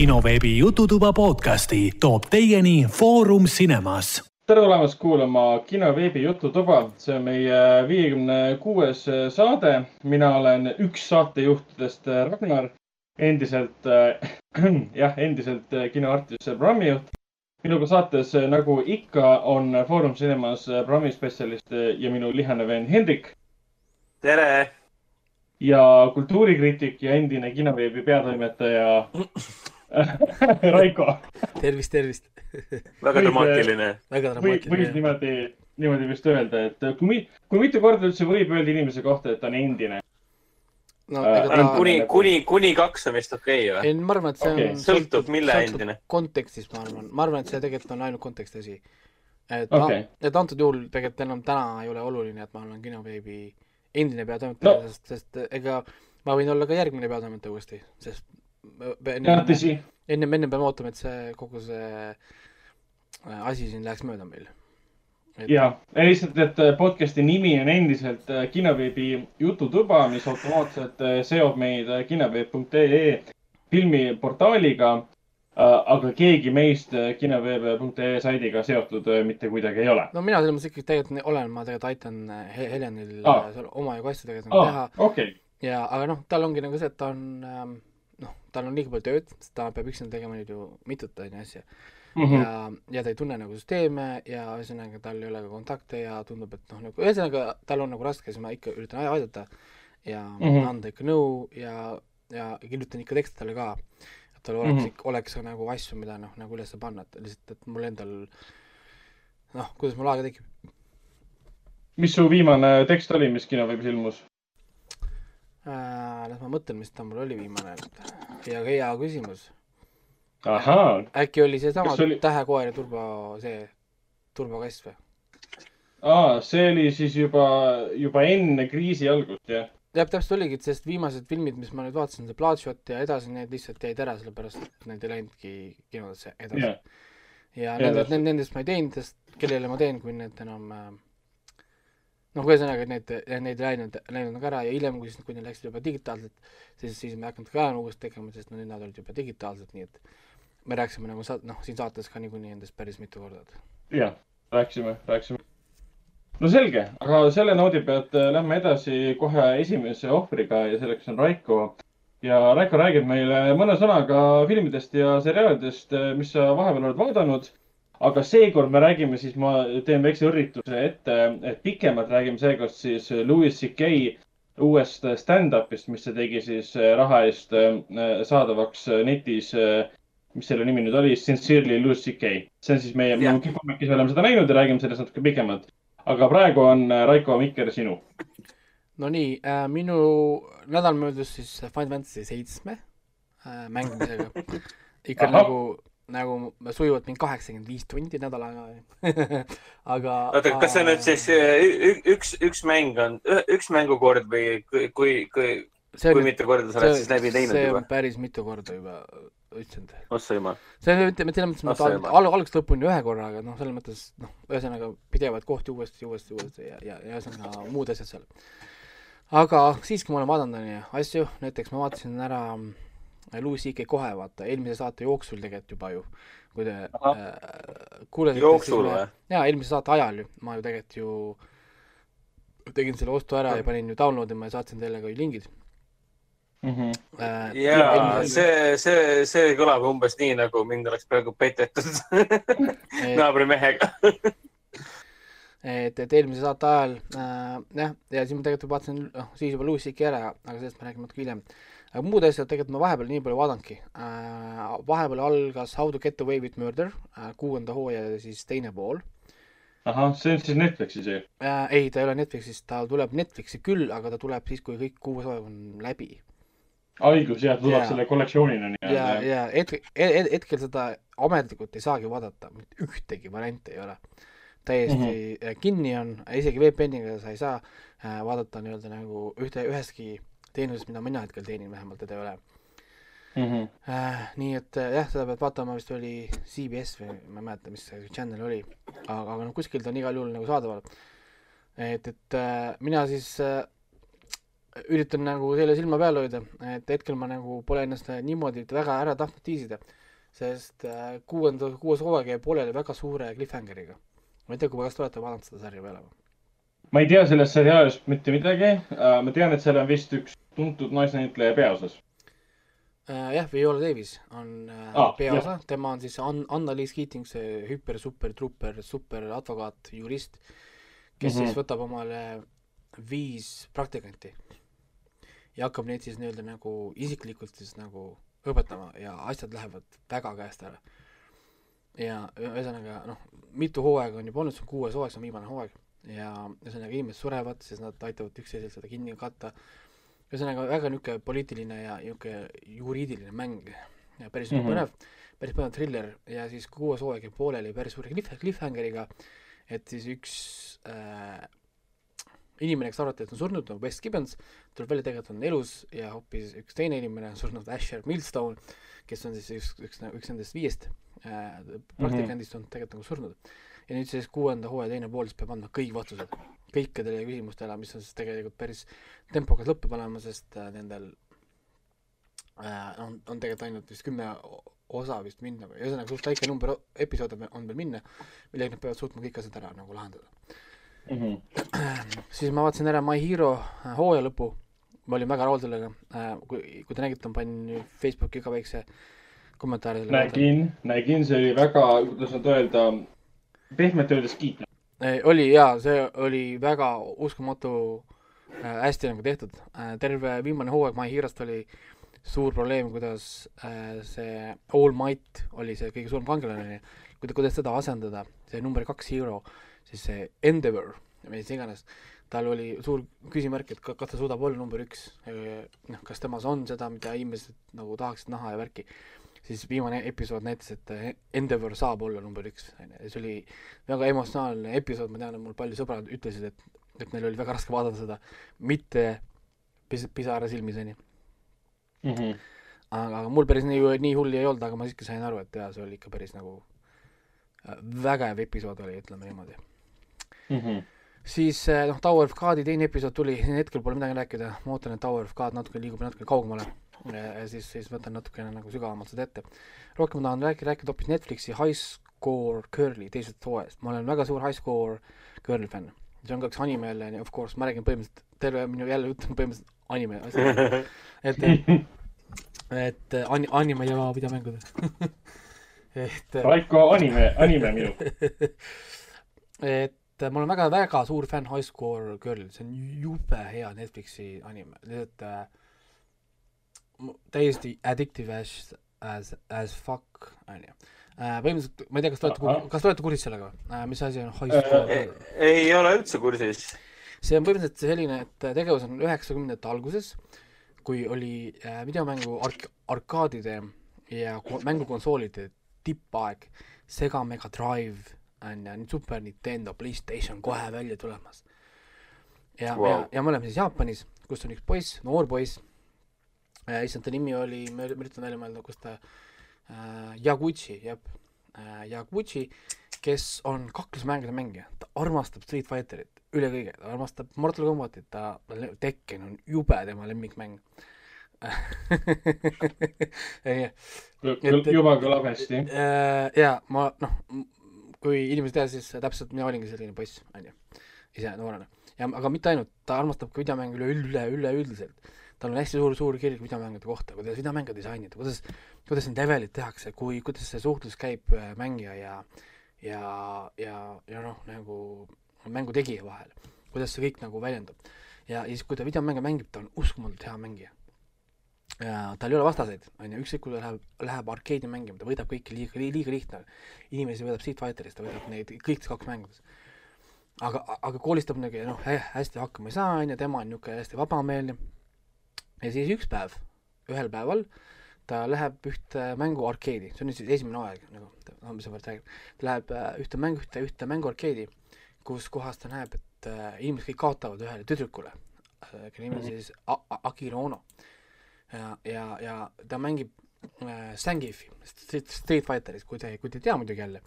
kinoveebi Jututuba podcasti toob teieni Foorum Cinemas. tere tulemast kuulama kinoveebi Jututuba, see on meie viiekümne kuues saade. mina olen üks saatejuhtidest Ragnar, endiselt äh,, jah, endiselt kinoartist, programmijuht minuga saates, nagu ikka, on Foorum Cinemas programmi spetsialist ja minu lihane vend Hendrik. tere! ja kultuurikriitik ja endine kinoveebi peatoimetaja Raiko. tervist, tervist väga dramaatiline. väga dramaatiline. võis niimoodi, niimoodi vist öelda, et kui, kui mitu korda üldse võib öelda inimese kohta, et ta on endine? no Äh, ega ta kuni, kuni, kuni kaks on vist okei okay, ei või? ma arvan, et see on Okei. Sõltub, mille endine. kontekstist, ma arvan, ma arvan, et see tegelikult on ainult konteksti asi. et okay., et antud juhul tegelikult enam täna ei ole oluline, et ma olen kinoveebi endine peatoimetaja No. sest, sest ega ma võin olla ka järgmine peatoimetaja uuesti, sest jah, enne, tõsi. enne, enne peame ootama, et see kogu see äh, asi siin läheks mööda meil. ja, lihtsalt, et podcast'i nimi on endiselt äh, kinoveebi Jututuba, mis automaatselt äh, seob meid äh, kinoveeb.ee filmiportaaliga. aga keegi meist äh, kinoveeb.ee saidiga seotud äh, mitte kuidagi ei ole. no mina selles mõttes ikkagi tegelikult olen, ma tegelikult aitan äh, He- Helenil ah. seal omajagu asju tegelikult nagu teha okei, ja, aga noh, tal ongi nagu see, et ta on ähm, tal on liiga palju tööd, sest ta peab üksinda tegema nüüd ju mitut onju asja Mhm. ja, ja ta ei tunne nagu süsteeme ja ühesõnaga tal ei ole ka kontakte ja tundub, et noh, nagu ühesõnaga tal on nagu raske, siis ma ikka üritan ai- aidata ja mm. -hmm. anda ikka nõu ja, ja kirjutan ikka tekste talle ka, et tal oleks mm. -hmm. oleks ka nagu asju, mida noh, nagu üles panna, et lihtsalt, et mul endal noh, kuidas mul aega tekib. mis su viimane tekst oli, mis kinoveebis ilmus? Äh, las ma mõtlen, mis ta mul oli viimane. ja hea küsimus äkki oli seesama oli- tähekoer ja turbo, see turbokass või? aa, see oli siis juba, juba enne kriisi algust, jah? jah, täpselt oligi, et sest viimased filmid, mis ma nüüd vaatasin, see Bloodshot ja edasi, need lihtsalt jäid ära, sellepärast et need ei läinudki kinodesse edasi jah, ja täpselt. nendest ma ei teinud, sest kellele ma teen, kui need enam äh, noh, ühesõnaga need, need läinud, läinud nagu ära ja hiljem, kui siis, kui need läksid juba digitaalselt, siis, siis me ei hakanud ka enam uuesti tegema, sest no nüüd nad olid juba digitaalsed, nii et me rääkisime nagu sa-, noh, siin saates ka niikuinii nendest päris mitu korda. jah, rääkisime, rääkisime. no selge, aga selle noodi pealt äh, lähme edasi kohe esimese ohvriga ja selleks on Raiko. ja Raiko räägib meile mõne sõnaga filmidest ja seriaalidest, mis sa vahepeal oled vaadanud. Aga seekord me räägime siis, ma teen väikse õrrituse ette, et pikemalt räägime seekord siis Louis CK uuest stand-up'ist, mis ta tegi siis äh, raha eest äh, saadavaks äh, netis äh, mis selle nimi nüüd oli, Sincerely Louis CK. see on siis meie, me Kipomekis oleme seda näinud ja räägime sellest natuke pikemalt. aga praegu on Raiko Mikker sinu. Nonii äh,, minu nädal möödus siis Final Fantasy seitsme äh, mängimisega. ikka Ahah. nagu, nagu sujuvalt mingi kaheksakümmend viis tundi nädalaga. aga. oota, kas see nüüd siis äh, ü- üks, üks mäng on, üks mängukord või kui, kui, kui, see kui mitu korda sa oled siis läbi teinud see juba on? päris mitu korda juba, issand. ossa jumal. see on, ütleme, selles mõttes, et see ma juba. al- algusest lõpuni ühe korra, aga noh, selles mõttes noh, ühesõnaga pidevalt kohti uuesti, uuesti, uuesti ja, ja, ja ühesõnaga muud asjad seal. aga siiski ma olen vaadanud asju, näiteks ma vaatasin ära äh, Louis CK kohe vaata, eelmise saate jooksul tegelikult juba ju, kui te Ahah. äh, kuulasite. jooksul või? jaa, eelmise saate ajal ju, ma ju tegelikult ju tegin selle ostu ära ja panin ju download ima ja saatsin teile ka ju lingid Mhm. äh,. jaa, see, see, see kõlab umbes nii, nagu mind oleks praegu petetud naabrimehega. et, et eelmise saate ajal äh, jah, ja siis ma tegelikult vaatasin, noh, siis juba Louis CK ära, aga sellest me räägime natuke hiljem. Aga muud asjad tegelikult ma vahepeal nii palju vaadanudki äh,. vahepeal algas How to get away with murder äh,, kuuenda hooaja siis teine pool ahah, see on siis Netflixis ju. äh,. ei, ta ei ole Netflixis, ta tuleb Netflixi küll, aga ta tuleb siis, kui kõik kuus hooaega on läbi. õigus jah, tuleb Jaa. selle kollektsioonina ja, nii-öelda. ja hetkel, hetkel seda ametlikult ei saagi vaadata, mitte ühtegi varianti ei ole. täiesti mm -hmm. kinni on, isegi VPN-iga sa ei saa vaadata nii-öelda nagu ühte, ühestki teenusest, mida mina hetkel teenin, vähemalt teda ei ole Mhm. äh,. nii et äh, jah, seda pead vaatama, vist oli CBS või ma ei mäleta, mis see channel oli, aga, aga noh, kuskilt on igal juhul nagu saadaval. et, et äh, mina siis äh, üritan nagu selle silma peal hoida, et hetkel ma nagu pole ennast niimoodi väga ära tahtnud tiisida, sest äh, kuuenda, kuues hooaeg jäi pooleli väga suure cliffhangeriga. ma ei tea, kui te olete vaadanud seda sarja peale või? Ma ei tea sellest seriaalist mitte midagi. ma tean, et seal on vist üks tuntud naisnäitleja peaosas. Äh, jah, Viola Davis on äh, Aa, peaosa, tema on siis Ann-, Anna-Liis Keating, see hüper, super, truper, super advokaat, jurist, kes mm -hmm. Mhm. siis võtab omale viis praktikanti ja hakkab neid siis nii-öelda nagu isiklikult siis nagu õpetama ja asjad lähevad väga käest ära. ja ühesõnaga noh, mitu hooaega on juba olnud, see on kuues hooaeg, see on viimane hooaeg ja ühesõnaga inimesed surevad, siis nad aitavad üksteisel seda kinni katta ühesõnaga väga niisugune poliitiline ja niisugune juriidiline mäng ja päris mm Mhm. -hmm. põnev, päris põnev triller ja siis kuues hooaeg jäi pooleli päris suure cliff, cliffhangeriga, et siis üks äh, inimene, kes arvati, et on surnud, nagu West Gibbons, tuleb välja, tegelikult on elus ja hoopis üks teine inimene on surnud, Asher Millstone, kes on siis üks, üks, üks nendest viiest äh, praktikandist on tegelikult nagu surnud. Ja nüüd siis kuuenda hooaja teine pool siis peab andma kõik vastused kõikidele küsimustele, mis on siis tegelikult päris tempokas lõpeb olema, sest äh, nendel äh, on, on tegelikult ainult vist kümme osa vist minna või ühesõnaga suht väike number episoode on veel minna, millega nad peavad suutma kõik asjad ära nagu lahendada. siis ma vaatasin ära My Hero äh, hooaja lõpu, ma olin väga rahul sellega äh,, kui, kui te nägite, ma panin Facebooki ka väikse kommentaari nägin, nägin, see oli väga, kuidas nüüd öelda, pehmelt öeldes kiitnud. Eh, oli jaa, see oli väga uskumatu äh,, hästi nagu tehtud äh,. terve viimane hooaeg My Hero'st oli suur probleem, kuidas äh, see All Might oli see kõige suurem kangelane, kuida-, kuidas seda asendada, see number kaks hero, siis see Endeavor, mis iganes, tal oli suur küsimärk, et ka- kas ta suudab olla number üks, noh, kas temas on seda, mida inimesed nagu tahaksid näha ja värki siis viimane episood näitas, et eh, Endeavor saab olla number üks, onju, ja see oli väga emotsionaalne episood, ma tean, et mul paljud sõbrad ütlesid, et, et neil oli väga raske vaadata seda, mitte pis-, pisara silmis, onju. Mhm. aga, aga mul päris nii, nii hull ei olnud, aga ma siiski sain aru, et jaa, see oli ikka päris nagu äh, vägev episood oli, ütleme niimoodi. Mhm. siis eh, noh, Tower of God'i teine episood tuli, hetkel pole midagi rääkida, ma ootan, et Tower of God natuke liigub natuke kaugemale siis, siis võtan natukene nagu sügavamalt seda ette. rohkem ma tahan rääkida, rääkida hoopis Netflixi High Score Girl'i teisest hooajast, ma olen väga suur High Score Girl fänn. see on ka üks anime jälle, of course, ma räägin põhimõtteliselt, terve minu jälle jutt on põhimõtteliselt anime asjad, et, et ani-, anime ja videomängud et Raiko anime, anime minu. et ma olen väga-väga suur fänn High Score Girl, see on jube hea Netflixi anime, lihtsalt äh, täiesti addictive as, as, as fuck, onju. põhimõtteliselt, ma ei tea, kas te olete kas te olete kursis sellega äh,, mis asi on High Score Äh, Girl? ei ole üldse kursis. see on põhimõtteliselt selline, et tegevus on üheksakümnendate alguses, kui oli äh, videomängu ark-, arkaadide ja ko- mängukonsoolide tippaeg, Sega Mega Drive on ju, Super Nintendo, Playstation kohe välja tulemas. ja wow., ja ja me oleme siis Jaapanis, kus on üks poiss, noor poiss äh,, issand, ta nimi oli, ma üri- ma üritan välja mõelda, kus ta äh,, Yaguchi, jah äh,, Yaguchi, kes on kaklusmängude mängija, ta armastab Street Fighterit üle kõige, ta armastab Mortal Combatit, ta, Tekken on jube tema lemmikmäng. Ei, Et- juba kõlab hästi. Äh, jaa, ma noh, kui inimesed teavad, siis täpselt mina olingi selline poiss, onju, ise noorena. ja aga mitte ainult, ta armastab ka videomänge üle, üle, üleüldiselt. Tal on hästi suur, suur kirg videomängude kohta, kuidas videomänge disainida, kuidas, kuidas need levelid tehakse, kui, kuidas see suhtlus käib äh, mängija ja, ja, ja, ja noh, nagu mängu tegija vahel, kuidas see kõik nagu väljendub. ja, ja siis, kui ta videomänge mängib, ta on uskumatult hea mängija ja tal ei ole vastaseid, on ju, ükskõik kui ta läheb, läheb arkeedi mängima, ta võidab kõiki liiga, liiga lihtne. inimesi võidab Street Fighterist, ta võidab neid kõikides kaks mängudes. aga, aga koolis ta muidugi noh, hästi hakkama ei saa, on ju, tema on niisugune hästi vabameelne. Ja siis üks päev, ühel päeval ta läheb ühte mängu arkeedi, see on nüüd siis esimene hooaeg nagu, no mis sa praegu räägid, ta läheb äh, ühte mängu, ühte, ühte mängu arkeedi, kus kohas ta näeb, et äh, inimesed kõik kaotavad ühele tüdrukule, kelle nimi on siis A- A- Akira Ono ja, ja, ja ta mängib äh, Zangief'i Street, Fighteris, kui te, kui te ei tea muidugi jälle,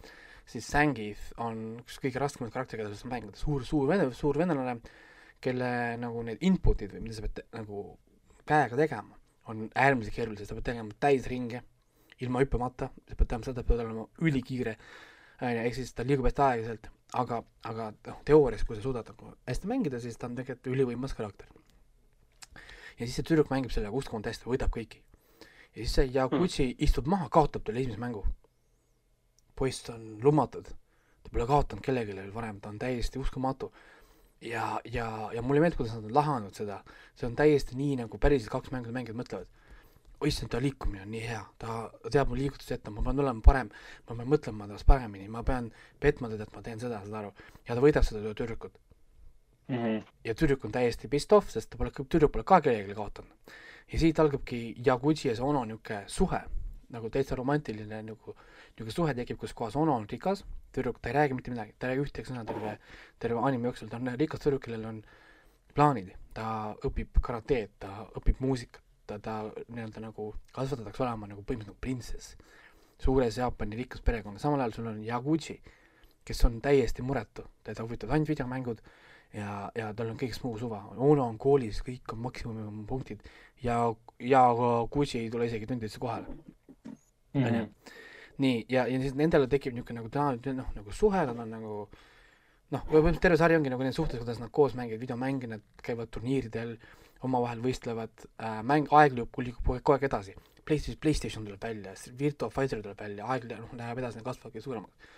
siis Zangief on üks kõige raskemaid karaktereid, saab mängida, suur, suur vene, suur venelane, kelle nagu need input'id või mida sa pead nagu käega tegema, on äärmiselt keerulised, sa pead tegema täisringe ilma hüppamata, sa pead tegema seda, pead olema ülikiire, onju, ehk siis ta liigub hästi aeglaselt, aga, aga noh, teoorias, kui sa suudad nagu hästi mängida, siis ta on tegelikult ülivõimas karakter. ja siis see tüdruk mängib sellega uskumatu hästi, võidab kõiki. ja siis see Yaguchi hmm. istub maha, kaotab talle esimese mängu. poiss on lummatud, ta pole kaotanud kellelegi veel varem, ta on täiesti uskumatu. ja, ja, ja mulle meeldib, kuidas nad on lahanud seda, see on täiesti nii, nagu päriselt kaks mängu mängijad mõtlevad. issand, ta liikumine on nii hea, ta teab mu liigutusi ette, ma pean olema parem, ma pean mõtlema temast paremini, ma pean petma teda, et ma teen seda, saad aru. ja ta võidab seda tüdrukut. Mhm. ja tüdruk on täiesti pissed off, sest ta pole, tüdruk pole ka kellelegi kaotanud. ja siit algabki Yaguchi ja see Ono niisugune suhe, nagu täitsa romantiline nagu, niisugune suhe tekib, kus kohas Ono on rikas, tüdruk, ta ei räägi mitte midagi, ta ei räägi ühtegi sõna terve, terve anime jooksul, ta on rikas tüdruk, kellel on plaanid, ta õpib karateed, ta õpib muusikat, ta, ta nii-öelda nagu kasvatatakse olema nagu põhimõtteliselt nagu printsess suures Jaapani rikkas perekonnas, samal ajal sul on Yaguchi, kes on täiesti muretu, teda huvitavad ainult videomängud ja, ja tal on kõigest muu suva, Ono on koolis, kõik on maksimumpunktid ja, ja Gucci ei tule isegi tundidesse kohale. Mhm. onju. nii, ja, ja siis nendele tekib niisugune nagu täna noh, nagu suhe, nad on nagu noh, põhimõtteliselt terve sari ongi nagu need suhted, kuidas nad koos mängivad videomänge, nad käivad turniiridel, omavahel võistlevad äh,, mäng, aeg liigub liigub kogu aeg edasi. PlayStation, PlayStation tuleb välja, Virtua Fighter tuleb välja, aeg noh, läheb edasi, need kasvavadki suuremaks.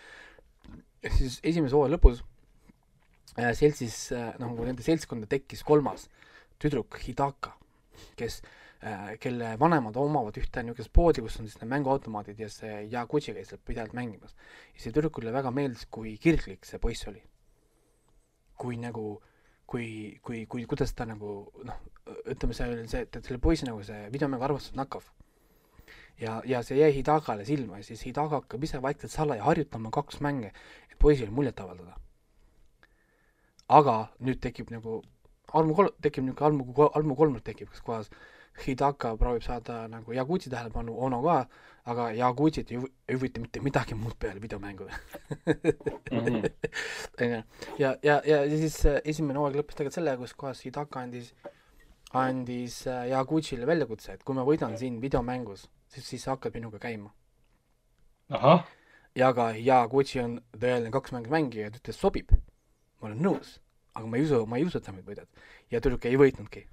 ehk siis esimese hooaja lõpus äh, seltsis äh, noh, nagu nende seltskonda tekkis kolmas tüdruk Hidaka, kes äh,, kelle vanemad omavad ühte niisugust poodi, kus on siis need mänguautomaadid ja see Yaguchi käis seal pidevalt mängimas. ja see tüdrukule väga meeldis, kui kirglik see poiss oli. kui nagu, kui, kui, kui, kuidas ta nagu noh, ütleme, see oli see, et selle poisi nagu see videomängu armastus nakkav. ja, ja see jäi Hidakale silma ja siis Hidaka hakkab ise vaikselt salaja harjutama kaks mänge, et poisile muljet avaldada. aga nüüd tekib nagu armu kol-, tekib niisugune armu, armu kolmnurk tekib, kus kohas Hidaka proovib saada nagu Yaguchi tähelepanu, Ono ka, aga Yaguchit ei huvi- ei huvita mitte midagi muud peale videomängude. Mhm. onju, ja, ja, ja siis äh, esimene hooaeg lõppes tegelikult sellega, kus kohas Hidaka andis, andis äh, Yaguchile väljakutse, et kui ma võidan siin videomängus, siis, siis sa hakkad minuga käima. ja ka Yaguchi on tõeline kaks mängu mängija, ta ütles sobib, ma olen nõus, aga ma ei usu, ma ei usu, et sa mind võidad. ja tüdruk ei võitnudki.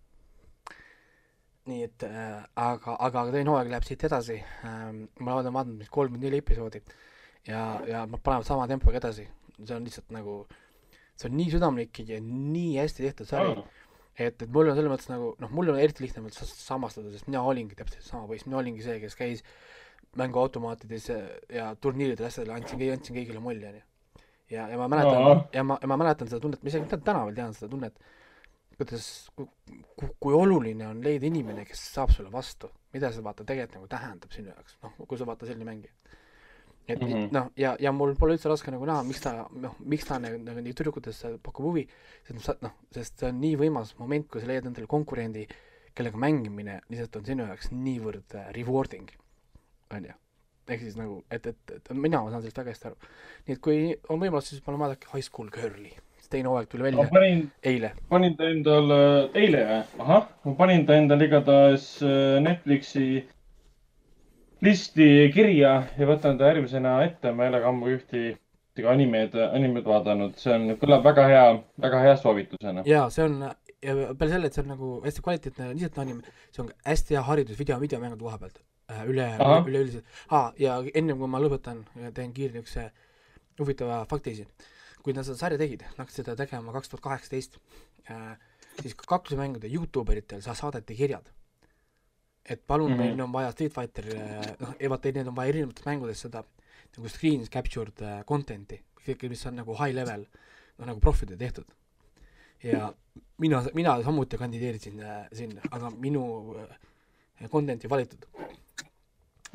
Nii et äh, aga, aga teine hooaeg läheb siit edasi ähm,, ma olen vaadanud vist kolmkümmend neli episoodi ja, ja nad panevad sama tempoga edasi, see on lihtsalt nagu, see on nii südamlik ja nii hästi tehtud sari Ah. et, et mul on selles mõttes nagu noh, mul on eriti lihtne mõttes samastada, sest mina olingi täpselt sama poiss, mina olingi see, kes käis mänguautomaatides ja, ja turniiridel asjadel andsin, andsin kõigile molli onju. ja, ja ma mäletan Aa. ja ma, ja ma mäletan seda tunnet, ma isegi tä- täna veel tean seda tunnet, kuidas, kui oluline on leida inimene, kes saab sulle vastu, mida see vaata tegelikult nagu tähendab sinu jaoks, noh, kui sa vaata selline mängija. et mm. -hmm. noh, ja, ja mul pole üldse raske nagu näha, miks ta, noh, miks ta nagu, nagu nii tüdrukutesse pakub huvi, sest sa noh, sest see on nii võimas moment, kui sa leiad endale konkurendi, kellega mängimine lihtsalt on sinu jaoks niivõrd äh, rewarding, onju. ehk siis nagu, et, et, et mina saan sellest väga hästi aru. nii et kui on võimalus, siis palun vaadake High School Girl'i, teine hooaeg tuli välja panin, eile. panin ta endale, eile või? ahah, ma panin ta endale igatahes äh, Netflixi listi kirja ja võtan ta järgmisena ette, ma ei ole ka ammu ühti ühtegi animeid, animeid vaadanud, see on, kõlab väga hea, väga hea soovitusena. jaa, see on, ja peale selle, et see on nagu hästi kvaliteetne lihtsalt anime, see on hästi hea haridus video, videomängude koha pealt. üle, Ahah. üleüldiselt ah,. ja ennem kui ma lõpetan, teen kiire niisuguse huvitava fakti siin. Kui nad seda sarja tegid, nad hakkasid seda tegema kaks tuhat kaheksateist, siis kaklusmängude Youtube eritel sa saadeti kirjad. et palun mm. -hmm. meil on vaja Street Fighter, noh, vaata, need on vaja erinevates mängudes seda nagu screen captured äh, content'i, kõike, mis on nagu high level, noh nagu profide tehtud. ja mina, mina samuti kandideerisin äh, sinna, aga minu äh, content'i valitud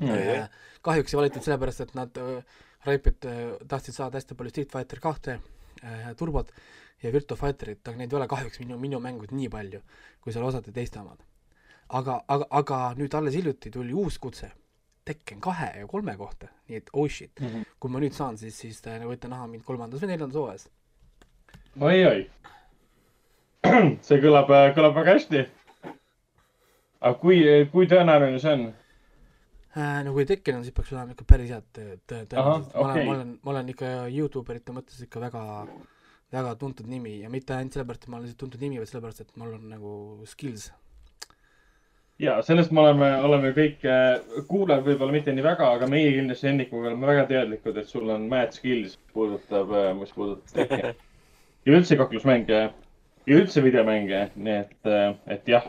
äh,. kahjuks ei valitud sellepärast, et nad äh, Raipet äh, tahtsid saada hästi palju Street Fighter kahte äh, turbot ja Virtua Fighterit, aga neid ei ole kahjuks minu, minu mängud nii palju, kui seal osade teiste omad. aga, aga, aga nüüd alles hiljuti tuli uus kutse Tekken kahe ja kolme kohta, nii et oh shit, kui ma nüüd saan, siis, siis te võite näha mind kolmandas või neljandas hooajas. oi-oi, see kõlab, kõlab väga hästi. aga kui, kui tõenäoline see on? äh,. no kui tekkinud, siis peaks olema ikka päris head tõ- tõ- tõenäoliselt. ma olen ma olen, ma olen ikka Youtuberite mõttes ikka väga, väga tuntud nimi ja mitte ainult sellepärast, et ma olen lihtsalt tuntud nimi, vaid sellepärast, et mul on nagu skills. ja sellest me oleme, oleme kõik äh, kuulajad võib-olla mitte nii väga, aga meie kindlasti Hennikuga oleme väga teadlikud, et sul on mad skills, mis puudutab, mis puudutab tekke. ja üldse kaklusmänge ja üldse videomänge, nii et, et jah.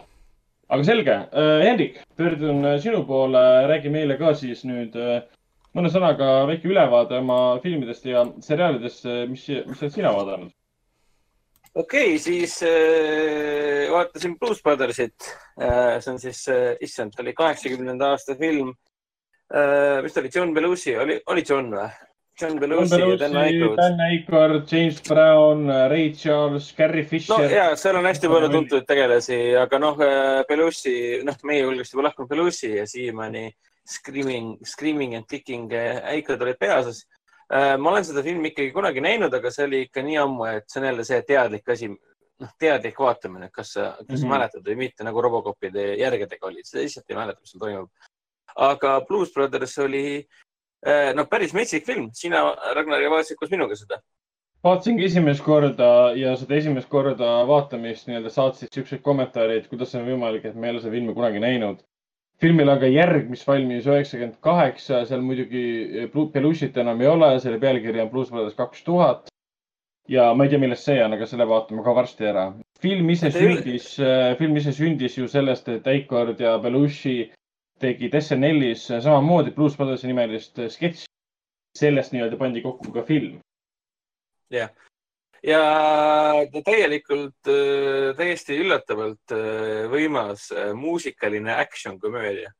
Aga selge, Hendrik, pöördun äh, sinu poole, räägi meile ka siis nüüd äh, mõne sõnaga väike ülevaade oma filmidest ja seriaalidest, mis, mis oled sina vaadanud? okei okay,, siis äh, vaatasin Blues Brothersit äh,. see on siis äh,, issand, oli kaheksakümnenda aasta film äh,. mis ta oli, John Belushi, oli, oli John või? John Belushi ja Dan Aykroyd. Dan Aykroyd, James Brown, Ray Charles, Carrie no Fisher. ja seal on hästi palju tuntud tegelasi, aga noh, Belushi, noh, meie hulgast juba lahkunud Belushi ja siiamaani Screaming, Screaming and Kicking äh, Aykroyd olid peaosas. ma olen seda filmi ikkagi kunagi näinud, aga see oli ikka nii ammu, et see on jälle see teadlik asi, noh, teadlik vaatamine, kas sa, kas mm Mhm. -hmm. mäletad või mitte, nagu Robocopide järgedega olid, sa lihtsalt ei mäleta, mis seal toimub. aga Blues Brothers oli äh, no päris metsik film, sina, Ragnar, vaatasid koos minuga seda. vaatasingi esimest korda ja seda esimest korda vaatamist nii-öelda saatsid siuksed kommentaarid, kuidas on võimalik, et me ei ole seda filmi kunagi näinud. filmil aga järg, mis valmis üheksakümmend kaheksa, seal muidugi Belushit enam ei ole, selle pealkiri on Blues Brothers kaks tuhat. ja ma ei tea, millest see on, aga selle vaatame ka varsti ära. film ise sündis, film ise sündis ju sellest, et Aykord ja Belushi tegid SNL-is samamoodi Blues Brothersi nimelist sketši. sellest nii-öelda pandi kokku ka film. ja ta täielikult, täiesti üllatavalt äh, võimas muusikaline action komöödia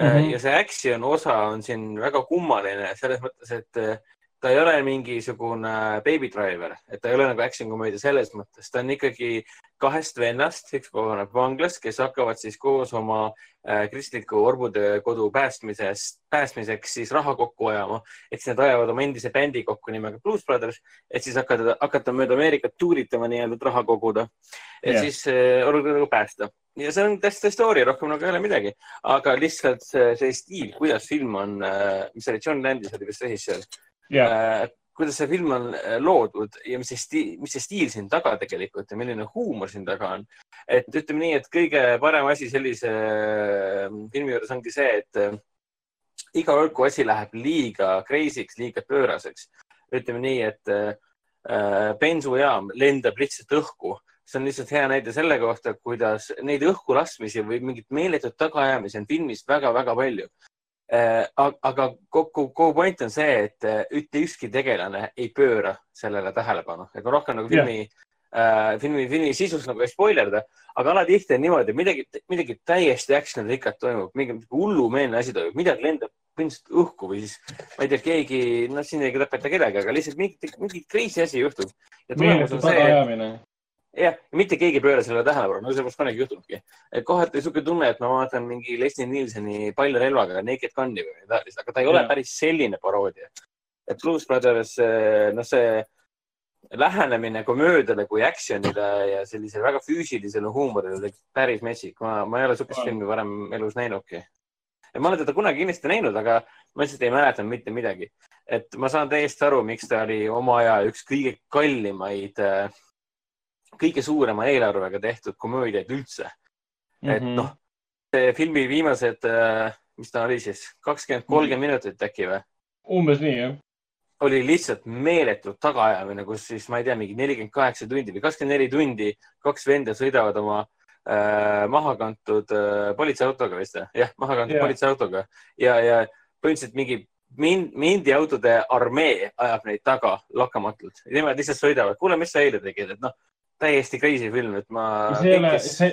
mm. -hmm. ja see action osa on siin väga kummaline selles mõttes, et ta ei ole mingisugune Baby Driver, et ta ei ole nagu action komöödia selles mõttes, ta on ikkagi kahest vennast, üks kohaneb vanglas, kes hakkavad siis koos oma äh, kristliku orbude kodu päästmisest, päästmiseks siis raha kokku ajama. et siis nad ajavad oma endise bändi kokku nimega Blues Brothers, et siis hakata, hakata mööda Ameerikat tuuritama nii-öelda, et raha koguda. et yeah. siis äh, olukorda päästa ja see on täiesti story, rohkem nagu ei ole midagi, aga lihtsalt see, see stiil, kuidas film on, mis oli, John Landis oli vist režissöör ja, äh, kuidas see film on äh, loodud ja mis see stiil, mis see stiil siin taga tegelikult ja milline huumor siin taga on. et ütleme nii, et kõige parem asi sellise äh, filmi juures ongi see, et iga kord, kui asi läheb liiga crazy'ks, liiga pööraseks, ütleme nii, et bensujaam lendab lihtsalt õhku, see on lihtsalt hea näide selle kohta, kuidas neid õhku laskmisi või mingit meeletut tagaajamisi on filmis väga-väga palju aga kogu, kogu point on see, et äh, mitte ükski tegelane ei pööra sellele tähelepanu, et ma rohkem nagu filmi äh, filmi, filmi sisus nagu ei spoilerda, aga alatihti on niimoodi, midagi, midagi täiesti action'ikat toimub, mingi hullumeelne asi toimub, midagi lendab põhimõtteliselt õhku või siis ma ei tea, keegi, noh, siin ei tapeta kedagi, aga lihtsalt mingi, mingi crazy asi juhtub. ja tulemus on see, et. jah, mitte keegi ei pööra sellele tähelepanu, no see poleks kunagi juhtunudki. et kohati niisugune tunne, et ma vaatan mingi Leslie Nielseni paljurelvaga Naked Gun'i või midagi taolist, aga ta ei ole Jah. päris selline paroodia. et Blues Brothers, noh, see lähenemine komöödiale kui action'ile ja sellisele väga füüsilisele huumorile oli päris metsik. ma, ma ei ole niisugust filmi varem elus näinudki. ma olen teda kunagi kindlasti näinud, aga ma lihtsalt ei mäletanud mitte midagi. et ma saan täiesti aru, miks ta oli oma aja üks kõige kallimaid äh, kõige suurema eelarvega tehtud komöödiaid üldse. et Mhm. noh, see filmi viimased, mis ta oli siis, kakskümmend, kolmkümmend minutit äkki või, umbes nii jah. oli lihtsalt meeletu tagaajamine, kus siis ma ei tea, mingi nelikümmend kaheksa tundi või kakskümmend neli tundi kaks venda sõidavad oma äh, maha kantud äh, politseiautoga vist või? jah, maha kantud Jah. yeah. politseiautoga ja, ja põhimõtteliselt mingi mind, mindiautode armee ajab neid taga lakkamatult. Nemad lihtsalt sõidavad, kuule, mis sa eile tegid, et noh, täiesti crazy film, et ma. see ei ole, see,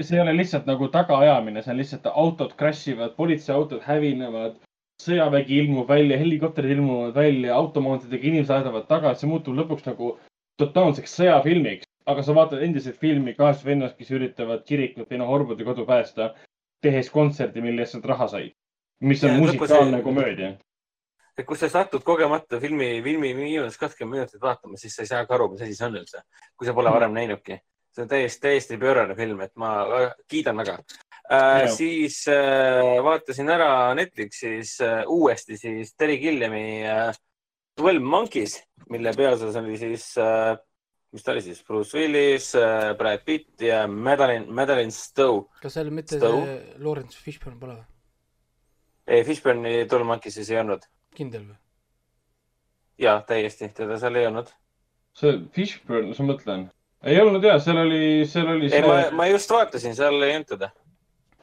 see ei ole lihtsalt nagu tagaajamine, see on lihtsalt autod crash ivad, politseiautod hävinevad, sõjavägi ilmub välja, helikopterid ilmuvad välja, automoontidega inimesed aetavad taga, see muutub lõpuks nagu totaalseks sõjafilmiks. aga sa vaatad endiselt filmi kahest vennast, kes üritavad kirikut või noh, orbude kodu päästa, tehes kontserdi, mille eest nad raha said. mis on Ja musikaalne komöödia. Et kui sa satud kogemata filmi, filmi viimast kakskümmend minutit vaatama, siis sa ei saa ka aru, mis asi see on üldse, kui sa pole Mhm. varem näinudki. see on täiesti, täiesti pöörane film, et ma kiidan väga äh,. Siis äh, vaatasin ära Netflixis äh, uuesti siis Terry Gilliami äh, Twelve Monkeys, mille peaosas oli siis äh,, mis ta oli siis, Bruce Willis äh,, Brad Pitt ja Madeline, Madeline Stowe. kas seal mitte Stowe? see Lawrence Fishburne pole või? ei, Fishburne'i Twelve Monkeysis ei olnud. Kindel või? ja täiesti, teda seal ei olnud. see Fishburne, sa mõtlen? ei olnud ja, seal oli, seal oli ei, ma, ma just vaatasin, seal ei olnud teda.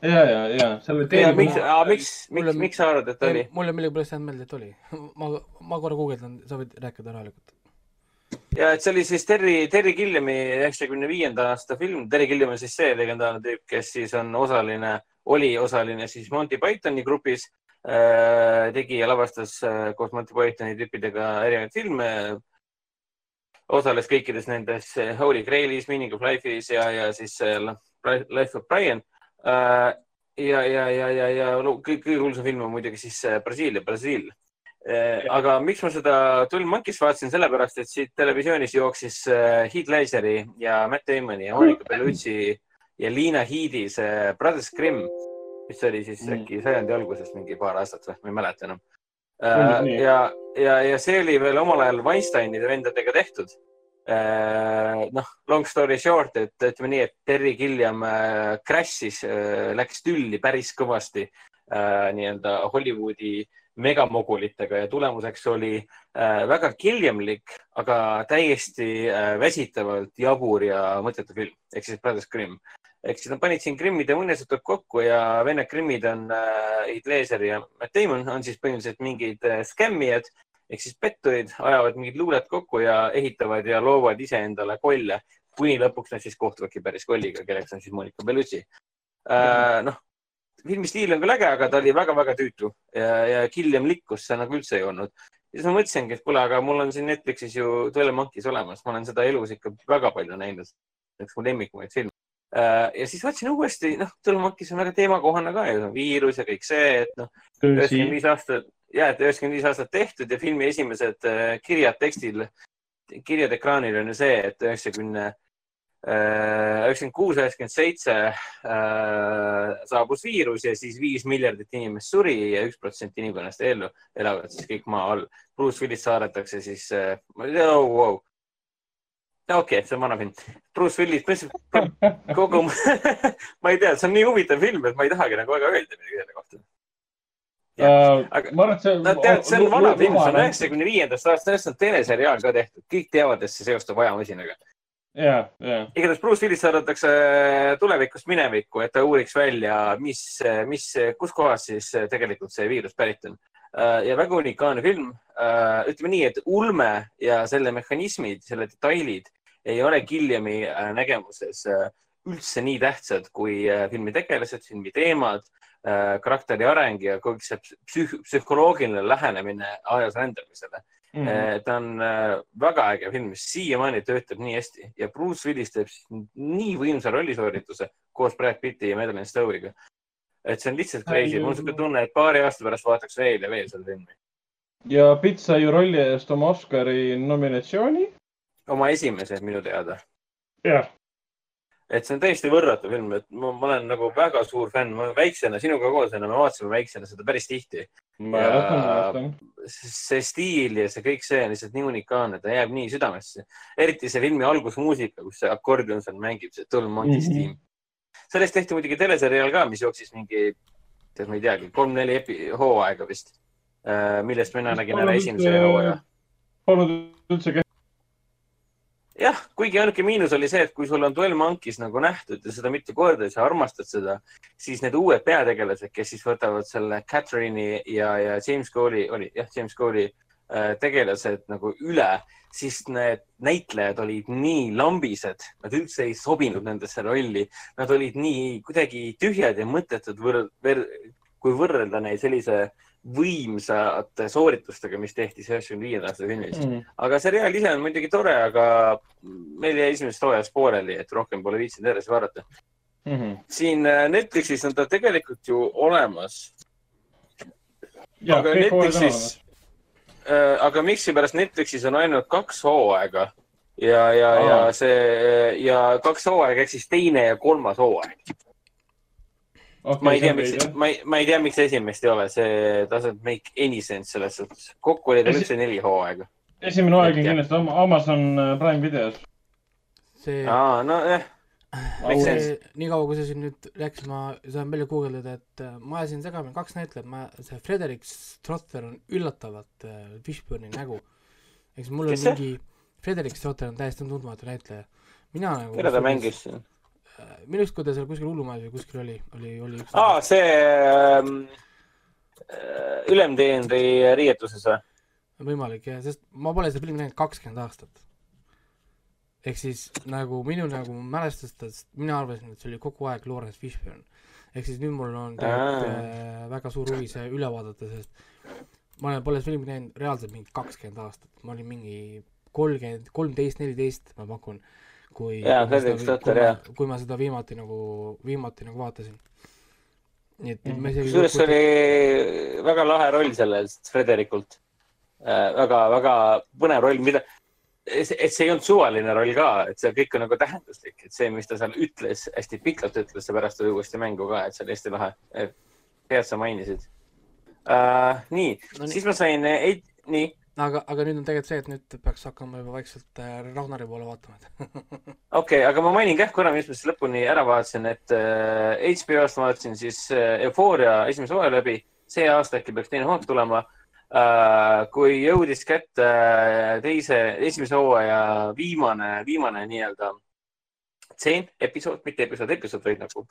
ja, ja, ja seal oli miks, miks, miks, miks sa arvad, et oli? mulle millegipärast jäänud meelde, et oli. ma, ma korra guugeldan, sa võid rääkida rahulikult. ja et see oli siis Terry, Terry Gilliami üheksakümne viienda aasta film. Terry Gilliam on siis see legendaarne tüüp, kes siis on osaline, oli osaline siis Monty Pythoni grupis. Tegi ja lavastas äh, koos Monty Pythoni tüüpidega erinevaid filme. osales kõikides nendes äh, Holy Grailis, Meaning of Life'is ja, ja siis äh, Life of Brian äh,. ja, ja, ja, ja, ja no, kõige, kõige kuulsam film on muidugi siis äh, Brasiilia, Brasiil aga miks ma seda Twelve Monkeys vaatasin, sellepärast et siit televisioonis jooksis äh, Heath Ledgeri ja Matt Damoni ja Monica Bellucci ja Liina Heedi see Brothers Grimm, mis oli siis Mm. äkki sajandi alguses mingi paar aastat või, ma ei mäleta enam. Tundub nii. ja, ja, ja see oli veel omal ajal Weinsteinide vendadega tehtud. noh, long story short, et ütleme nii, et Terry Gilliam äh, crash'is, läks tülli päris kõvasti äh, nii-öelda Hollywoodi megamogulitega ja tulemuseks oli äh, väga Gilliamlik, aga täiesti äh, väsitavalt jabur ja mõttetu film ehk siis Brothers Grimm. Ehk siis nad panid siin Grimmide muinasjutud kokku ja vennad Grimmid on äh, Heath Ledger ja Matt Damon on siis põhimõtteliselt mingid äh, skämmijad ehk siis petturid, ajavad mingid luuled kokku ja ehitavad ja loovad iseendale kolle, kuni lõpuks nad siis kohtuvadki päris kolliga, kelleks on siis Monica Bellucci äh,. noh, filmi stiil on küll äge, aga ta oli väga-väga tüütu ja, ja Gilliam likkust seal nagu üldse ei olnud. siis ma mõtlesingi, et kuule, aga mul on siin Netflixis ju Twelve Monkeys olemas, ma olen seda elus ikka väga palju näinud. üks mu lemmikumaid filme. Ja siis vaatasin uuesti, noh, Monkeys on väga teemakohane ka ju, viirus ja kõik see, et noh, üheksakümmend viis aastat, ja et üheksakümmend viis aastat tehtud ja filmi esimesed äh, kirjad tekstil, kirjad ekraanil on ju see, et üheksakümne, üheksakümmend kuus, üheksakümmend seitse äh, saabus viirus ja siis viis miljardit inimest suri ja üks protsent inimkonnast ellu elavad siis kõik maa all. Bruce Willis saadetakse siis äh,, oh, wow. Okei okay,, see on vana film. Bruce Willis, põhimõtteliselt kogu, ma ei tea, see on nii huvitav film, et ma ei tahagi nagu väga öelda midagi selle kohta. aga- ma arvan, et see. no tead, see on vana film, see on üheksakümne viiendast aastast, sellest on teleseriaal ka tehtud, kõik teavad, et see seostub ajamasinaga. ja, ja, igatahes Bruce Willis saadetakse tulevikust minevikku, et ta uuriks välja, mis, mis, kuskohast siis tegelikult see viirus pärit on. ja väga unikaalne film. ütleme nii, et ulme ja selle mehhanismid, selle detailid ei ole Gilliami äh, nägemuses äh, üldse nii tähtsad kui äh, filmi tegelased, filmi teemad, karakteri areng ja kõik see psüh psühholoogiline lähenemine ajas rändamisele. Mhm. ta on väga äge film, mis siiamaani töötab nii hästi ja Bruce Willis teeb nii võimsa rollisoorituse koos Brad Pitti ja Madeline Stowe'iga. et see on lihtsalt crazy, mul on siuke tunne, et paari aasta pärast vaataks veel ja veel seda filmi. ja Pitt sai ju rolli eest oma Oscari nominatsiooni. Oma esimese minu teada, jah, et see on täiesti võrratu film, et ma, ma olen nagu väga suur fänn, ma väiksena sinuga koos enam, me vaatasime väiksena seda päris tihti. see stiil ja see kõik see on lihtsalt nii unikaalne, ta jääb nii südamesse. eriti see filmi algusmuusika, kus see akordion seal mängib, see Tolm Monkeys Mhm. tiim. sellest tehti muidugi teleseriaal ka, mis jooksis mingi, tead ma ei teagi, kolm-neli hooaega vist, millest mina nägin ära esimese hooaja. Polnud üldse. jah, kuigi ainuke miinus oli see, et kui sul on Twelve Monkeys nagu nähtud ja seda mitu korda ja sa armastad seda, siis need uued peategelased, kes siis võtavad selle Catherine'i ja, ja James Cole'i, oli jah, James Cole'i äh, tegelased nagu üle, siis need näitlejad olid nii lambised, nad üldse ei sobinud nendesse rolli. Nad olid nii kuidagi tühjad ja mõttetud võr-, ver-, kui võrrelda neid sellise võimsate sooritustega, mis tehti üheksakümne viienda aasta filmis. Mhm. aga seriaal ise on muidugi tore, aga meil jäi esimesest hooajast pooleli, et rohkem pole viitsinud edasi vaadata. Mhm. siin äh, Netflixis on ta tegelikult ju olemas, ja aga Netflixis olemas., aga miskipärast Netflixis on ainult kaks hooaega ja, ja, ja Aa. see ja kaks hooaega ehk siis teine ja kolmas hooaeg. Ma ei tea, miks, ma ei, ma ei tea, miks esimest ei ole, see doesn't make any sense selles suhtes. kokku oli tal üldse neli hooaega. esimene hooaeg on kindlasti Am- Amazon äh, Prime videos. see, aa, nojah, Make sense. nii kaua, kui sa siin nüüd rääkisid, ma saan välja guugeldada, et äh, ma ajasin segamini kaks näitlejat, ma, see Frederik Strother on üllatavalt äh, Fishburne'i nägu. eks mul on mingi, Frederik Strother on täiesti tundmatu näitleja. mina nagu. keda ta mängis? Minu arust, kui ta seal kuskil hullumajas või kuskil oli, oli, oli üks. aa, see ähm, äh, ülemteenri riietuses või? võimalik jah, sest ma pole seda filmi näinud kakskümmend aastat. ehk siis nagu minu nagu mälestustest, mina arvasin, et see oli kogu aeg Lawrence Fishburne. ehk siis nüüd mul on tegelikult äh, väga suur huvi see üle vaadata, sest ma olen, pole seda filmi näinud reaalselt mingi kakskümmend aastat, ma olin mingi kolmkümmend, kolmteist, neliteist, ma pakun. kui, Jaa, Fredrik Strother, jah. kui ma seda viimati nagu, viimati nagu vaatasin. nii et, et Mhm. ma isegi kusjuures see oli väga lahe roll sellest Frederikult äh,. väga, väga põnev roll, mida, et see ei olnud suvaline roll ka, et see kõik on nagu tähenduslik, et see, mis ta seal ütles, hästi pikalt ütles, see pärast tuli uuesti mängu ka, et see oli hästi lahe. head sa mainisid uh,. nii No nii. siis ma sain, nii, aga, aga nüüd on tegelikult see, et nüüd peaks hakkama juba vaikselt äh, Ragnari poole vaatama, okei okay,, aga ma mainin kah korra, mis ma siis lõpuni ära vaatasin, et äh, HBO-st ma vaatasin siis äh, Euphoria esimese hooaja läbi. see aasta äkki peaks teine hooaeg tulema äh,. kui jõudis kätte äh, teise, esimese hooaja viimane, viimane nii-öelda tseen, episood, mitte episood, episood, vaid nagu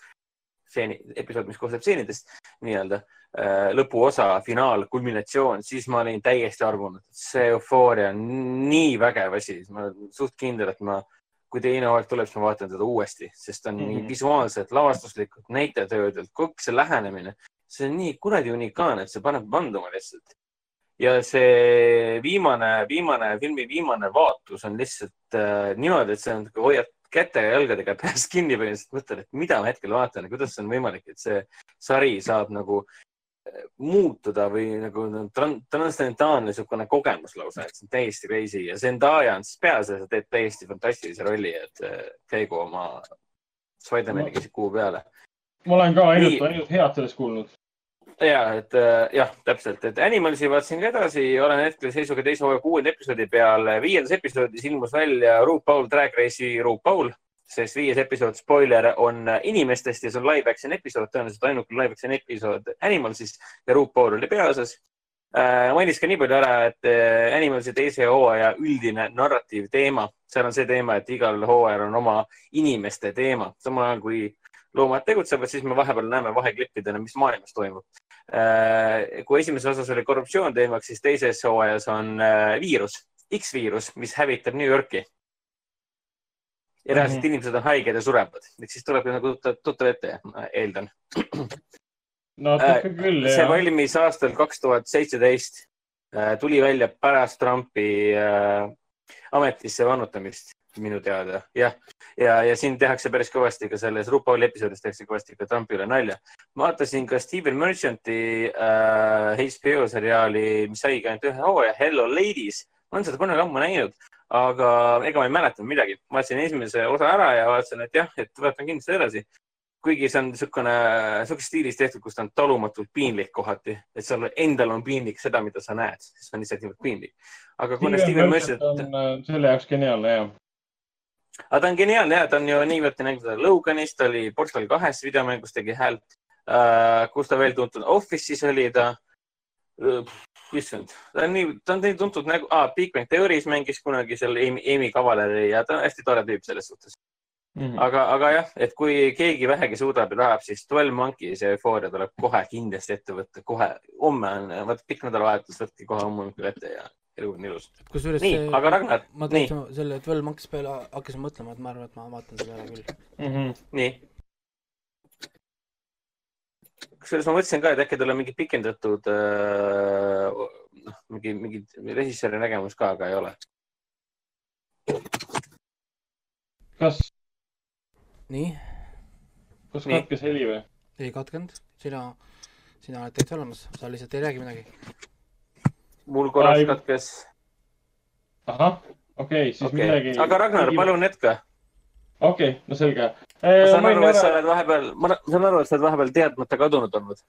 stseeni, episood, mis koosneb stseenidest nii-öelda äh, lõpuosa, finaal, kulminatsioon, siis ma olin täiesti armunud. see eufooria on nii vägev asi, ma olen suht kindel, et ma, kui teine hooaeg tuleb, siis ma vaatan teda uuesti, sest on mm -hmm. Mhm. nii visuaalselt, lavastuslikult, näitlejatöödelt, kogu see lähenemine, see on nii kuradi unikaalne, et see paneb vanduma lihtsalt. ja see viimane, viimane filmi viimane vaatus on lihtsalt äh, niimoodi, et see on, hoiad käte ja jalgadega peas kinni põhimõtteliselt, mõtled, et mida ma hetkel vaatan ja kuidas on võimalik, et see sari saab nagu äh, muutuda või nagu tran- transcendentaalne niisugune kogemus lausa, et see on täiesti crazy ja Zendaya on siis peaasjalikult, ta teeb täiesti fantastilise rolli, et äh, käigu oma Spider-maniga siit kuu peale. ma olen ka ainult ainult head sellest kuulnud. ja, et äh, jah, täpselt, et Animalsi vaatasin ka edasi, olen hetkel seisuga teise hooaja kuuenda episoodi peal. viiendas episoodis ilmus välja RuPaul Drag Race'i RuPaul, sest viies episood, spoiler, on inimestest ja see on live action episood, tõenäoliselt ainuke live action episood Animalsist ja RuPaul oli peaosas äh,. mainis ka nii palju ära, et äh, Animalsi teise hooaja üldine narratiivteema, seal on see teema, et igal hooajal on oma inimeste teema, samal ajal kui loomad tegutsevad, siis me vahepeal näeme vaheklippidena, mis maailmas toimub. Kui esimeses osas oli korruptsioon teemaks, siis teises hooajas on äh, viirus, X-viirus, mis hävitab New Yorki. ja reaalselt mm. -hmm. inimesed on haiged ja surevad, ehk siis tuleb nagu tuttav, ette, ma eeldan. natuke küll, see jah. valmis aastal kaks tuhat seitseteist, tuli välja pärast Trumpi äh, ametisse vannutamist minu teada, jah. ja, ja siin tehakse päris kõvasti ka selles RuPauli episoodis tehakse kõvasti ka Trumpi üle nalja. ma vaatasin ka Steven Merchanti äh, HBO seriaali, mis saigi ainult ühe hooaja, Hello Ladies. ma olen seda kunagi ammu näinud, aga ega ma ei mäletanud midagi. vaatasin esimese osa ära ja vaatasin, et jah, et vaatan kindlasti edasi kuigi see on niisugune, niisuguses stiilis tehtud, kus ta on talumatult piinlik kohati, et sul endal on piinlik seda, mida sa näed, see on lihtsalt niivõrd piinlik. aga kuna Steven Merchant, äh, selle jaoks geniaalne, jah. Aga ta on geniaalne ja ta on ju niivõrd näinud Loganis, ta oli Portal kahes videomängus tegi häält uh,. kus ta veel tuntud, Office'is oli ta uh,. issand, ta on nii, ta on nii tuntud nagu ah,, Big Bang Theory's mängis kunagi seal Amy, Amy Kavaleri ja ta on hästi tore tüüp selles suhtes. Mhm. aga, aga jah, et kui keegi vähegi suudab ja tahab, siis Twelve Monkeys ja Euphoria tuleb kohe kindlasti ette võtta, kohe homme on, vaata pikk nädalavahetus, võtke kohe hommikul ette ja elu on ilus. kusjuures nii, aga Ragnar, ma nii, täitsa selle Twelve Monkeys peale hakkasin mõtlema, et ma arvan, et ma vaatan selle ära küll. Mhm. nii. kusjuures ma mõtlesin ka, et äkki tuleb mingi pikendatud, noh, mingi, mingi režissööri nägemus ka, aga ei ole. kas, nii, kas katkes heli või? ei katkenud, sina, sina oled täitsa olemas, sa lihtsalt ei räägi midagi. Mul korraks Ai. katkes, ahah, okei, siis okei midagi okay., aga Ragnar, palun jätka. okei, no selge. ma saan aru, et sa oled vahepeal, ma saan aru, et sa oled vahepeal teadmata kadunud olnud.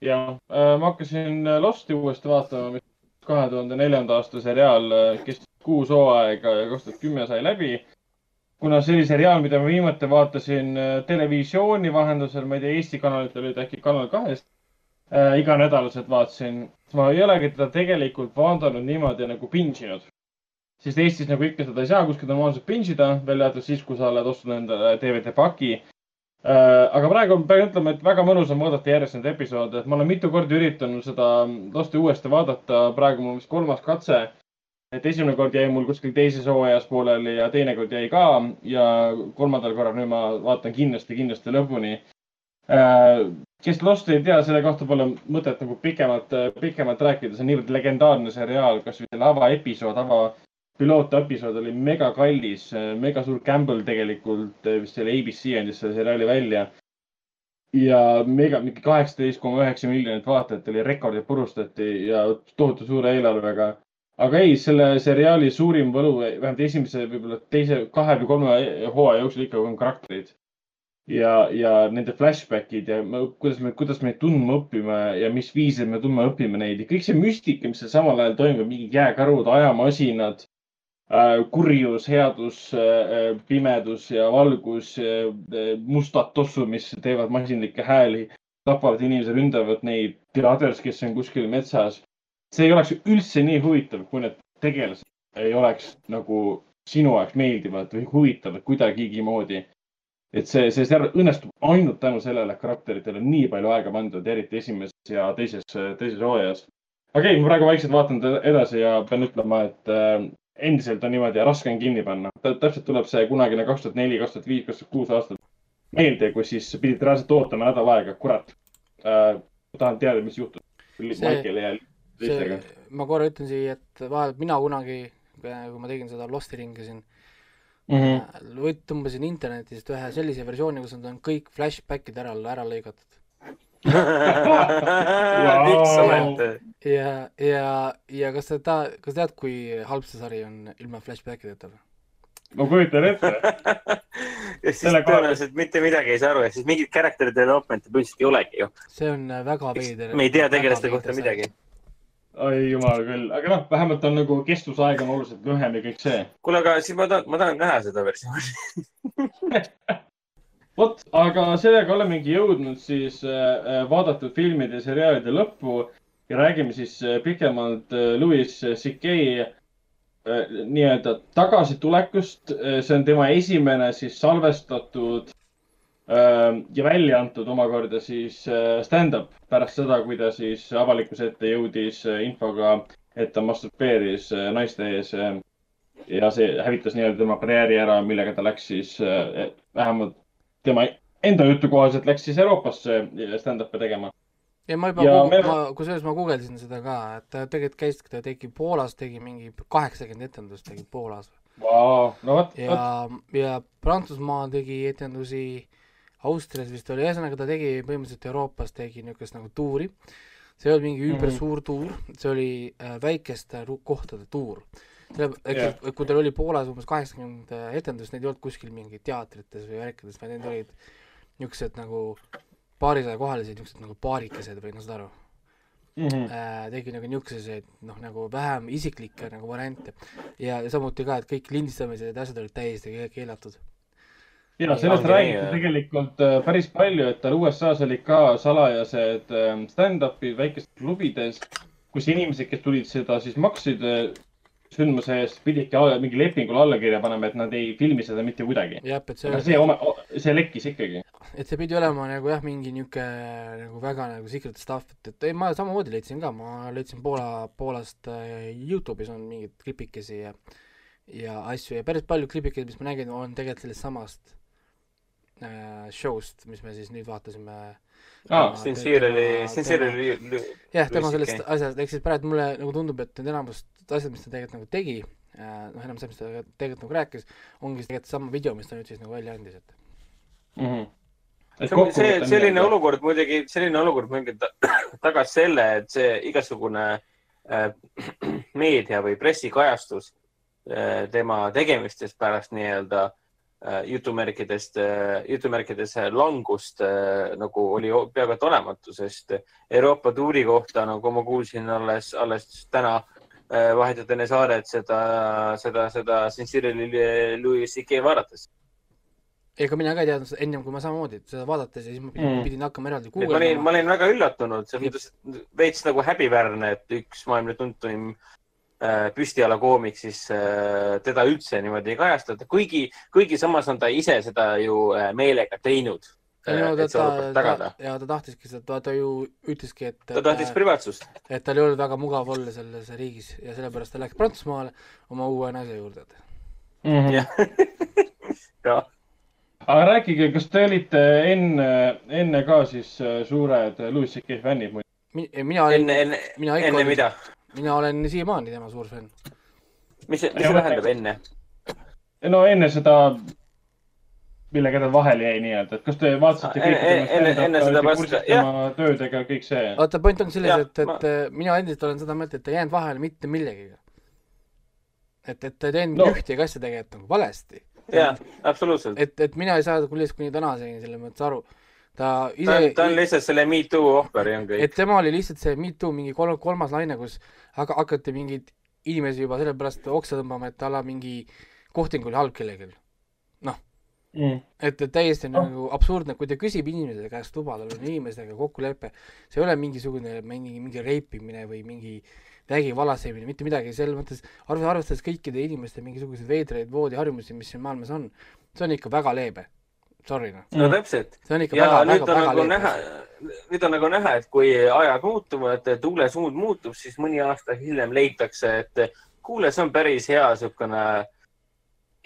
ja ma hakkasin Losti uuesti vaatama, mis kahe tuhande neljanda aasta seriaal kestis kuus hooaega ja kaks tuhat kümme sai läbi. kuna see oli seriaal, mida ma viimati vaatasin televisiooni vahendusel, ma ei tea, Eesti kanalitel olid äkki Kanal kahest äh,. iganädalaselt vaatasin, ma ei olegi teda tegelikult vaadanud niimoodi nagu binge inud. sest Eestis nagu ikka seda ei saa kuskilt normaalselt binge ida, välja arvatud siis, kui sa oled ostnud endale DVD paki Äh, aga praegu pean ütlema, et väga mõnus on vaadata järjest neid episoode, et ma olen mitu korda üritanud seda Losti uuesti vaadata, praegu mul vist kolmas katse. et esimene kord jäi mul kuskil teises hooajas pooleli ja teine kord jäi ka ja kolmandal korral nüüd ma vaatan kindlasti, kindlasti lõpuni. Kes Losti ei tea, selle kohta pole mõtet nagu pikemalt, pikemalt rääkida, see on niivõrd legendaarne seriaal, kasvõi selle avaepisood, ava pilootepisood oli mega kallis, mega suur gamble tegelikult, vist selle ABC andis selle seriaali välja. ja mega, mingi kaheksateist koma üheksa miljonit vaatajat oli, rekordid purustati ja tohutu suure eelarvega. aga ei, selle seriaali suurim võlu, vähemalt esimese, võib-olla teise, kahe või kolme hooaja jooksul ikka on karakterid. ja, ja nende flashback'id ja me- kuidas me, kuidas me neid tundma õpime ja mis viisil me tundma õpime neid ja kõik see müstika, mis seal samal ajal toimub, mingid jääkarud, ajamasinad äh, kurjus, headus, pimedus ja valgus, mustad tossud, mis teevad masinlikke hääli, tapavad inimesi, ründavad neid, teaders, kes on kuskil metsas. see ei oleks üldse nii huvitav, kui need tegelased ei oleks nagu sinu jaoks meeldivad või huvitavad kuidagigi moodi. Et see, see seriaal õnnestub ainult tänu sellele, et karakteritele on nii palju aega pandud, eriti esimeses ja teises, teises hooajas. okei okay,, ma praegu vaikselt vaatan ed- edasi ja pean ütlema, et äh, endiselt on niimoodi ja raske on kinni panna. täpselt tuleb see kunagine kaks tuhat neli, kaks tuhat viis, kaks tuhat kuus aastat meelde, kus siis pidid reaalselt ootama nädal aega, kurat äh,. tahan teada, mis juhtus See- Michaeli ja teistega ma korra ütlen siia, et vahepeal mina kunagi, kui ma tegin seda Losti ringi siin mm. -hmm. mm., võt-, tõmbasin internetist ühe sellise versiooni, kus nad on kõik flashback'id ära, ära lõigatud. oled? ja, ja, ja kas sa ta-, kas tead, kui halb see sari on ilma flashback ideta või? ma kujutan ette. ja siis Selle koha- tõenäoliselt mitte midagi ei saa aru, ehk siis mingit character development'i põhimõtteliselt ei olegi ju. see on äh, väga veider. me ei tea tegelaste kohta midagi. Oi jumal küll, aga noh, vähemalt on nagu kestusaeg on oluliselt lühem ja kõik see. kuule, aga siis ma tahan, ma tahan näha seda versiooni. vot, aga sellega olemegi jõudnud siis äh, vaadatud filmide ja seriaalide lõppu ja räägime siis äh, pikemalt äh, Louis C.K. äh, nii-öelda tagasitulekust. see on tema esimene siis salvestatud äh, ja välja antud omakorda siis äh, stand-up pärast seda, kui ta siis avalikkuse ette jõudis äh, infoga, et ta masturbeeris äh, naiste ees äh, ja see hävitas nii-öelda tema karjääri ära, millega ta läks siis äh, vähemalt tema enda jutu kohaselt läks siis Euroopasse stand-up'i tegema. ja ma juba Ja, me... kusjuures ma guugeldasin seda ka, et ta tegelikult käis, ta tegi Poolas, tegi mingi kaheksakümmend etendust tegi Poolas Vau, no vot, ja, ja Prantsusmaal tegi etendusi, Austrias vist oli, ühesõnaga ta tegi põhimõtteliselt Euroopas tegi niisugust nagu tuuri. see ei olnud mingi üübersuur tuur, see oli äh, väikeste kohtade tuur. selle, et kui tal oli Poolas umbes kaheksakümmend äh, etendust, neid ei olnud kuskil mingi teatrites või värkides, vaid need olid niisugused nagu paarisaja kohalised niisugused nagu paarikesed või noh, saad aru Mhm. äh, tegi nagu niisuguseid noh, nagu vähem isiklikke nagu variante ja, ja samuti ka, et kõik lindistamised ja asjad olid täiesti ke- keelatud. Ja sellest räägiti tegelikult äh, päris palju, et tal USA-s olid ka salajased äh, stand-up'id väikestes klubides, kus inimesed, kes tulid seda siis maksid äh, sündmuse eest, pididki mingi lepingule alla kirja panema, et nad ei filmi seda mitte kuidagi. jah, et see see oma, see lekkis ikkagi. et see pidi olema nagu jah, mingi niisugune nagu väga nagu secret stuff, et, et ei, ma samamoodi leidsin ka, ma leidsin Poola, Poolast äh, Youtube'is on mingeid klipikesi ja ja asju ja päris palju klipikesi, mis ma nägin, on tegelikult sellest samast äh, show'st, mis me siis nüüd vaatasime. Aa, Sincere oli, Sincere oli, jah, tema sellest asjast, ehk siis praegu mulle nagu tundub, et need enamust asjad, mis ta tegelikult nagu tegi, noh, enam see, mis ta tegelikult nagu rääkis, ongi tegelikult sama video, mis ta nüüd siis nagu välja andis, et Mhm. see, see, selline. olukord muidugi, selline olukord muidugi ta- tagas selle, et see igasugune äh, meedia või pressikajastus äh, tema tegemistest pärast nii-öelda äh, jutumärkidest, jutumärkides langust äh, nagu oli peaaegu et olematu, sest Euroopa tuuri kohta, nagu ma kuulsin alles, alles täna äh, vahetult enne saadet seda, seda, seda Sincere Louis C.K. vaadates. ega mina ka ei teadnud seda ennem, kui ma samamoodi seda vaadates ja siis ma pidin, Mm. pidin hakkama eraldi ma olin, guugeldama ma olin väga üllatunud, selles mõttes veits nagu häbiväärne, et üks maailma tuntuim äh, püstialakoomik siis äh, teda üldse niimoodi ei kajastata, kuigi, kuigi samas on ta ise seda ju äh, meelega teinud Ei no äh,, ta, ta, ta, ja ta tahtiski seda, ta, ta ju ütleski, et, ta tahtis privaatsust. et tal ei olnud väga mugav olla selles riigis ja sellepärast ta läks Prantsusmaale oma uue naise juurde. jah, jah, aga rääkige, kas te olite enne, enne ka siis äh, suured Louis CK fännid muidu? mina enne, mina ikka olin, mida? Mina olen siiamaani tema suur fänn. mis see, mis see tähendab enne? no enne seda, millega ta vahele jäi nii-öelda, et kas te vaatasite Enne- kõike tema enne- enne seda stand-up'i, vast- kursis jah. töödega, kõik see? vaata, point on selles, et, et ma- ma... mina endiselt olen seda meelt, et ta ei jäänud vahele mitte millegagi. et, et ta ei teinud No. ühtegi asja tegelikult nagu valesti. jah, absoluutselt. et, et mina ei saa küll kuni tänaseni selles mõttes aru. Ta ise on, ta on lihtsalt selle Me Too ohver ja on kõik et. tema oli lihtsalt see Me Too mingi kolm, kolmas laine, kus hak- hakati mingeid inimesi juba sellepärast oksa tõmbama, et ala mingi kohting oli halb kellelgi. Mm. et, et täiesti Oh. nagu absurdne, kui ta küsib inimese käest luba, tal on inimestega kokkulepe, see ei ole mingisugune mingi, mingi reipimine või mingi vägivallasemine, mitte midagi, selles mõttes arv-, arvestades kõikide inimeste mingisuguseid veidraid voodiharjumusi, mis siin maailmas on, see on ikka väga leebe. Sorry noh, no täpselt. see on ikka ja väga, nüüd väga, on väga nagu näha. nüüd on nagu näha, et kui ajad muutuvad, tuule suund muutub, siis mõni aasta hiljem leitakse, et kuule, see on päris hea niisugune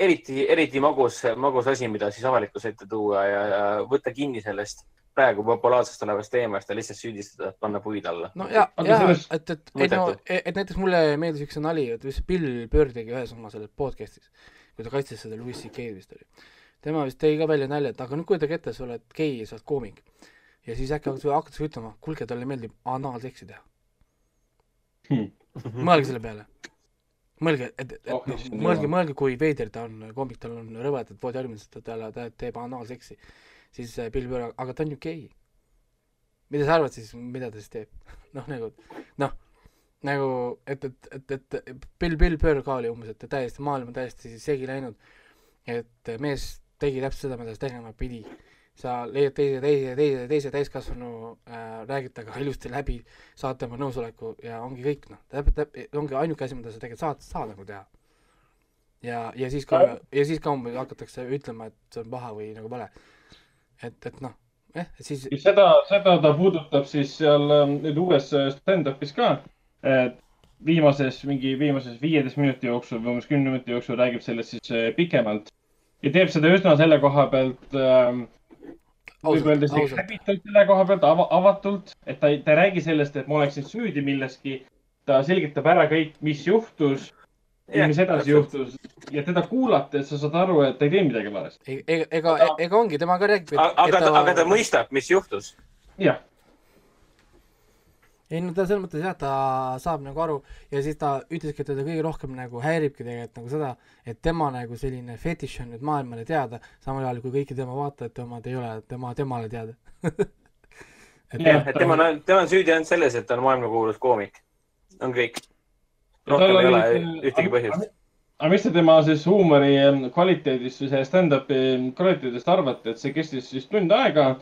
eriti, eriti magus, magus asi, mida siis avalikkuse ette tuua ja, ja võtta kinni sellest praegu populaarsest olevast teemast ja lihtsalt süüdistada, panna puid alla. no ja, ja sellest- et, et, et no Mõttetu., et näiteks mulle meeldis üks nali, et vist Bill Burr tegi ühes oma selles podcast'is, kui ta kaitses seda Louis CK-d vist oli. Tema vist tõi ka välja nalja, et aga nüüd kujutage ette, sa oled gei ja sa oled koomik. ja siis äkki hakatakse ütlema, kuulge, talle meeldib anaalseksi teha Hmm.. mõelge selle peale. mõelge, et, et Oh, noh, mõelge, mõelge, kui veider ta on, koomik, tal on rõvedad voodiharjumused, ta talle, ta teeb anaalseksi. siis Bill Burr, aga ta on ju gei. mida sa arvad siis, mida ta siis teeb? noh, nagu, noh, nagu, et, et, et, et Bill, Bill Burr ka oli umbes, et täiesti, maailm on täiesti segi läinud. et mees tegi täpselt seda, mida ta tegema pidi. sa leiad teise, teise, teise, teise täiskasvanu äh,, räägid temaga ilusti läbi, saad tema nõusoleku ja ongi kõik, noh, täpselt, täpselt, ongi ainuke asi, mida sa tegelikult saad, saad nagu teha. ja, ja siis ka, ja siis ka umbes hakatakse ütlema, et see on paha või nagu vale. et, et noh, jah, et siis seda, seda ta puudutab siis seal ähm, nüüd uues äh, stand-up'is ka. viimases, mingi viimases viieteist minuti jooksul või umbes kümne minuti jooksul räägib sellest siis äh, pikemalt ja teeb seda üsna selle koha pealt ähm, võib öelda isegi häbitult selle koha pealt ava,, avatult, et ta ei, ta ei räägi sellest, et ma oleksin süüdi milleski. ta selgitab ära kõik, mis juhtus ja mis edasi. juhtus ja teda kuulates sa saad aru, et ta ei tee midagi valesti. ega, ega, ega ongi, tema ka räägib, aga ta, aga ta mõistab, mis juhtus. jah, ei no ta selles mõttes jah, ta saab nagu aru ja siis ta ütleski, et teda kõige rohkem nagu häiribki tegelikult nagu seda, et tema nagu selline fetiš on nüüd maailmale teada, samal ajal kui kõiki tema vaatajate omad ei ole tema, temale teada et Jah. jah, et tema on, tema on süüdi ainult selles, et ta on maailmakuulus koomik. on kõik. Rohkem ei ole ühtegi põhjust. aga mis te tema siis huumori kvaliteedist või see stand-up'i kvaliteedist arvate, et see kestis siis tund aega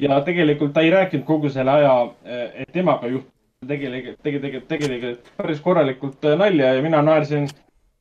ja tegelikult ta ei rääkinud kogu selle aja, et temaga juhtus tegelikult, tegelikult, tegelikult päris korralikult äh, nalja ja mina naersin,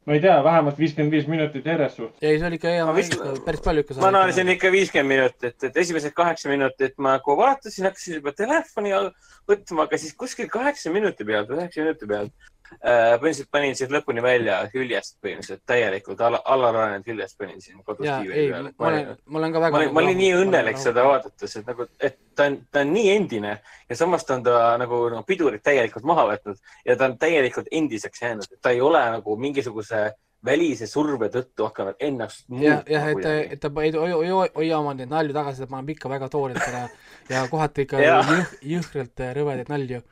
ma ei tea, vähemalt viiskümmend viis minutit järjest suht. ei see oli ikka hea vist- päris palju ikka ma naersin ikka viiskümmend minutit, et esimesed kaheksa minutit ma nagu vaatasin, hakkasin juba telefoni all võtma, aga siis kuskil kaheksa minuti pealt või üheksa minuti pealt põhimõtteliselt panin siis lõpuni välja küljest põhimõtteliselt täielikult alla, allaranenud küljest panin siin kodus ja diivani ei, peal. ma olen, ma olen ka väga ma olin, ma olin nii õnnelik seda. vaadates, et nagu, et ta on, ta on nii endine ja samas ta on ta nagu no, pidurid täielikult maha võtnud ja ta on täielikult endiseks jäänud, et ta ei ole nagu mingisuguse välise surve tõttu hakanud ennast jah, jah, et, et ta ei hoia, oma neid nalju tagasi, ta paneb ikka väga toorelt ära ja kohati ikka jõh, jõhkralt rõvedaid nalju.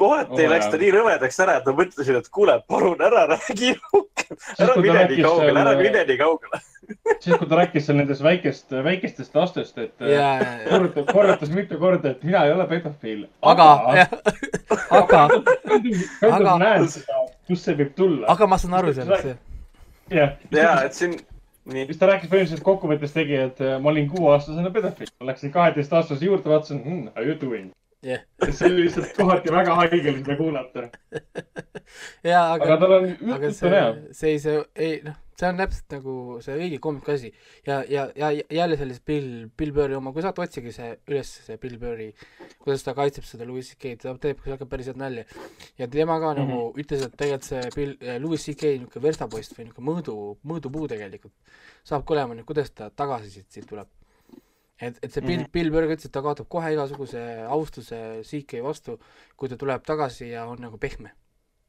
Kohati Oo, läks ta nii rõvedaks ära, et ma mõtlesin, et kuule, palun ära räägi rohkem, ära mine nii kaugele, seal- ära mine nii kaugele. siis, kui ta rääkis seal nendest väikest, väikestest lastest, et ja, korrutas, korrutas mitu korda, et mina ei ole pedofiil. aga, aga, aga aga- näen seda, kust see võib tulla. aga ma saan aru sellest, jah, ja, et siin, nii, siis ta rääkis põhimõtteliselt kokkuvõttes tegi, et äh, ma olin kuueaastasena pedofiil. ma läksin kaheteistaastase juurde, vaatasin mm,, how you doing jah, see oli lihtsalt kohati väga haige seda kuulata. ja aga aga, tal on on hea. see, see, see, ei noh, see on täpselt nagu see õige koomiku asi ja, ja, ja jälle sellist Bill, Bill Burri oma, kui saate, otsige see üles, see Bill Burri, kuidas ta kaitseb seda Louis CK-d, ta teeb seal ka päris head nalja. ja tema ka nagu mm -hmm. ütles, et tegelikult see Bill, Louis CK niisugune verstapoist või niisugune mõõdu, mõõdupuu tegelikult saabki olema nüüd, kuidas ta tagasi siit, siit tuleb. et, et see Bill mm. -hmm. Bill Burr ütles, et ta kaotab kohe igasuguse austuse CK vastu, kui ta tuleb tagasi ja on nagu pehme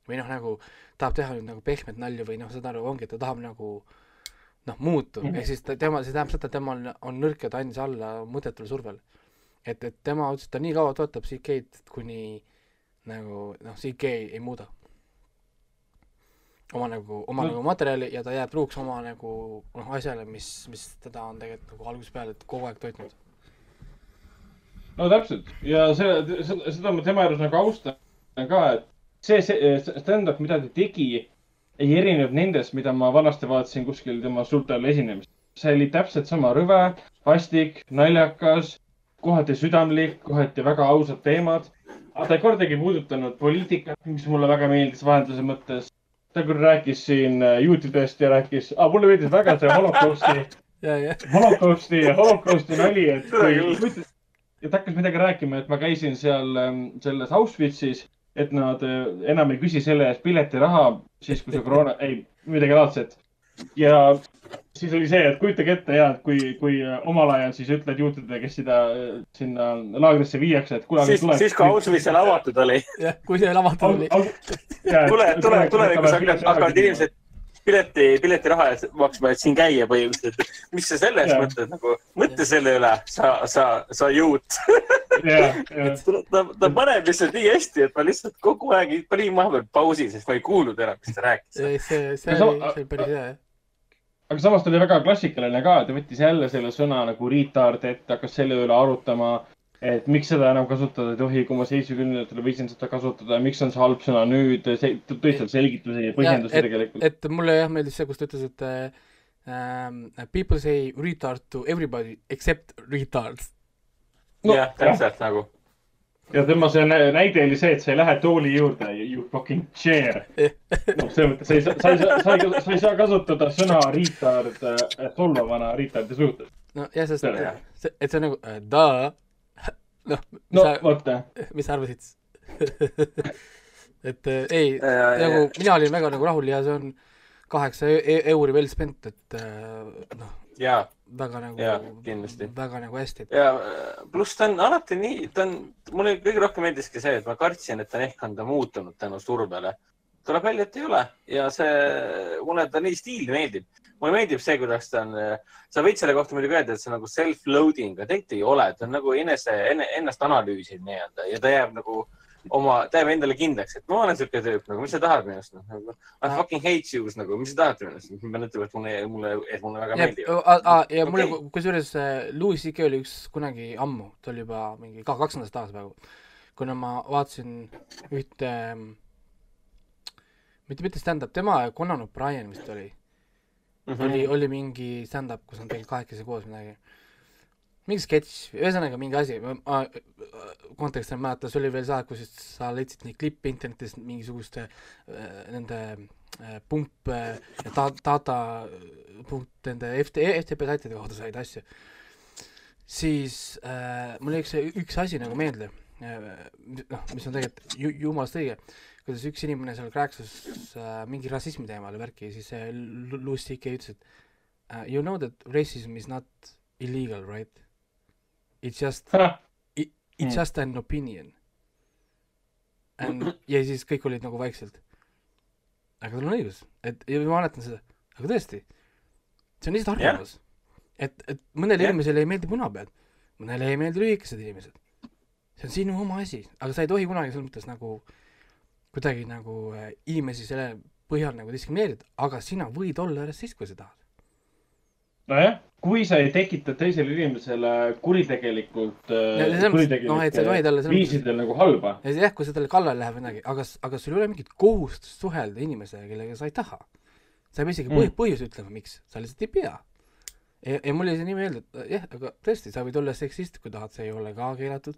või noh, nagu tahab teha nüüd nagu pehmet nalja või noh, saad aru, ongi, et ta tahab nagu noh, muutu mm. -hmm. ehk siis ta, tema, see tähendab seda, et tema on, on nõrk ja ta andis alla mõttetule survele. et, et tema ütles, et ta nii kaua toetab CK-d, kuni nagu noh, CK ei muuda oma nagu, oma No- nagu materjali ja ta jääb truuks oma nagu noh, asjale, mis, mis teda on tegelikult nagu algusest peale kogu aeg toitnud. no täpselt ja see, seda, seda ma tema juures nagu austan ka, et see, see stand-up, mida ta tegi, ei erinenud nendest, mida ma vanasti vaatasin kuskil tema suurtel esinemist. see oli täpselt sama rõve, vastik, naljakas, kohati südamlik, kohati väga ausad teemad. aga ta ei kordagi puudutanud poliitikat, mis mulle väga meeldis vahenduse mõttes. Ta küll rääkis siin äh, juutidest ja rääkis, mulle meeldis väga see holokausti ja, ja, holokausti, holokausti nali, et kui, ja ta hakkas midagi rääkima, et ma käisin seal ähm, selles Auschwitzis, et nad äh, enam ei küsi selle eest piletiraha, siis kui see koroona, ei, midagi laadset. Ja siis oli see, et kujutage ette ja, et kui, kui äh, omal ajal siis ütled juutidele, kes seda äh, sinna laagrisse viiakse, et kuule. siis, siis kui Auschwitz seal avatud oli, jah, kui see lavatud oli. tule, tule, tulevikus hakkavad, hakkavad inimesed pileti, piletiraha maksma, et siin käia põhimõtteliselt. mis sa selle eest Jah. mõtled nagu, mõtle selle üle, sa, sa, sa juut. ja, ja, ta, ta paneb lihtsalt nii hästi, et ma lihtsalt kogu aeg panin vahepeal pausi, sest ma ei kuulnud enam, mis ta rääkis. see, see, see oli, see oli päris hea, jah. aga samas ta oli väga klassikaline ka, ta võttis jälle selle sõna nagu retard ette, hakkas selle üle arutama, et miks seda enam kasutada ei tohi, kui ma seitsmekümnendatel võisin seda kasutada, miks on see halb sõna nüüd, tõi seal selgitusi ja põhjendusi et- tegelikult. et mulle jah meeldis see, kus ta ütles, et äh, um, people say retard to everybody except retards. No, jah, täpselt nagu. ja tema see nä- näide oli see, et sa ei lähe tooli juurde, you fucking chair. noh, selles mõttes sa ei saa, sa ei saa, sa ei, sa ei saa kasutada sõna retard äh, solvavana retardi suhtes. no jah, sest et see on nagu uh, da, noh, mis no sa, vaata, mis sa arvasid? et äh, ei, nagu mina olin väga nagu rahul ja see on kaheksa e euri well spent, et äh, noh, ja, väga nagu Jaa, kindlasti. väga nagu hästi. ja pluss ta on alati nii, ta on, mulle kõige rohkem meeldiski see, et ma kartsin, et ta on ehk on ta muutunud tänu survele. Tuleb välja, et ei ole ja see, mulle ta nii stiil meeldib. mulle meeldib see, kuidas ta on, sa võid selle kohta muidugi öelda, et see on nagu self-loading, aga tegelikult ei ole, ta on nagu enese, ennast analüüsiv nii-öelda ja ta jääb nagu oma, ta jääb endale kindlaks, et ma olen siuke tüüp nagu, mis sa tahad minust noh, nagu I fucking hate you nagu, mis sa tahad minust, ma pean ütlema, et mulle, mulle, et mulle väga meeldib. ja mulle Okei. kusjuures äh, Louis CK oli üks kunagi ammu, ta oli juba mingi ka kaks nädalat tagasi praegu, kuna ma vaatasin ühte, mitte, mitte stand-up, tema ja Conan O'Brien vist oli mm, -hmm. oli, oli mingi stand-up, kus nad tegid kahekesi koos midagi. mingi sketš, ühesõnaga mingi asi, ma konteksti ei mäleta, see oli veel see aeg, kus sa leidsid neid klippe internetist mingisuguste äh, nende äh, pump äh, ja ta-, data punkt nende FT, FTP saitide kaudu said asju. siis äh, mul jäi üks, üks asi nagu meelde noh, mis on tegelikult ju, jumalast õige, kuidas üks inimene seal rääkis äh, mingi rassismi teemal värki ja siis see Louis CK ütles, et uh, you know that racism is not illegal, right? It's just, it's Mm. just an opinion. And ja siis kõik olid nagu vaikselt. aga tal on õigus, et ja ma mäletan seda, aga tõesti, see on lihtsalt arvamus. et, et mõnele Jah. inimesele ei meeldi punapead, mõnele ei meeldi lühikesed inimesed. see on sinu oma asi, aga sa ei tohi kunagi selles mõttes nagu kuidagi nagu äh, inimesi selle põhjal nagu diskrimineerida, aga sina võid olla rassist, kui sa tahad. nojah, kui sa ei tekita teisele inimesele kuritegelikult, selles mõttes, noh, viisidel nagu halba. ja jah, kui sa talle kallale läheb või midagi, aga, aga sul ei ole mingit kohustust suhelda inimesega, kellega sa ei taha. sa ei pea isegi Mm. põhjust ütlema, miks, sa lihtsalt ei pea. ja, ja mulle jäi see nii meelde, et jah, aga tõesti, sa võid olla seksist, kui tahad, see ei ole ka keelatud.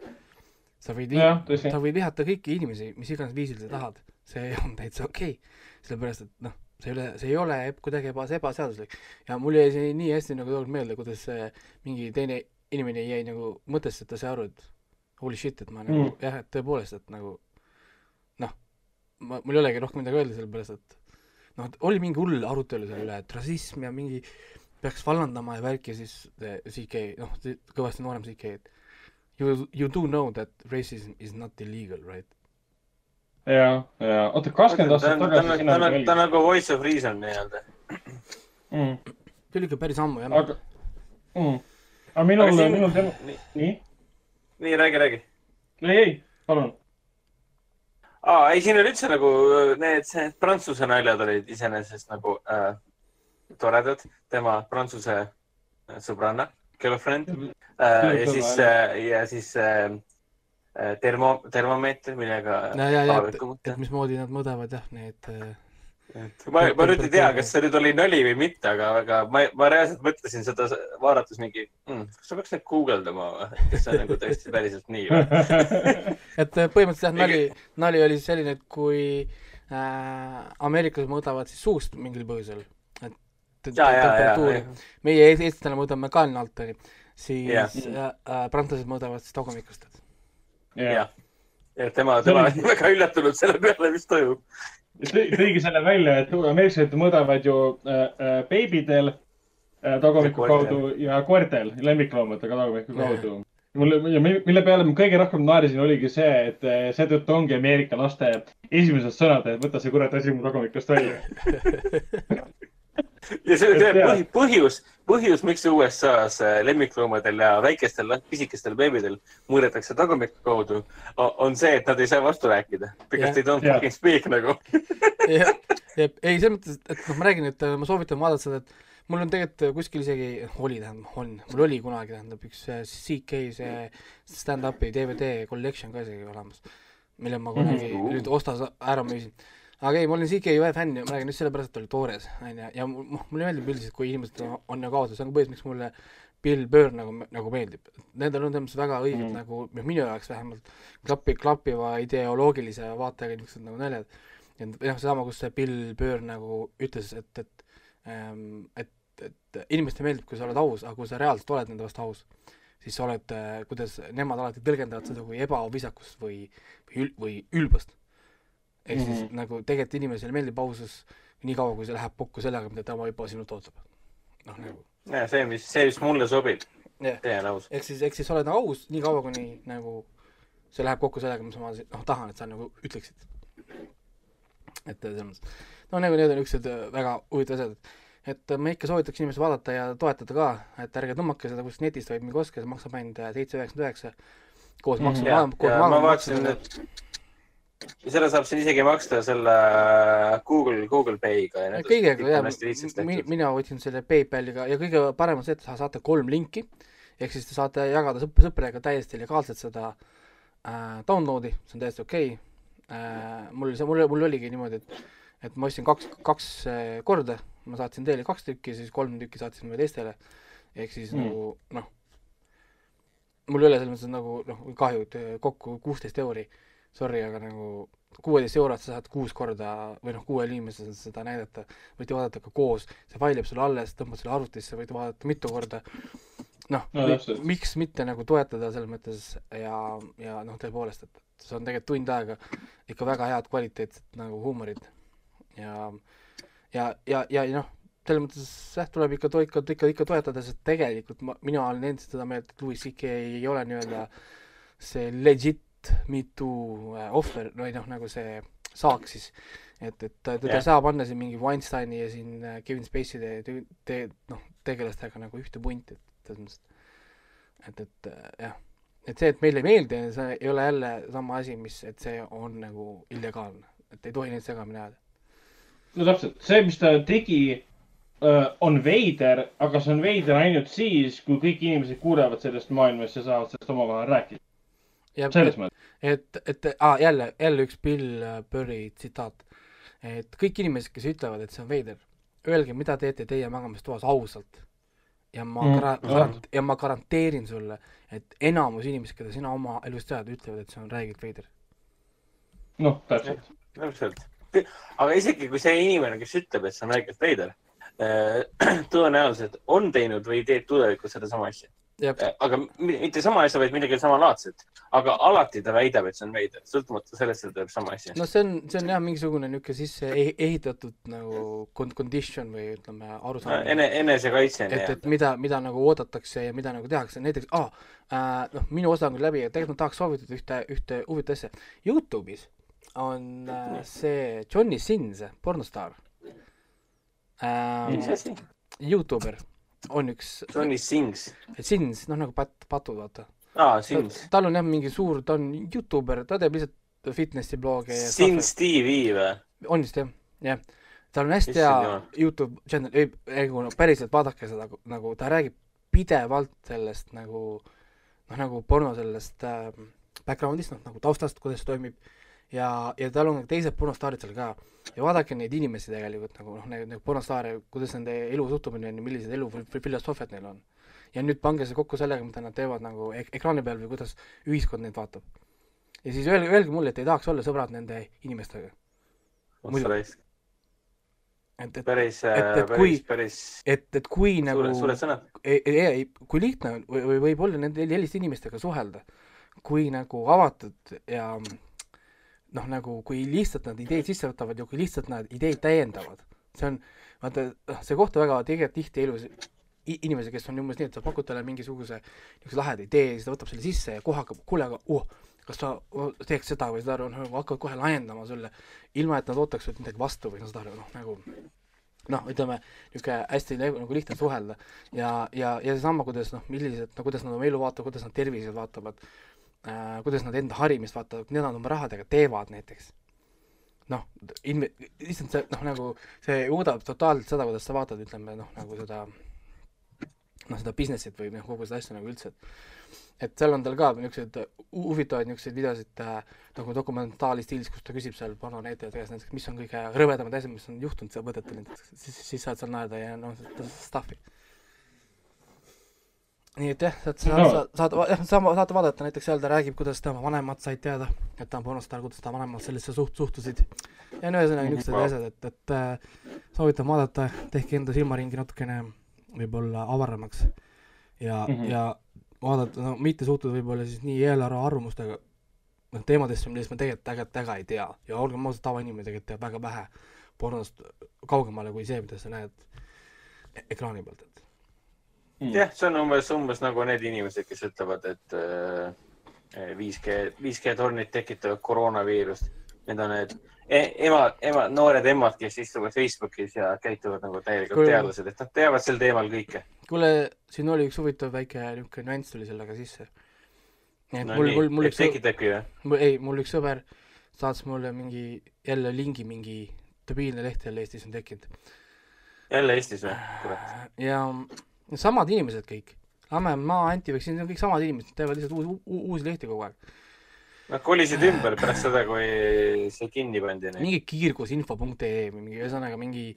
Sa võid, sa. võid vihata kõiki inimesi, mis iganes viisil sa tahad, see on täitsa okei okay.. sellepärast, et noh, see ei ole, see ei ole kuidagi eba, ebaseaduslik. ja mul jäi see nii hästi nagu tookord meelde, kuidas see mingi teine inimene jäi nagu mõttesse, et ta sai aru, et holy shit, et ma nagu Mm. jah, et tõepoolest, et nagu noh, ma, mul ei olegi rohkem midagi öelda, sellepärast et noh, oli mingi hull arutelu selle üle, et rassism ja mingi peaks vallandama ja värk ja siis CK, noh, kõvasti noorem CK, et you, you do know that racism is not illegal, right? ja, ja oota, kakskümmend ta aastat tagasi ta on, ta on. nagu voice of reason nii-öelda. Mm, see oli ikka päris ammu jah. aga, aga minul Aga, siin- minul tema, nii, nii, nii räägi, räägi. ei, ei, palun. aa, ei, siin oli üldse nagu need, need prantsuse naljad olid iseenesest nagu äh, toredad. tema prantsuse äh, sõbranna, girlfriend äh, ja siis äh,, ja siis äh, äh, termo, termomeeter, millega ja, ja, ja, et, et mismoodi nad mõõdavad jah, need äh, ma, ma nüüd ei tea, kas see nüüd oli nali või mitte, aga, aga ma, ma reaalselt mõtlesin seda vaadates mingi mm,, kas sa peaks nüüd guugeldama või, kas see on nagu tõesti päriselt nii või? et äh, põhimõtteliselt jah, nali, nali oli selline, et kui äh, ameeriklased mõõdavad siis suust mingil põhjusel, et temperatuuri, meie eest- eestlane mõõdame Kaln Altari, siis Jah. äh, äh, prantslased mõõdavad siis tagumikust, et ja, ja tema, tema oli väga üllatunud selle peale, mis toimub. tõigi selle välja, et ameeriklased mõõdavad ju äh, äh, beebidel äh, tagumiku kaudu ja koertel, lemmikloomadega tagumiku Jah. kaudu. mi- mille peale ma kõige rohkem naersin, oligi see, et äh, seetõttu ongi Ameerika laste esimesed sõnad, et võta see kurat asi mu tagumikust välja. ja see, jaa. põhi, põhjus, põhjus, miks USA-s äh, lemmikloomadel ja väikestel pisikestel beebidel mõõdetakse tagumiku kaudu, on see, et nad ei saa vastu rääkida. Because they don't fucking speak nagu. jah, ei selles mõttes, et noh, ma räägin, et äh, ma soovitan vaadata seda, et mul on tegelikult äh, kuskil isegi, oli tähendab, on, mul oli kunagi tähendab üks CK see stand-up'i DVD collection ka isegi olemas, mille ma kunagi mm. -hmm. nüüd ostas ära müüsin. Aga ei, ma olin CK ühe fänn ja ma räägin just sellepärast, et ta oli toores, onju, ja mul- noh, mulle meeldib üldiselt, kui inimesed on, on nagu ausad, see on ka põhjus, miks mulle Bill Burr nagu, nagu meeldib. Nendel on mõttes väga õiged mm. nagu, noh, minu jaoks vähemalt klapi, klapiva ideoloogilise vaatega niisugused nagu naljad. et noh, seesama, kus see Bill Burr nagu ütles, et, et ähm, et, et inimestele meeldib, kui sa oled aus, aga kui sa reaalselt oled nende vastu aus, siis sa oled, kuidas nemad alati tõlgendavad seda kui ebavisakust või, või ül-, või ülbust. Ehk mm -hmm. siis Mhm. nagu tegelikult inimesele meeldib ausus niikaua, kui see läheb kokku sellega, mida tema juba sinult ootab. noh, nagu ja see, mis, see, mis mulle sobib. ehk siis, ehk siis oled nagu aus nii kaua, kuni nagu see läheb kokku sellega, mis ma noh, tahan, et sa nagu ütleksid. et selles mõttes, no nagu need on niisugused äh, väga huvitavad asjad, et äh, ma ikka soovitaks inimesi vaadata ja toetada ka, et ärge tõmmake seda kuskilt netist, vaid minge ostke, see maksab ainult äh, seitse üheksakümmend üheksa koos Mhm. maksu, ja, koos ja ma maamaksuga vaatasin, et ja selle saab siin isegi maksta selle Google, Google Pay'ga kõigega jah mina võtsin selle PayPaliga ja kõige parem on see, et sa saate kolm linki, ehk siis te saate jagada sõp-, sõpradega täiesti legaalselt seda äh, download'i, see on täiesti okei okay. äh,. mul see, mul, mul oligi niimoodi, et, et ma ostsin kaks, kaks äh, korda, ma saatsin teile kaks tükki, siis kolm tükki saatsin veel teistele, ehk siis Mm. nagu noh, mul ei ole selles mõttes nagu noh, kahju, et äh, kokku kuusteist euri, sorry, aga nagu kuueteist eurot sa saad kuus korda või noh, kuuele inimesele seda näidata, võite vaadata ka koos, see fail jääb sulle alles, tõmbad selle arvutisse, võite vaadata mitu korda. noh No no, miks mitte nagu toetada selles mõttes ja, ja noh, tõepoolest, et see on tegelikult tund aega ikka väga head kvaliteetset nagu huumorit. Ja, ja, ja, ja, ja noh, selles mõttes jah, tuleb ikka, ikka, ikka, ikka toetada, sest tegelikult ma, mina olen endiselt seda meelt, et Louis CK ei ole nii-öelda see legit too äh, ohver, ei noh, nagu see saak siis, et, et teda Jah. ei saa panna siin mingi Weinsteini ja siin äh, Kevin Spacey te, te, te, noh, tegelastega nagu ühte punti, et selles mõttes, et, et äh, jah, et see, et meile ei meeldi, see ei ole jälle sama asi, mis, et see on nagu illegaalne, et ei tohi neid segamini ajada. no täpselt, see, mis ta tegi, on veider, aga see on veider ainult siis, kui kõik inimesed kuulevad sellest maailmast ja saavad sellest omavahel rääkida. Ja selles mõttes. et, et ah, jälle, jälle üks Bill Burri tsitaat. et kõik inimesed, kes ütlevad, et see on veider, öelge, mida teete teie magamistoas ausalt. ja ma Mm, gara-, garant- ja ma garanteerin sulle, et enamus inimesed, keda sina oma elus tead, ütlevad, et see on räigelt veider. noh, täpselt. täpselt. aga isegi kui see inimene, kes ütleb, et see on väikelt veider, tõenäoliselt on teinud või teeb tulevikus sedasama asja. jah, aga mi- mitte sama asja, vaid midagi samalaadset. aga alati ta väidab, et see on veider, sõltumata sellest, et ta teeb sama asja. no see on, see on jah, mingisugune niisugune sisse e- ehitatud nagu con- condition või ütleme, arusaam ene, enesekaitse et, et mida, mida nagu oodatakse ja mida nagu tehakse, näiteks aa äh,, noh, minu osa on küll läbi ja tegelikult ma tahaks soovitada ühte, ühte huvitavat asja. Youtube'is on äh, see Johnny Sins, pornostaar mis äh,. asi? Youtuber on üks, Johnny Sings. Sins, noh nagu pat-, patud, vaata. aa, Sings. tal on jah mingi suur, ta on Youtuber, ta teeb lihtsalt fitnessi blog'e ja Sings TV või? on vist jah, jah. tal on hästi hea. Youtube channel, ei, ei no päriselt vaadake seda, nagu ta räägib pidevalt sellest nagu noh, nagu porno sellest äh, background'ist, noh nagu taustast, kuidas see toimib ja, ja tal on teised pornostaarid seal ka ja vaadake neid inimesi tegelikult nagu noh, neid, neid pornostaare, kuidas nende elu suhtumine on ja millised elu filosoofiad neil on. ja nüüd pange see kokku sellega, mida nad teevad nagu ek ekraani peal või kuidas ühiskond neid vaatab. ja siis öelge, öelge mulle, et ei tahaks olla sõbrad nende inimestega. Muidu- päris, et, et, päris, et- et päris kui-, päris et, et kui nagu suured, sõnad. ei, ei, ei, kui lihtne on või, või võib olla nende selliste inimestega suhelda, kui nagu avatud ja noh, nagu kui lihtsalt nad ideid sisse võtavad ja kui lihtsalt nad ideid täiendavad, see on, vaata, see koht on väga tegelikult tihti elus inimesi, kes on umbes nii, et sa pakud talle mingisuguse niisuguse laheda idee, siis ta võtab selle sisse ja kohe hakkab, kuule, aga oh, kas sa oh, teeks seda või seda, noh, hakkavad kohe laiendama sulle, ilma et nad ootaks sult midagi vastu või seda, noh, nagu noh, ütleme niisugune hästi nagu lihtne suhelda. Ja, ja, ja seesama, kuidas noh, millised no,, kuidas nad oma elu vaatavad, kuidas nad terviseid vaatavad äh,, kuidas nad enda harimist vaatavad, mida nad oma rahadega teevad näiteks. noh, inve-, lihtsalt see noh, nagu see muudab totaalselt seda, kuidas sa vaatad, ütleme noh, nagu seda noh, seda business'it või noh, kogu seda asja nagu üldse, et et seal on tal ka niisuguseid hu- huvitavaid niisuguseid videosid äh, nagu dokumentaali stiilis, kus ta küsib seal pornonäitajate käest näiteks, mis on kõige rõvedamad asjad, mis on juhtunud seal võtetel siis, siis saad seal naerda ja noh, stuff'i. Nii et jah, saad, saad No. no., saad, jah, sama, saate vaadata, näiteks seal ta räägib, kuidas tema vanemad said teada, et ta on pornostaar, kuidas ta vanemad sellesse suht-, suhtusid. ja no ühesõnaga niisugused asjad, et, et äh, soovitan vaadata, tehke enda silmaringi natukene võib-olla avaramaks ja mm. -hmm. ja vaadata, no mitte suhtuda võib-olla siis nii eelarve arvamustega noh, teemadesse, millest me tegelikult tegelikult väga ei tea ja olgem ausad, tavainimene tegelikult teab väga vähe pornost kaugemale kui see, mida sa näed e- ekraani pealt, et jah, see on umbes, umbes nagu need inimesed, kes ütlevad, et äh, 5G, 5G tornid tekitavad koroonaviirust. Need on need emad, emad, noored emad, kes istuvad Facebookis ja käituvad nagu täielikult Kuule- teadlased, et nad teavad sel teemal kõike. kuule, siin oli üks huvitav väike niisugune nüanss tuli sellega sisse. et no mul, mul, mul, üks, tekitabki või? ei, mul üks sõber saatis mulle mingi jälle lingi, mingi debiilne leht jälle Eestis on tekkinud. jälle Eestis või? kurat. ja samad inimesed kõik, Lammemaa, Antivaks, need on kõik samad inimesed, teevad lihtsalt uus, u- uusi lehti kogu aeg. Nad kolisid ümber pärast seda, kui see kinni pandi. mingi kiirgusinfo.ee või mingi, ühesõnaga mingi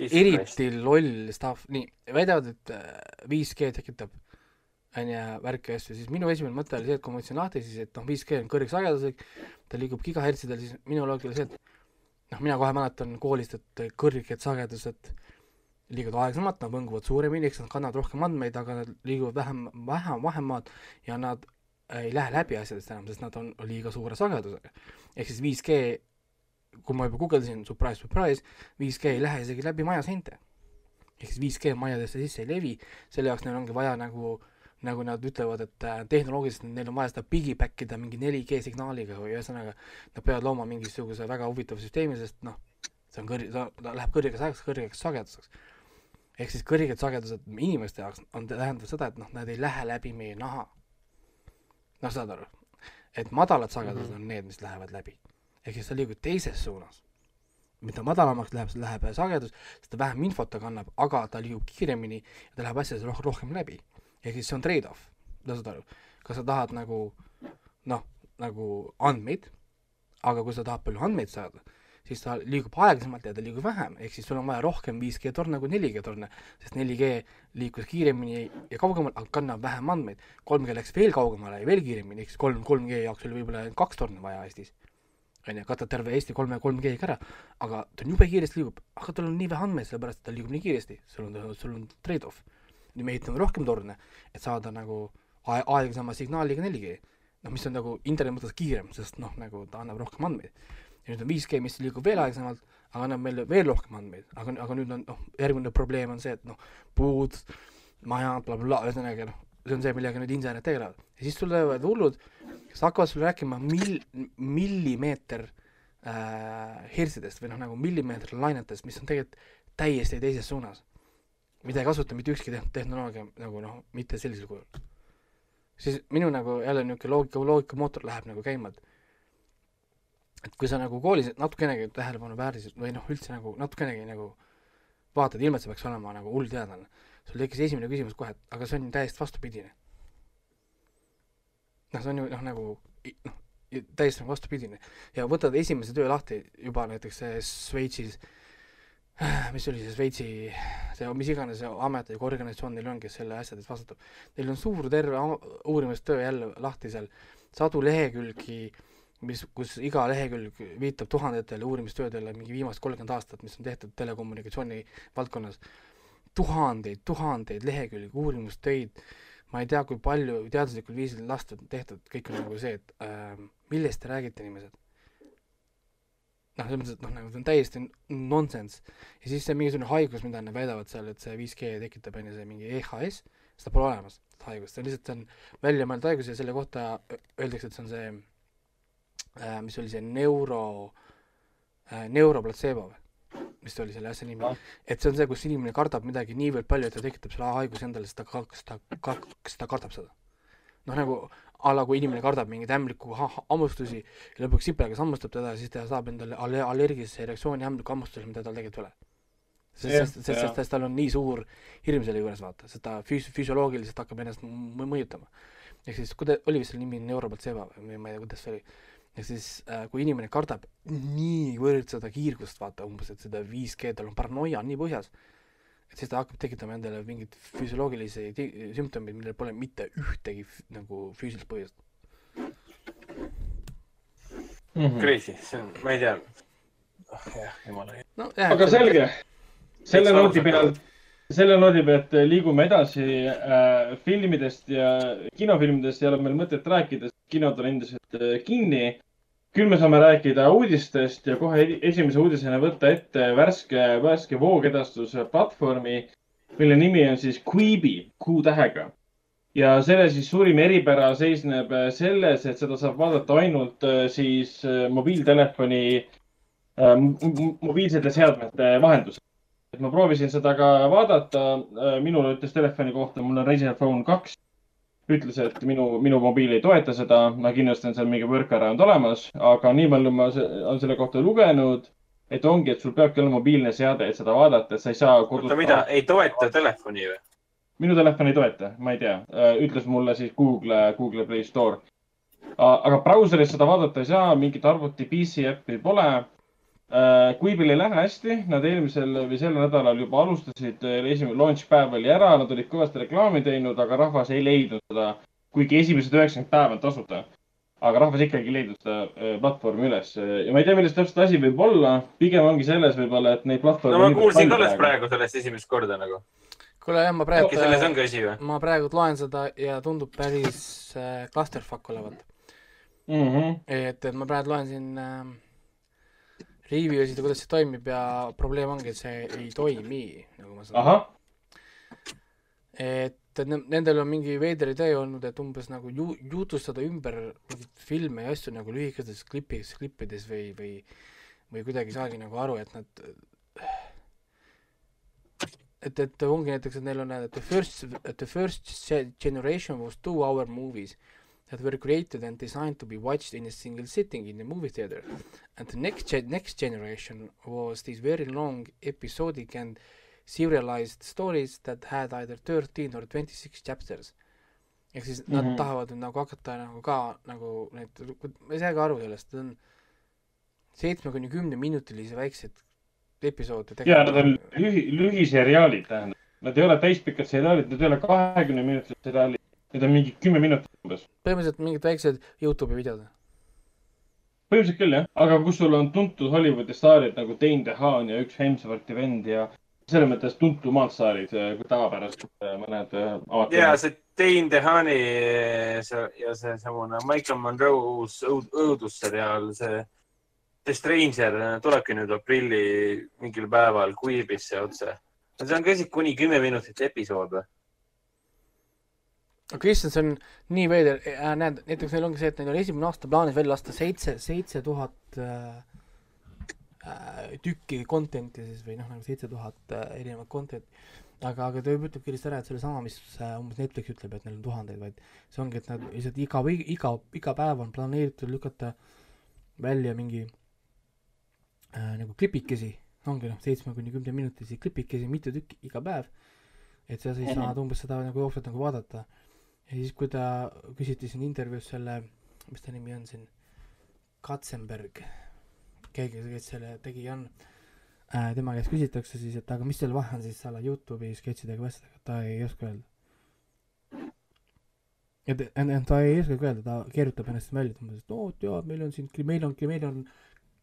eriti loll stuff, nii, väidavad, et äh, 5G tekitab onju värki ja asju, siis minu esimene mõte oli see, et kui ma võtsin lahti, siis et noh, 5G on kõrgsageduslik, ta liigub gigahertsidel, siis minu loogika oli see, et noh, mina kohe mäletan koolist, et kõrged sagedused liiguvad aeglasemalt, nad võnguvad suuremini, eks nad kannavad rohkem andmeid, aga nad liiguvad vähem, vähem, vahemaad ja nad ei lähe läbi asjadest enam, sest nad on liiga suure sagedusega. ehk siis 5G, kui ma juba guugeldasin, surprise, surprise, 5G ei lähe isegi läbi maja seinte. ehk siis 5G majadesse sisse ei levi, selle jaoks neil ongi vaja nagu, nagu nad ütlevad, et äh, tehnoloogiliselt neil on vaja seda piggyback ida mingi 4G signaaliga või ühesõnaga nad peavad looma mingisuguse väga huvitava süsteemi, sest noh, see on kõr-, ta, ta läheb kõrgeks ajaks, kõrgeks sageduseks. Ehk siis kõrged sagedused inimeste jaoks on, tähendab seda, et noh, nad ei lähe läbi meie naha. noh, saad aru? et madalad sagedused mm -hmm. on need, mis lähevad läbi. ehk siis sa liigud teises suunas. mida madalamaks läheb, läheb sagedus, seda vähem infot ta kannab, aga ta liigub kiiremini ja ta läheb asjades roh-, rohkem läbi. ehk siis see on trade-off, saad aru, kas sa tahad nagu noh, nagu andmeid, aga kui sa tahad palju andmeid saada, siis ta liigub aeglasemalt ja ta liigub vähem, ehk siis sul on vaja rohkem 5G torne kui 4G torne, sest 4G liikus kiiremini ja kaugemale, aga kannab vähem andmeid. 3G läks veel kaugemale ja veel kiiremini, ehk siis kolm, 3G jaoks oli võib-olla kaks torni vaja Eestis. on ju, katab terve Eesti kolme, 3G-ga ära, aga ta on jube kiiresti liigub, aga tal on nii vähe andmeid, sellepärast et ta liigub nii kiiresti, sul on, sul on trade-off. nüüd me ehitame rohkem torne, et saada nagu ae- aeglasema signaaliga 4G. noh, mis on nagu interneti mõttes kiirem, sest noh, nagu ta annab rohkem andmeid. Ja nüüd on 5G, mis liigub veel aeglasemalt, aga annab meile veel rohkem andmeid, aga, aga nüüd on noh, järgmine probleem on see, et noh, puud, majad bla,, blablabla, ühesõnaga noh, see on see, millega nüüd insenerid tegelevad. ja siis tulevad hullud, kes hakkavad sulle rääkima mil-, millimeeter äh, hirsidest või noh, nagu millimeeter lainetest, mis on tegelikult täiesti teises suunas. mida ei kasuta mitte ükski te- tehnoloogia nagu noh, mitte sellisel kujul. siis minu nagu jälle niisugune loogika, loogikamootor läheb nagu käima, et et kui sa nagu koolis natukenegi tähelepanu väärisid või noh, üldse nagu natukenegi nagu vaatad, ilma et sa peaks olema nagu hull teadlane, sul tekkis esimene küsimus kohe, et aga see on ju täiesti vastupidine. noh, see on ju noh, nagu noh, täiesti nagu vastupidine ja võtad esimese töö lahti juba näiteks Šveitsis, mis oli see Šveitsi, see mis iganes see amet või organisatsioon neil on, kes selle asjade eest vastutab, neil on suur terve uurimistöö jälle lahti seal, sadu lehekülgi, mis, kus iga lehekülg viitab tuhandetele uurimistöödele mingi viimased kolmkümmend aastat, mis on tehtud telekommunikatsiooni valdkonnas. tuhandeid, tuhandeid lehekülgi uurimustöid, ma ei tea, kui palju teaduslikul viisil lastud, tehtud, kõik on nagu see, et äh, millest te räägite, inimesed. noh, selles mõttes, et noh, nagu see on täiesti nonsense. ja siis see mingisugune haigus, mida nad väidavad seal, et see 5G tekitab, on ju see mingi EHS, seda pole olemas, seda haigust, see on lihtsalt, see on välja mõeldud haigus ja selle kohta öeldakse, et see on see mis oli see neuro äh,, neuroplatseebo või? mis oli selle asja nimi et see on see, kus inimene kardab midagi niivõrd palju, et ta tekitab selle haiguse endale, sest ta ka-, sest ta ka-, sest ta kardab seda. noh, nagu a la kui inimene kardab mingeid ha- hammustusi ja lõpuks siplagas hammustab teda, siis ta saab endale alle-, allergilise reaktsiooni ämbliku hammustusele, mida tal tegelikult ei ole. sest, sest, sest, sest, tal on nii suur hirm selle juures, vaata, sest ta füs-, füsioloogiliselt hakkab ennast mõjutama. ehk siis, kuida-, oli vist selle nimi neuroplatseebo või ma ei tea, kuidas see oli ehk siis äh, kui inimene kardab niivõrd seda kiirgust, vaata umbes, et seda 5G, tal on paranoia nii põhjas, et siis ta hakkab tekitama endale mingeid füsioloogilisi sümptomeid, millel pole mitte ühtegi nagu füüsilist põhjust. Mhm. Crazy, see on, ma ei tea. oh jah, jumala hea. no jah, aga selge, selle noodi pealt, selle noodi pealt liigume edasi äh, filmidest ja kinofilmidest ei ole meil mõtet rääkida, sest kinod on endiselt äh, kinni. Küll me saame rääkida uudistest ja kohe esimese uudisena võtta ette värske, värske voogedastuse platvormi, mille nimi on siis Quibi, Q-tähega. ja selle siis suurim eripära seisneb selles, et seda saab vaadata ainult äh, siis äh, mobiiltelefoni äh, mobiilsete seadmete vahendusel. et ma proovisin seda ka vaadata, minule ütles telefoni kohta, mul on Razer Phone kaks, ütles, et minu, minu mobiil ei toeta seda, ma kindlasti on seal mingi workaround olemas, aga nii palju ma olen selle kohta lugenud, et ongi, et sul peabki olema mobiilne seade, et seda vaadata, et sa ei saa kodus oota, mida, ei toeta telefoni või? minu telefon ei toeta, ma ei tea, ütles mulle siis Google, Google Play Store. aga brauseris seda vaadata ei saa, mingit arvuti PC äppi pole. Quibil ei lähe hästi, nad eelmisel või sel nädalal juba alustasid, esimene launch päev oli ära, nad olid kõvasti reklaami teinud, aga rahvas ei leidnud seda, kuigi esimesed üheksakümmend päeva on tasuta. aga rahvas ikkagi ei leidnud seda äh, platvormi üles ja ma ei tea, milles täpselt asi võib olla, pigem ongi selles võib-olla, et neid platvorme. no ma kuulsin ka alles. praegu sellest esimest korda nagu. kuule jah, ma praegu äkki selles ongi asi või? ma praegu loen seda ja tundub päris äh, clusterfuck olevat. Mm -hmm. et, et ma praegu loen siin äh, review sid ja kuidas see toimib ja probleem ongi, et see ei toimi, nagu ma saan ahah, et ne- nendel on mingi veider idee olnud, et umbes nagu ju-, jutustada ümber mingeid filme ja asju nagu lühikestes klipis, klippides või, või, või kuidagi ei saagi nagu aru, et nad et, et ongi näiteks, et neil on, et the first, the first generation was two hour movies that were created and designed to be watched in a single sitting in the movie theater. And the next gen- next generation was these very long episodic and serialized stories that had either thirteen or twenty six chapters. ehk siis nad mm Mhm. -hmm. tahavad nüüd nagu hakata nagu ka nagu need, ma ei saagi aru sellest, on seitsme kuni kümne minutilisi väikseid episoode ja nad on lühi, lühiseriaalid, tähendab. Nad ei ole täispikad seriaalid, need ei ole kahekümne minutilised seriaalid. Need on mingi kümme minutit umbes. põhimõtteliselt mingid väiksed Youtube'i videod. põhimõtteliselt küll jah, aga kus sul on tuntud Hollywoodi staarid nagu Dane DeHaan ja üks Hemsworthi vend ja selles mõttes tuntumad staarid äh, kui tavapäraselt äh, mõned äh, avatud. ja see Dane DeHaani see ja seesamune Michael Monroe uus õud- õudusseriaal, see The Stranger tulebki nüüd aprilli mingil päeval Quiibisse otse. see on ka isegi kuni kümme minutit episood või? Aga issand, see on nii veider äh,, näed, näiteks neil ongi see, et neil on esimene aasta plaanis välja lasta seitse, seitse tuhat äh, äh, tükki content'i siis või noh, nagu seitse tuhat erinevat content'i. aga, aga ta ütlebki lihtsalt ära, et see oli sama, mis umbes Netflix ütleb, et neil on tuhandeid, vaid see ongi, et nad lihtsalt iga, iga, iga päev on planeeritud lükata välja mingi äh, nagu klipikesi, ongi noh, seitsme kuni kümne minutilisi klipikesi, mitu tükki iga päev. et sa siis Mhm. saad umbes seda nagu jooksvalt nagu vaadata ja siis, kui ta küsiti siin intervjuus selle, mis ta nimi on siin, Katzenberg, keegi, kes selle tegija on äh,, tema käest küsitakse siis, et aga mis selle vahe on siis selle Youtube'i sketšidega ja asjadega, ta ei oska öelda. et, et ta ei oskagi öelda, ta keerutab ennast välja, et umbes, et oo, jaa, meil on siin, meil on, meil on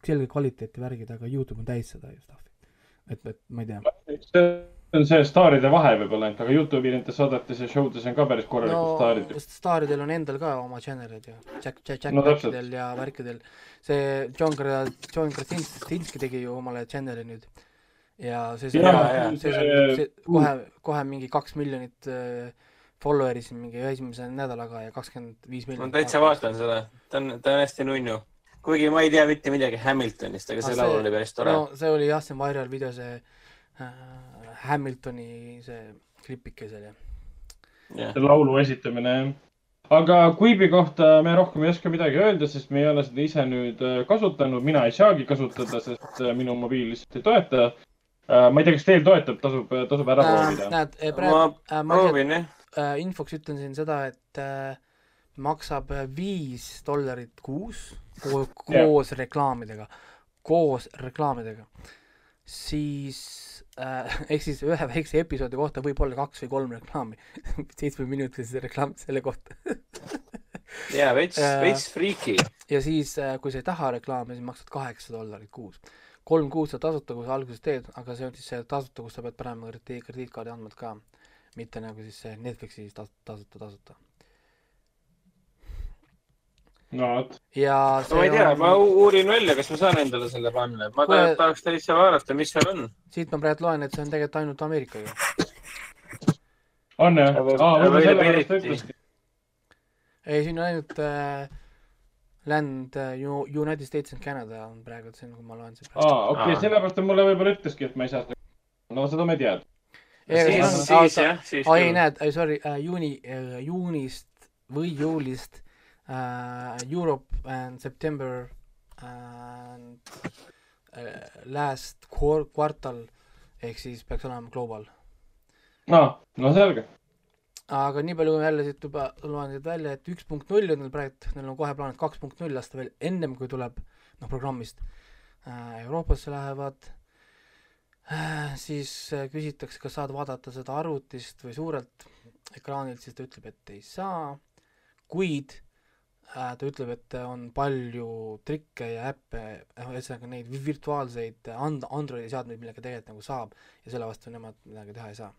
selge kvaliteeti värgid, aga Youtube on täis seda stuff'i. et, et ma ei tea. See on see staaride vahe võib-olla ainult, aga Youtube'i nendes saadetes ja show des on ka päris korralikud no staarid. staaridel on endal ka oma channel'id ju, Jack, Jack, Jack No. Blackidel ja värkidel. see John Kra-, John Krasinski tegi ju omale channel'i nüüd. ja see sai jaa. see sai see, kohe, kohe mingi kaks miljonit äh, follower'i siin mingi esimese nädalaga ja kakskümmend viis ma miljonit. täitsa vaatan seda, ta on, ta on hästi nunnu. kuigi ma ei tea mitte midagi Hamiltonist, aga Ah, see see- laul oli päris tore no see oli jah, see viral video, see äh, Hamiltoni see klipike seal jah. jah. laulu esitamine jah. aga Quibi kohta me rohkem ei oska midagi öelda, sest me ei ole seda ise nüüd äh, kasutanud, mina ei saagi kasutada, sest äh, minu mobiil lihtsalt ei toeta. ma ei tea, kas teil toetab, tasub, tasub ära proovida. näed, ma praegu äh, ma lihtsalt proovin jah. äh, infoks ütlen siin seda, et äh, maksab äh, viis dollarit kuus ko koos reklaamidega, koos reklaamidega. siis äh, ehk siis ühe väikse episoodi kohta võib olla kaks või kolm reklaami, seitsmeminutilised reklaamid selle kohta. ja veits Äh,, veits friiki. ja siis, kui sa ei taha reklaami, siis maksad kaheksa dollarit kuus. kolm kuud sa tasuta, kui sa alguses teed, aga see on siis see tasuta, kus sa pead panema krediit, krediitkaardi andmed ka, mitte nagu siis see Netflixi tas- tasuta, tasuta. No vot, ja no ma ei tea, ma u- uurin välja, kas ma saan endale selle panna, ma ta- tahaks täitsa vaadata, mis seal on. siit ma praegu loen, et see on tegelikult ainult Ameerika ju. on jah? Ei, siin on ainult äh, Land äh, U- United States and Canada on praegu, et see on, kui ma loen seda. aa, okei sellepärast ta mulle võib-olla ütleski, et ma ei saa seda. no seda me ei tea. siis, siis jah, siis ei, näed, sorry äh,, juuni äh,, juunist või juulist äh, Europe and September and äh, last quar- quartal ehk siis peaks olema global. aa, no selge. aga nii palju jälle siit juba loen siit välja, et üks punkt null on neil praegu, neil on kohe plaanis kaks punkt null lasta veel ennem kui tuleb noh, programmist äh, Euroopasse lähevad äh,, siis äh, küsitakse, kas saad vaadata seda arvutist või suurelt ekraanilt, siis ta ütleb, et ei saa, kuid ta ütleb, et on palju trikke ja äppe, ühesõnaga neid vi- virtuaalseid and-, Androidi seadmeid, millega tegelikult nagu saab ja selle vastu nemad midagi teha ei saa.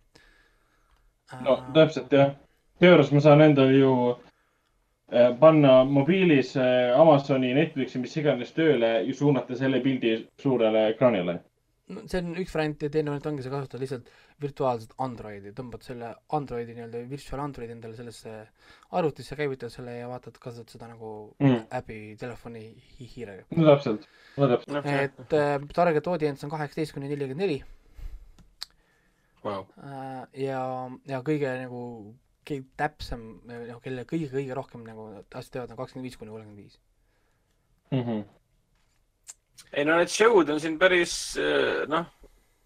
no täpselt jah. seejuures ma saan endale ju äh, panna mobiilis äh, Amazoni, Netflixi, mis iganes tööle ja suunata selle pildi suurele ekraanile. No see on üks variant ja teine variant ongi, sa kasutad lihtsalt virtuaalset Androidi, tõmbad selle Androidi nii-öelda virtual Androidi endale sellesse arvutisse, käivitad selle ja vaatad, kasutad seda nagu Mm. äpi telefoni hi hiirega. no täpselt, no täpselt. et äh, target audience on kaheksateist kuni nelikümmend neli Wow. äh, ja, ja kõige nagu kõige täpsem, noh, kelle kõige-kõige rohkem nagu asjad teevad, on kakskümmend viis kuni kolmkümmend viis. Ei no need show'd on siin päris äh, noh,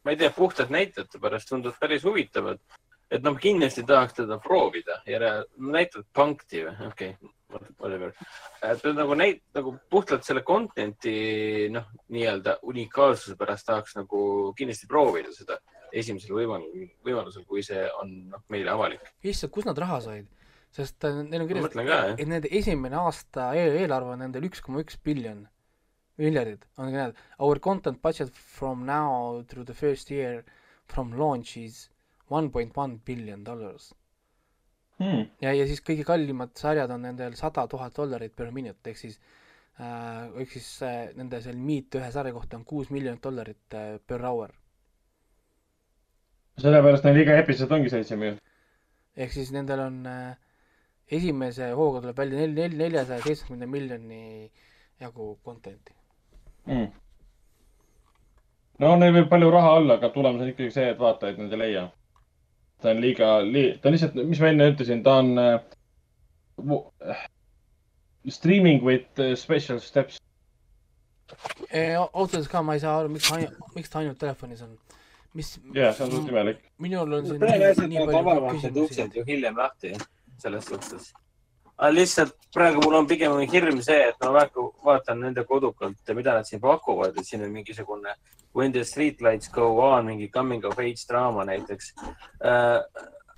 ma ei tea, puhtalt näitlejate pärast tunduvad päris huvitavad. et noh, kindlasti tahaks teda proovida ja näitad punkti või, okei okay,, whatever. et nagu neid nagu puhtalt selle content'i noh, nii-öelda unikaalsuse pärast tahaks nagu kindlasti proovida seda esimesel võimalusel, võimalusel, kui see on noh, meile avalik. issand, kust nad raha said? sest äh, neil on kirjas, et nende esimene aasta eel eelarve on nendel üks koma üks biljon, miljardid, on need, our content budget from now through the first year from launch is one point one billion dollars. Hmm. ja, ja siis kõige kallimad sarjad on nendel sada tuhat dollarit per minute ehk siis äh,, ehk siis äh, nende seal meet ühe sarja kohta on kuus miljonit dollarit äh, per hour. sellepärast neil iga episood ongi seitse minutit. ehk siis nendel on äh, esimese hooga tuleb välja nel-, nel-, neljasaja seitsmekümne miljoni jagu content'i. mm.. no neil võib palju raha olla, aga tulemus on ikkagi see, et vaatajaid nad ei leia. ta on liiga li..., ta on lihtsalt, mis ma enne ütlesin, ta on äh, äh, streaming with äh, special steps. ausalt öeldes ka ma ei saa aru, miks ta miks ta ainult telefonis on. mis jah, see on suht imelik. minul on siin tõenäoliselt nii peavad palju avama uksed. ju hiljem lahti, selles suhtes. Aga lihtsalt praegu mul on pigem hirm see, et ma väga vaatan nende kodukalt, mida nad siin pakuvad, et siin on mingisugune When the street lights go on, mingi coming of age draama näiteks äh,.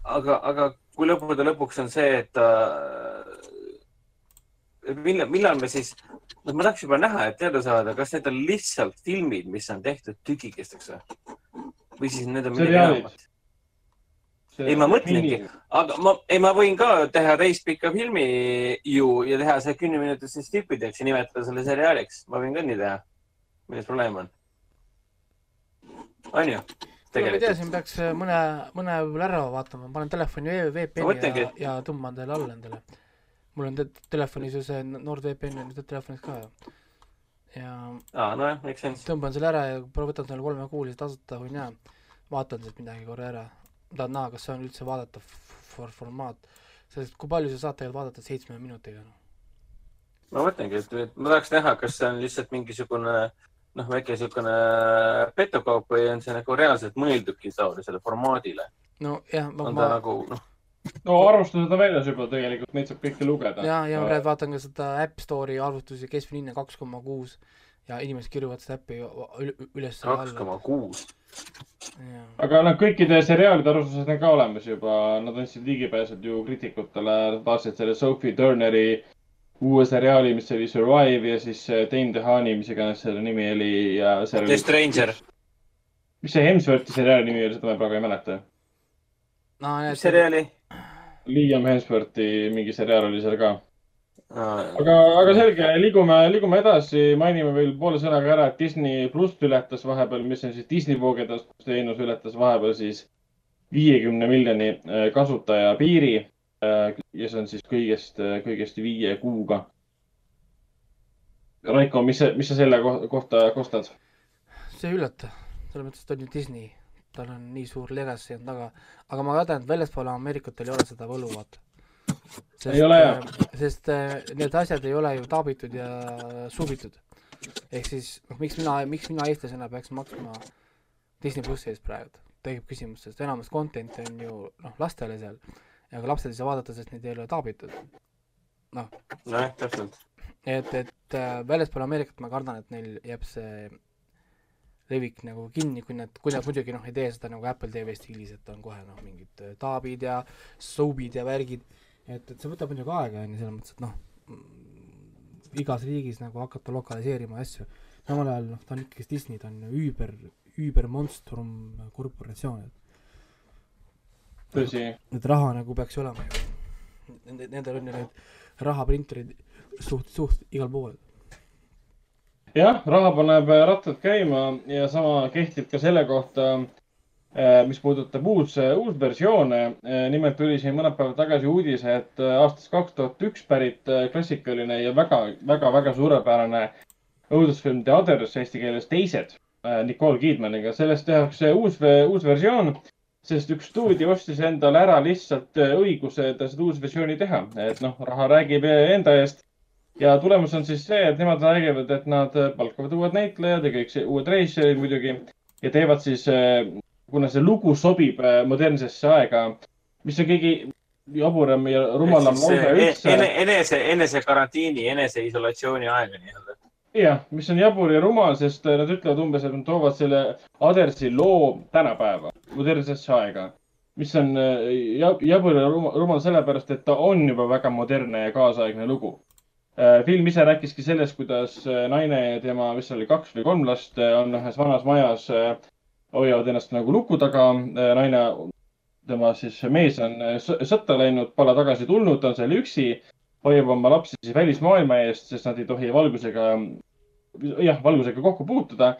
aga, aga kui lõppude lõpuks on see, et äh,, millal, millal me siis, noh, ma tahaks juba näha, et teada saada, kas need on lihtsalt filmid, mis on tehtud tükikesteks või? siis need on midagi enamat? Ei, ma mõtlengi. aga ma, ei, ma võin ka teha täispika filmi ju ja teha see kümneminutiliseks tippideks ja nimetada selle seriaaliks. ma võin ka nii teha. milles probleem on? on ju? ma ei tea, siin peaks äh, mõne, mõne võib-olla ära vaatama, ma panen telefoni VPN-i ja, ja tõmban teile alla endale. mul on te telefonis ju see NordVPN on ju telefonis ka ju. ja aa, nojah, make sense. tõmban selle ära ja võtan selle kolmekuulise tasuta või näe, vaatan sealt midagi korra ära. Tahan näha, kas see on üldse vaadatav for-, formaat. sest kui palju sa saad tegelikult vaadata seitsme minutiga noh. ma mõtlengi, et ma tahaks näha, kas see on lihtsalt mingisugune noh, väike niisugune petokaup või on see nagu reaalselt mõeldudki taolisele formaadile. nojah, ma, on ma ta nagu noh, no arvustused on väljas juba tegelikult, neid saab kõike lugeda. ja, ja ma praegu vaatan ka seda App Store'i arvutusi, keskmine hinne kaks koma kuus ja inimesed äppi üle- üles ja kaks koma kuus. Aga noh, kõikide seriaalide arvustused on ka olemas juba, nad andsid ligipääsud ju kriitikutele, vaatasid selle Sophie Turneri uue seriaali, mis oli Survive ja siis äh, Dane DeHaani, mis iganes selle nimi oli ja The oli, Stranger, mis see Hemsworthi seriaali nimi oli, seda ma praegu ei mäleta. no mis seriaali? Liam Hemsworthi mingi seriaal oli seal ka. Aga aga, aga selge, liigume, liigume edasi, mainime veel poole sõnaga ära, et Disney pluss ületas vahepeal, mis on siis Disney voogedastusteenus ületas vahepeal siis viiekümne miljoni äh, kasutaja piiri äh, ja see on siis kõigest, kõigest viie kuuga. Raiko, mis sa, mis sa selle ko- kohta kostad? see ei üllata, selles mõttes, et ta on ju Disney, tal on nii suur legacy on taga, aga ma kardan, et väljaspool Ameerikat ei ole seda võlu, vaata. Ei ole, jah. sest äh, need asjad ei ole ju taabitud ja suubitud. ehk siis, noh, miks mina, miks mina eestlasena peaks maksma Disney plussi eest praegu, tekib küsimus, sest enamus content'i on ju noh, lastele seal ja ka lapsed ei saa vaadata, sest neid ei ole taabitud. nojah, täpselt. et, et äh, väljaspool Ameerikat ma kardan, et neil jääb see levik nagu kinni, kui nad, kui nad muidugi noh, ei tee seda nagu Apple TV stiilis, et on kohe noh, mingid äh, taabid ja soubid ja värgid. et, et see võtab muidugi aega, on ju, selles mõttes, et noh, igas riigis nagu hakata lokaliseerima asju. samal ajal noh, ta on ikkagi Disney, ta on üüber, üübermonstrum korporatsioon, et tõsi, et raha nagu peaks ju olema ju. Nende, nendel on ju need rahaprinterid suht, suht igal pool. jah, raha paneb rattad käima ja sama kehtib ka selle kohta, mis puudutab uus, uus versioone. nimelt tuli siin mõned päevad tagasi uudis, et aastast kaks tuhat üks pärit äh, klassikaline ja väga, väga, väga suurepärane õudusfilm The Others eesti keeles Teised, Nicole Kidmaniga, sellest tehakse uus, uus versioon sest üks stuudio ostis endale ära lihtsalt äh, õiguse seda uusversiooni teha, et noh, raha räägib enda eest. ja tulemus on siis see, et nemad räägivad, et nad palkavad uued näitlejad ja kõik see, uued reisijad muidugi ja teevad siis, kuna see lugu sobib modernsesse aega, mis on kõige jaburam ja rumalam lause üldse. enese, enese karantiini, eneseisolatsiooni aega nii-öelda jah, mis on jabur ja rumal, sest nad ütlevad umbes, et nad toovad selle Adersi loo tänapäeva, modernsesse aega. mis on äh, jabur ja rumal sellepärast, et ta on juba väga modernne ja kaasaegne lugu. Äh, film ise rääkiski sellest, kuidas äh, naine ja tema, mis oli kaks või kolm last, on ühes vanas majas, hoiavad ennast nagu luku taga. naine, tema siis mees on sõtta läinud, pole tagasi tulnud, ta on seal üksi hoiab oma lapsi siis välismaailma eest, sest nad ei tohi valgusega, jah, valgusega kokku puutuda.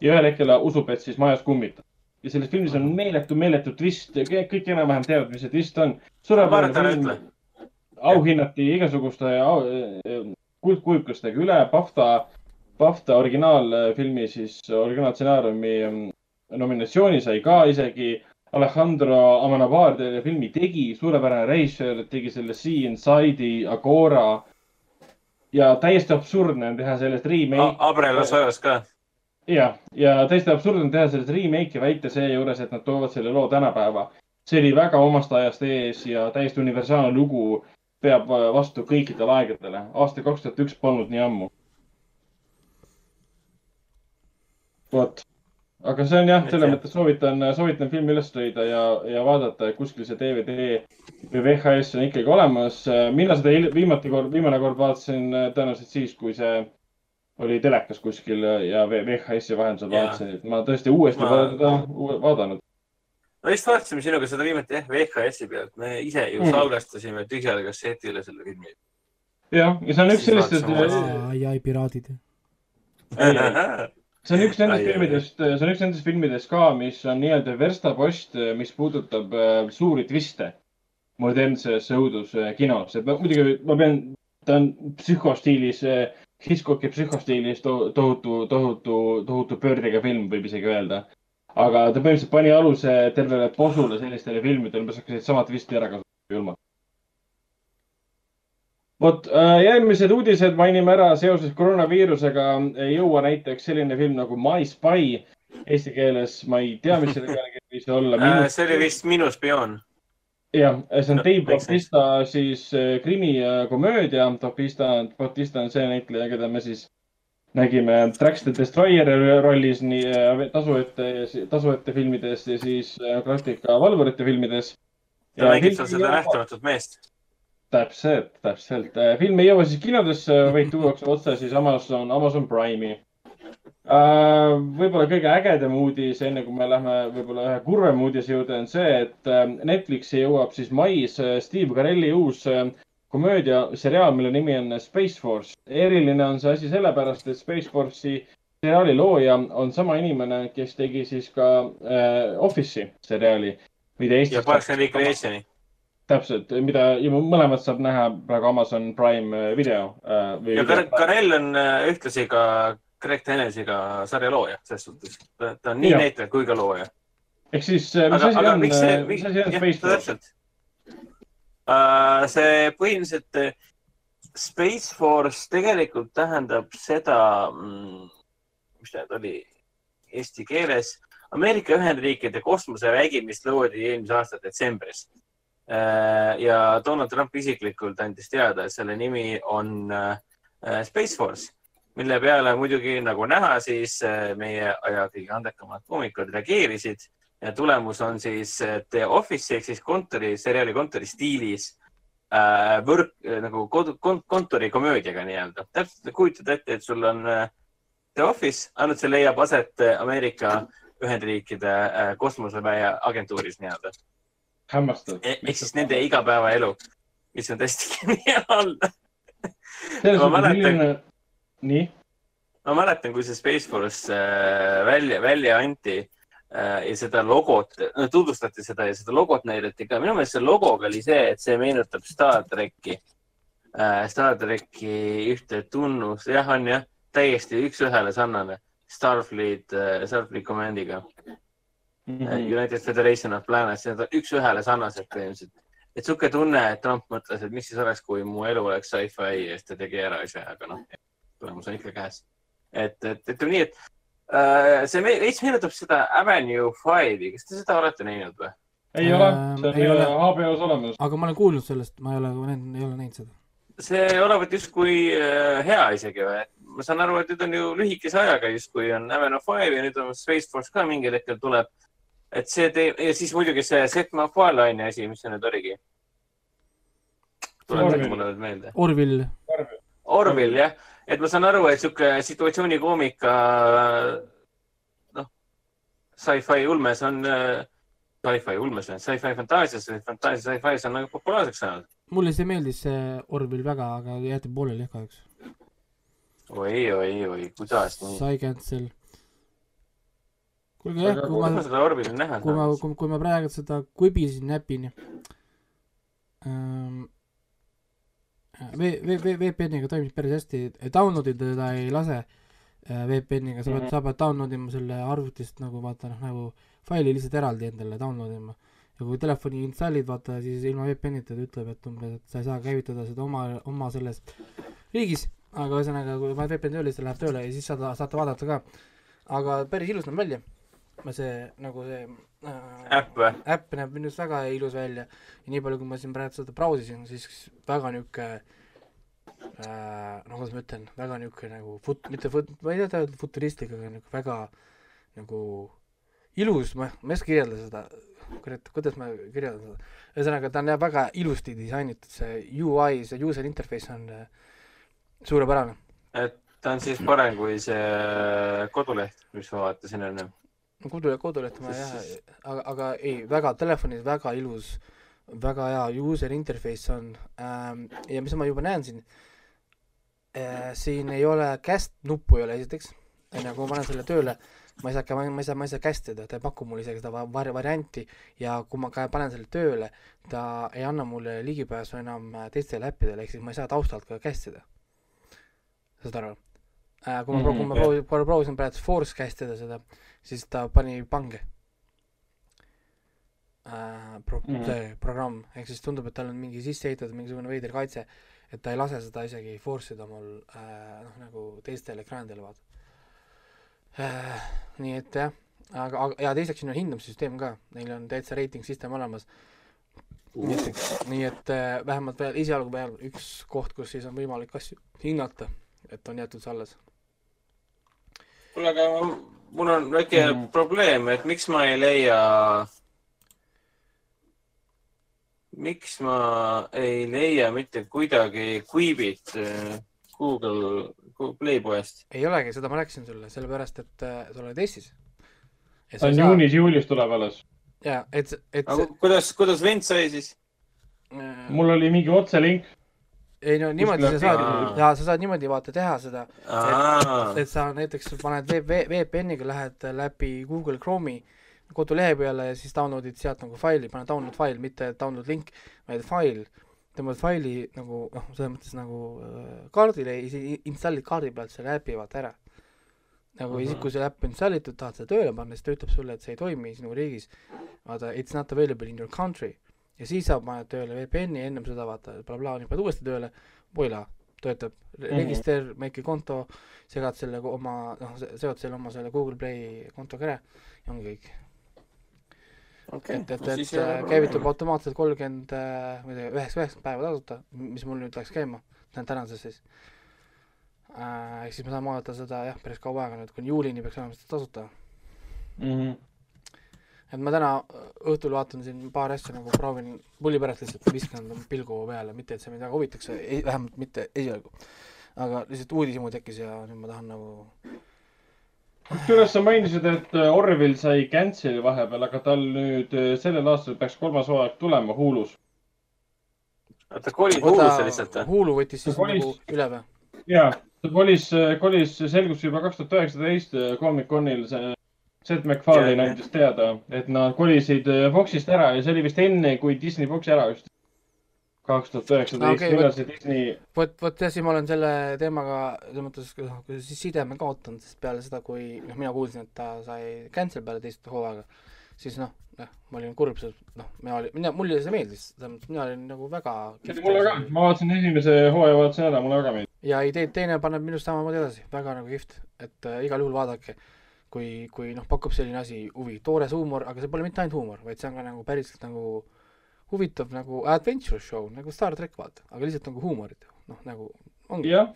ja ühel hetkel usub, et siis majas kummitab. ja selles filmis on meeletu, meeletu twist, kõik enam-vähem teavad, mis see twist on. auhinnati igasuguste au, kuldkujuklastega üle, BAFTA, BAFTA originaalfilmi siis, originaalstsenaariumi mm, nominatsiooni sai ka isegi Alejandro Amenabar selle filmi tegi, suurepärane režissöör, tegi selle Sea Inside'i, Agora. ja täiesti absurdne on teha sellest remake. Abrel sojas ka. jah, ja täiesti absurdne on teha sellest remake'i, väita seejuures, et nad toovad selle loo tänapäeva. see oli väga omast ajast ees ja täiesti universaalne lugu, peab vastu kõikidele aegadele. aasta kaks tuhat üks polnud nii ammu. vot aga see on jah, selles mõttes soovitan, soovitan filmi üles leida ja, ja vaadata, et kuskil see DVD või VHS on ikkagi olemas. mina seda viimati kord, viimane kord vaatasin tõenäoliselt siis, kui see oli telekas kuskil ja VHS-i vahendusel vaatasin, et ma tõesti uuesti ma... seda vaadanud. me vist vaatasime sinuga seda viimati jah, VHS-i pealt, me ise ju mm. salvestasime tühjale kassetile selle filmi. jah, ja see on üks sellistest. ai, ai, piraadid see on üks nendest filmidest, see on üks nendest filmidest ka, mis on nii-öelda verstapost, mis puudutab äh, suuri twiste modernses õuduskinos. et muidugi ma pean, ta on psühhostiilis, Hitchcocki psühhostiilis to, tohutu, tohutu, tohutu pöördega film, võib isegi öelda. aga ta põhimõtteliselt pani aluse tervele posule sellistele filmidele, mis hakkasid sama twisti ära kasutama julmalt vot äh, järgmised uudised mainime ära seoses koroonaviirusega. ei jõua näiteks selline film nagu My Spy. Eesti keeles ma ei tea, mis selle pealkiri võis olla. Äh, see oli vist Minu spioon. jah, see on Dave Bautista siis äh, krimikomöödia. Bautista, Bautista on see näitleja, keda me siis nägime Drax the Destroyer rollis nii tasuette, tasuette filmides ja siis Galactica valvurite filmides. ta mängib seal seda nähtamatut meest täpselt, täpselt. Äh, film ei jõua siis kinodesse, vaid tuuakse otse siis Amazon, Amazon Prime'i. Äh, võib-olla kõige ägedam uudis, enne kui me lähme võib-olla ühe kurvema uudise juurde, on see, et äh, Netflixi jõuab siis mais Steve Carelli uus komöödiaseriaal, mille nimi on Space Force. eriline on see asi sellepärast, et Space Force'i seriaali looja on sama inimene, kes tegi siis ka äh, Office'i seriaali. ja Parks and Recreation'i täpselt, mida mõlemat saab näha praegu Amazon Prime äh, video äh,. ja Karel on äh, ühtlasi ka Greg Tennes'iga sarja looja, selles suhtes. ta on nii ja. näitleja kui ka looja. ehk siis, mis asi on, mis asi on Space Force? See põhimõtteliselt Space Force tegelikult tähendab seda, mm, mis ta nüüd oli eesti keeles, Ameerika Ühendriikide kosmosevägi, mis loodi eelmise aasta detsembris ja Donald Trump isiklikult andis teada, et selle nimi on äh, Space Force, mille peale muidugi nagu näha, siis äh, meie aja kõige andekamad koomikud reageerisid ja tulemus on siis The Office ehk siis kontori, seriaali kontori stiilis äh, võrk nagu kodu, kontorikomöödiaga nii-öelda. täpselt kujutad ette, et sul on äh, The Office, ainult see leiab aset Ameerika Ühendriikide äh, kosmoseväe agentuuris nii-öelda hämmastav e. ehk siis nende igapäevaelu, mis on tõesti geniaalne. ma mäletan. nii? ma mäletan, kui see Space Force äh, välja, välja anti äh, ja seda logot, no tutvustati seda ja seda logot näidati ka. minu meelest selle logoga oli see, et see meenutab Star tracki äh,. Star tracki ühte tunnust, jah, on jah, täiesti üks-ühele sarnane Starfleet äh,, Starfleet Commandiga Mhm. United Federation of Planets, need on üks-ühele sarnased põhimõtteliselt. et sihuke tunne, et Trump mõtles, et mis siis oleks, kui mu elu oleks sci-fi ja siis ta tegi ära ise, aga noh, tulemus on ikka käes. et, et ütleme nii, et äh, see veits meenutab seda Avenue Five'i, kas te seda olete näinud või? ei ole, Ähm, see on ei ole. äh, HBO-s olemas. aga ma olen kuulnud sellest, ma ei ole, ei ole näinud seda. see olevat justkui äh, hea isegi või? ma saan aru, et nüüd on ju lühikese ajaga justkui on Avenue Five ja nüüd on Space Force ka mingil hetkel tuleb. Et see teeb ja siis muidugi see Seth MacFarlane'i asi, mis see nüüd oligi? Orville. mulle nüüd meelde. Orville, Orville jah, et ma saan aru, et sihuke situatsioonikoomika, noh, sci-fi ulmes on, sci-fi ulmes või sci-fi fantaasias fantaasia sci-fi's on nagu populaarseks saanud. mulle see meeldis, see Orville väga, aga jäeti pooleli jah kahjuks. oi, oi, oi, kuidas nii? sai cancel. Kuulge jah, kui ma Orville'i näha kui ma, kui, kui ma praegu seda kubisin näpin ähm,. V-, V-, V-, VPN-iga toimib päris hästi, download ida teda ei lase äh, VPN-iga, sa pead Mhm., sa pead download ima selle arvutist nagu vaata noh, nagu faili lihtsalt eraldi endale download ima. ja kui telefoni installid, vaata siis ilma VPN-ita ta ütleb, et umbes, et sa ei saa käivitada seda oma, oma selles riigis, aga ühesõnaga, kui paned VPN tööle, siis ta läheb tööle ja siis saad, saate vaadata ka. aga päris ilus näeb välja. See nagu see äh, äpp või? äpp näeb minu arust väga ilus välja ja nii palju, kui ma siin praegu seda brausisin, siis väga niisugune äh,, no kuidas ma ütlen, väga niisugune nagu fut-, mitte fut-, ma ei tea öelda futuristlik, aga niisugune väga nagu ilus, ma, ma ei oska kirjeldada seda, kurat, kuidas ma kirjeldan seda, ühesõnaga ta näeb väga ilusti disainitud, see UI, see user interface on äh, suurepärane. et ta on siis parem kui see koduleht, mis ma vaatasin enne. kodu, kodulehte ma jah, aga, aga ei, väga telefonis väga ilus, väga hea user interface on ähm, ja mis ma juba näen siin äh,, siin ei ole cast nuppu ei ole esiteks, onju, kui ma panen selle tööle, ma ei saa, ma ei saa, ma ei saa cast ida, ta ei paku mulle isegi seda va- var-, varianti ja kui ma ka panen selle tööle, ta ei anna mulle ligipääsu enam äh, teistele äppidele, ehk siis ma ei saa taustalt ka cast ida. saad aru? Kui ma mm, -hmm, kui ma proovisin, praegu force cast ida seda, siis ta pani pange äh,. Pro- mm. -hmm. see programm, ehk siis tundub, et tal on mingi sisse ehitatud mingisugune veider kaitse, et ta ei lase seda isegi force ida mul äh, noh, nagu teistel ekraanidel vaata äh,. nii et jah, aga, aga ja teiseks siin on hindamissüsteem ka, neil on täitsa reiting system olemas. nii et, nii et äh, vähemalt veel esialgu veel üks koht, kus siis on võimalik asju hinnata, et on jäetud see alles. kuule, aga mul on väike mm. Probleem, et miks ma ei leia, miks ma ei leia mitte kuidagi Quiibit äh, Google, Google Play poest. ei olegi, seda ma rääkisin sulle, sellepärast et äh, sa oled Eestis. ta on juunis-juulis tuleb alles. jaa, et, et kuidas, kuidas vend sai siis? äh, mul oli mingi otselink. Ei no niimoodi sa saad jaa, sa saad niimoodi vaata teha seda, aa, et sa näiteks paned VPN-iga lähed läbi Google Chrome'i kodulehe peale ja siis download'id sealt nagu faili, pane download fail, mitte download link, vaid fail, tõmbad faili nagu noh, selles mõttes nagu äh, kaardile, installid kaardi pealt selle äpi vaata ära. nagu Mhm. isegi kui see äpp on installitud, tahad seda tööle panna, siis ta ütleb sulle, et see ei toimi sinu riigis. vaata, it's not available in your country ja siis sa paned tööle VPN-i, ennem seda vaata blablabla, nüüd paned uuesti tööle, voila, töötab Re- Mhm. register, make konto, segad selle oma, noh, seod selle oma selle Google Play kontoga ära ja ongi kõik. okei et, et, et äh, käivitub automaatselt kolmkümmend, ma ei tea, üheksa, üheksakümmend päeva tasuta, mis mul nüüd läks käima, tähendab tänases siis äh,. ehk siis me saame oodata seda jah, päris kaua aega nüüd, kuni juulini peaks olema seda tasuta. Mhm. Et ma täna õhtul vaatan siin paar asja nagu proovin pulli pärast lihtsalt viskan pilgu peale, mitte et see mind väga huvitaks, vähemalt mitte esialgu. aga lihtsalt uudishimu tekkis ja nüüd ma tahan nagu kusjuures sa mainisid, et äh, Orville sai cancel'i vahepeal, aga tal nüüd äh, sellel aastal peaks kolmas hooaeg tulema Hulus. oota, kolid Hulusse lihtsalt või? Hulu võttis siis kolis- nagu üle või? ja, ta kolis, kolis, selgus juba kaks tuhat üheksateist Comic-Conil see. Seth MacFarlane jah. andis teada, et nad kolisid äh, Foxist ära ja see oli vist enne, kui Disney Foxi ära ostis. kaks tuhat üheksateist, millal see Disney, vot, vot jah, siis ma olen selle teemaga selles mõttes noh, siis sideme kaotanud, sest peale seda, kui noh, mina kuulsin, et ta sai cancel peale teist hooaega, siis noh, noh, ma olin kurb, sest noh, mina olin, mina, mulle see meeldis, tähendab, mina olin nagu väga. mulle ka, ma vaatasin esimese hooaja vaatasin ära, mulle väga meeldis. ja idee teine paneb minust samamoodi edasi, väga nagu kihvt, et äh, igal juhul vaadake, kui, kui noh, pakub selline asi huvi, toores huumor, aga see pole mitte ainult huumor, vaid see on ka nagu päriselt nagu huvitav nagu adventure show nagu Star track vaata, aga lihtsalt nagu huumorit, noh nagu ongi, jah,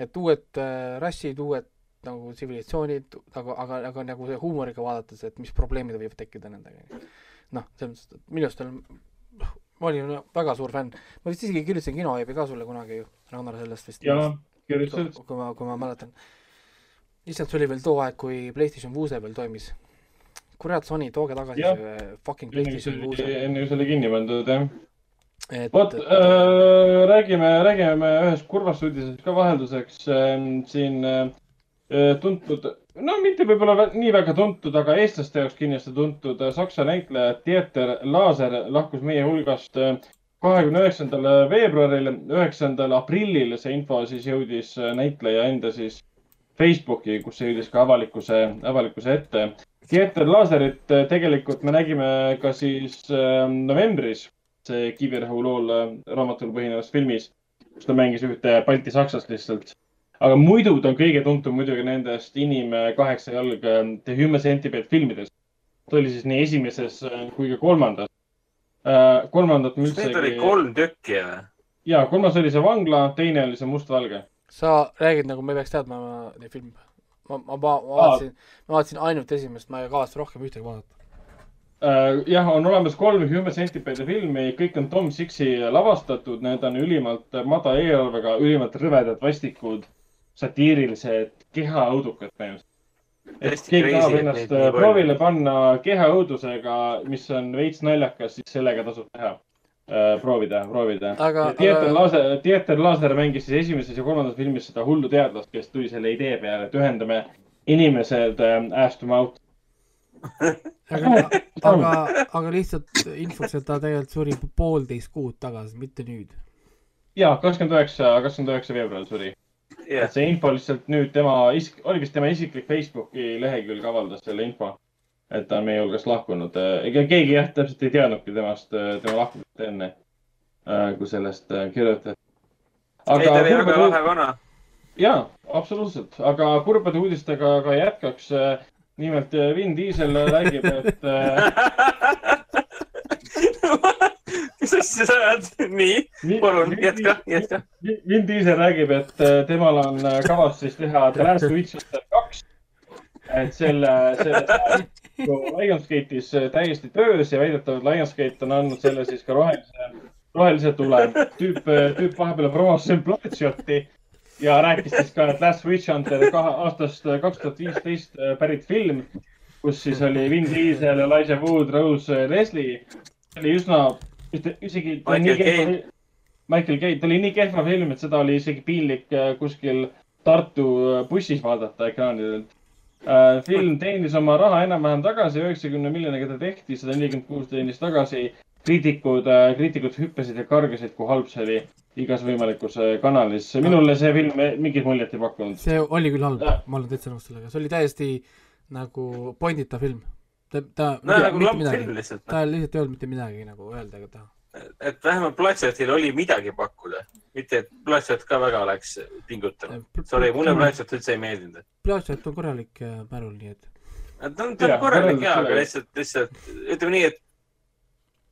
et uued äh, rassid, uued nagu tsivilisatsioonid, aga, aga, aga nagu see huumoriga vaadates, et mis probleemid võivad tekkida nendega. noh, selles mõttes, et minu arust on, ma olin väga suur fänn, ma vist isegi kirjutasin kinoveebi ka sulle kunagi ju, Ragnar sellest vist. ja kirjutasid. kui ma, kui ma mäletan. Lihtsalt see oli veel too aeg, kui PlayStation Vuuse veel toimis. kurat, Sony, tooge tagasi Jah. see fucking PlayStation oli, enne kui see oli kinni pandud, jah. vot äh,, räägime, räägime ühest kurvast uudisest ka vahelduseks äh,. siin äh, tuntud, no mitte võib-olla nii väga tuntud, aga eestlaste jaoks kindlasti tuntud äh, saksa näitleja Dieter Laaser lahkus meie hulgast äh, kahekümne üheksandal veebruaril, üheksandal aprillil see info siis jõudis näitleja enda siis Facebooki, kus see jõudis ka avalikkuse, avalikkuse ette. Dieter Laaserit äh, tegelikult me nägime ka siis äh, novembris see Kivirähu lool äh, raamatul põhinevas filmis, kus ta mängis ühte baltisakslast lihtsalt. aga muidu ta on kõige tuntum muidugi nendest inim kaheksa jalg äh, The Human Centipede filmidest. ta oli siis nii esimeses kui ka kolmandas. kolmandat me kas üldse neid oli kolm tükki või? ja kolmas oli see vangla, teine oli see mustvalge. Sa räägid nagu me peaks teadma neid filme. ma, ma, ma vaatasin, ma vaatasin ainult esimest, ma ei kavatse rohkem ühtegi vaadata. Äh, jah, on olemas kolm Human Centipede'i filmi, kõik on Tom Sixi lavastatud, need on ülimalt madala eelarvega, ülimalt rõvedad, vastikud, satiirilised kehaõudukad põhimõtteliselt. et keegi tahab ennast proovile panna kehaõudusega, mis on veits naljakas, siis sellega tasub teha. proovida, proovida. Aga- Dieter aga- Laaser, Dieter Laaser mängis siis esimeses ja kolmandas filmis seda hullu teadlast, kes tuli selle idee peale, et ühendame inimesed äh, ass to mouth. aga, aga, aga lihtsalt infoks, et ta tegelikult suri poolteist kuud tagasi, mitte nüüd. ja kakskümmend üheksa, kakskümmend üheksa veebruaril suri. et, see info lihtsalt nüüd tema isik-, oli vist tema isiklik Facebooki lehekülg avaldas selle info, et ta on meie hulgast lahkunud. ega keegi jah, täpselt ei teadnudki temast, tema lahkumist enne, kui sellest äh, kirjutati. ei ta oli väga lahe vana. jaa, absoluutselt, aga kurbade uudistega ka jätkaks. nimelt äh, Vin Diesel räägib, et äh, mis asja sa ajad? nii, palun jätka, jätka. Vin Diesel räägib, et äh, temal on äh, kavas siis teha The Last Witcher kaks. et selle, selle Lionsgate'is äh, täiesti töös ja väidetavalt Lionsgate on andnud selle siis ka rohelise, rohelise tule. tüüp, tüüp vahepeal promos Bloodshoti ja rääkis siis ka, et Last Witch Hunter aastast kaks tuhat viisteist pärit film, kus siis oli Vin Diesel, Elijah Wood, Rose Leslie. oli üsna, isegi. Michael Caine. Michael Caine, ta oli nii kehva film, et seda oli isegi piinlik äh, kuskil Tartu äh, bussis vaadata ekraanidelt. Film teenis oma raha enam-vähem tagasi, üheksakümne miljoniga ta tehti, sada nelikümmend kuus teenis tagasi. kriitikud, kriitikud hüppasid ja kargasid, kui halb see oli igas võimalikus äh, kanalis. minule see film mingit muljet ei pakkunud. see oli küll halb ma olen täitsa nõus sellega, see oli täiesti nagu pointita film. ta, ta, no nagu mitte lamp film midagi, lihtsalt. ta lihtsalt ei olnud mitte midagi nagu öelda ega teha. Et vähemalt Blatchotil oli midagi pakkuda, mitte et Blatchot ka väga oleks pingutanud. Sorry, mulle Blatchot üldse ei meeldinud. Bloodshot on korralik äh, pärul, nii et ta on, ta on korralik ja, aga lihtsalt, lihtsalt ütleme nii, et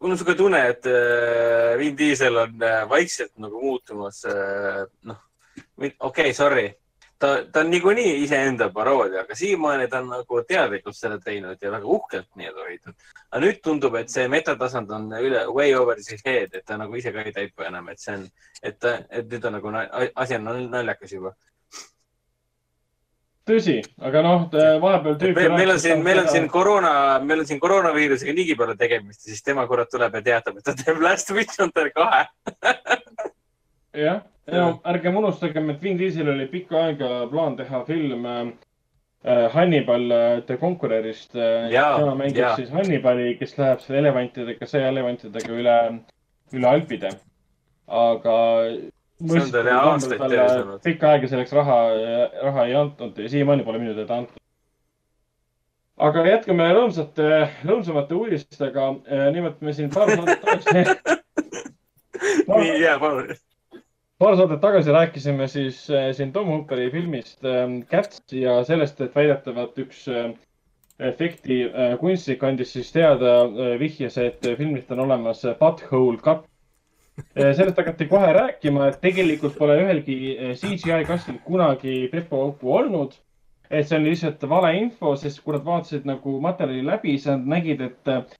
mul on siuke tunne, et äh, Vin Diesel on äh, vaikselt nagu muutumas äh,, noh, okei okay,, sorry. ta, ta on niikuinii iseenda paroodia, aga siiamaani ta on nagu teadlikult selle teinud ja väga uhkelt nii-öelda hoidnud. aga nüüd tundub, et see metatasand on üle, way over his head, et ta nagu ise ka ei taipa enam, et see on, et, et nüüd on nagu, asi on nal- naljakas juba. tõsi, aga noh, vahepeal tüüp. meil on siin, meil on siin koroona, meil on siin koroonaviirusega niigi palju tegemist ja siis tema kurat tuleb ja teatab, et ta teeb Last Witch Hunter kahe. jah, no ärgem unustagem, et Vin Diesel oli pikka aega plaan teha film äh, Hannibal äh, The Conquerorist äh,. Tema mängib jaa. siis Hannibali, kes läheb selle elevantidega, sõjaelevantidega üle, üle Alpide. aga. Pikka aega selleks raha, raha ei antud ja siiamaani pole minu teada antud. aga jätkame rõõmsate, rõõmsamate uudistega. nimelt me siin paar saadet tagasi, nii, jaa, palun. Paar saadet tagasi rääkisime siis äh, siin Tom Hooperi filmist ähm, Cats ja sellest, et väidetavalt üks äh, efekti kunstnik andis siis teada, vihjas, et filmist on olemas butthole cut. sellest hakati kohe rääkima, et tegelikult pole ühelgi CGI kastil kunagi pepuauku olnud. et see on lihtsalt valeinfo, sest kui nad vaatasid nagu materjali läbi, siis nad nägid, et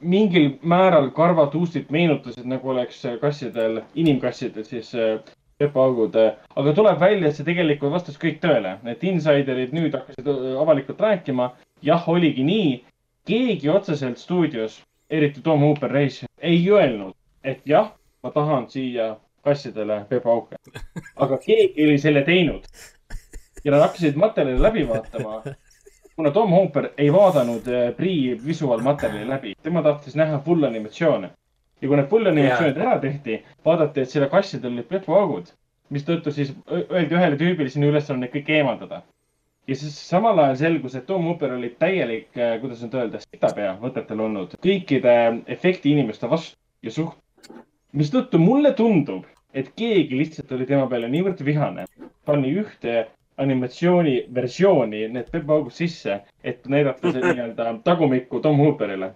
mingil määral karvad uustid meenutasid, nagu oleks äh, kassidel, inimkassidel siis äh, pepuaugud. aga tuleb välja, et see tegelikult vastas kõik tõele, et insiderid nüüd hakkasid äh, avalikult rääkima. jah, oligi nii. keegi otseselt stuudios, eriti Tom Hooper reis, ei öelnud, et jah, ma tahan siia kassidele pepuauke. aga keegi oli selle teinud. ja nad hakkasid materjali läbi vaatama. Kuna Tom Hooper ei vaadanud äh, Prii visuaalmaterjali läbi, tema tahtis näha full animatsioone. ja kui need full animatsioonid ära tehti, vaadati, et selle kassidel olid pepuaugud, mistõttu siis öeldi ühele tüübile sinu ülesanne kõik eemaldada. ja siis samal ajal selgus, et Tom Hooper oli täielik, kuidas nüüd öelda, sitapea võtetel olnud kõikide efekti inimeste vastu ja suht-. mistõttu mulle tundub, et keegi lihtsalt oli tema peale niivõrd vihane, pani ühte animatsiooni versiooni need pepuaugud sisse, et näidata see nii-öelda tagumikku Tom Hooperile.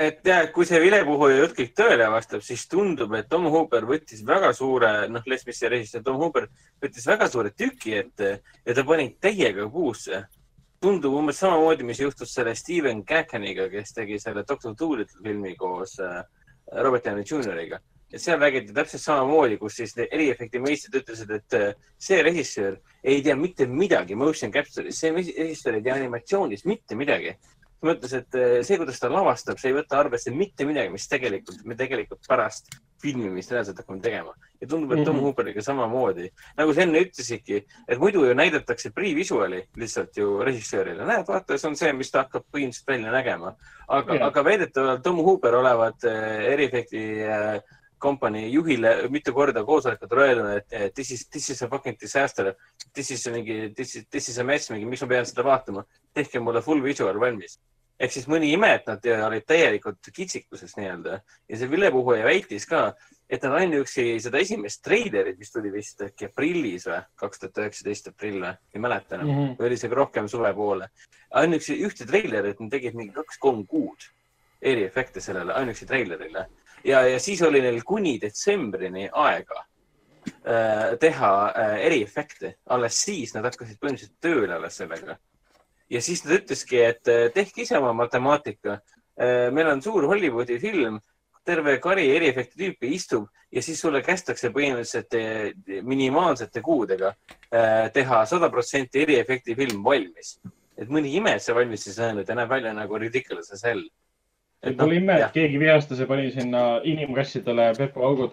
et ja, et kui see vilepuhuja jutt kõik tõele vastab, siis tundub, et Tom Hooper võttis väga suure, noh, Les Missi režissöör Tom Hooper võttis väga suure tüki ette ja ta pani täiega puusse. tundub umbes samamoodi, mis juhtus selle Steven Gackaniga, kes tegi selle Doctor Dolittle filmi koos äh, Robert Downey Jr.iga. ja seal räägiti täpselt samamoodi, kus siis eriefekti meistrid ütlesid, et äh, see režissöör ei tea mitte midagi motion capture'ist, see režissöör ei tea animatsioonist mitte midagi mõtles, et eh, see, kuidas ta lavastab, see ei võta arvesse mitte midagi, mis tegelikult, me tegelikult pärast filmimist reaalselt hakkame tegema. ja tundub, et Tom Mhm. Hooperiga samamoodi. nagu sa enne ütlesidki, et muidu ju näidatakse pre-visuali lihtsalt ju režissöörile. näed, vaata, see on see, mis ta hakkab põhimõtteliselt välja nägema. aga Jah. aga väidetavalt Tom Hooper olevat eh, eriefekti eh, kompanii juhile mitu korda koosolekutel öelnud, et this is, this is a fucking disaster. This is mingi, this is, this is a mess, mingi, miks ma pean seda vaatama. tehke mulle full visual valmis. ehk siis mõni ime, et nad olid täielikult kitsikuses nii-öelda ja see vilepuhuja väitis ka, et nad ainuüksi seda esimest treilerit, mis tuli vist äkki aprillis või, kaks tuhat üheksateist aprill või, ei mäleta enam mm, -hmm. või oli isegi rohkem suve poole. ainuüksi ühte treilerit nad tegid mingi kaks-kolm kuud eriefekte sellele ainuüksi treilerile ja, ja siis oli neil kuni detsembrini aega äh, teha äh, eriefekte, alles siis nad hakkasid põhimõtteliselt tööle alles sellega. ja siis ta ütleski, et äh, tehke ise oma matemaatika meil on suur Hollywoodi film, terve kari eriefekti tüüpi istub ja siis sulle kästakse põhimõtteliselt minimaalsete kuudega teha sada protsenti eriefekti film valmis. et mõni ime, et see valmis ei saanud ja näeb välja nagu ridiculous as hell. Pole ime, et keegi vihastas ja pani sinna inimkassidele pepuaugud.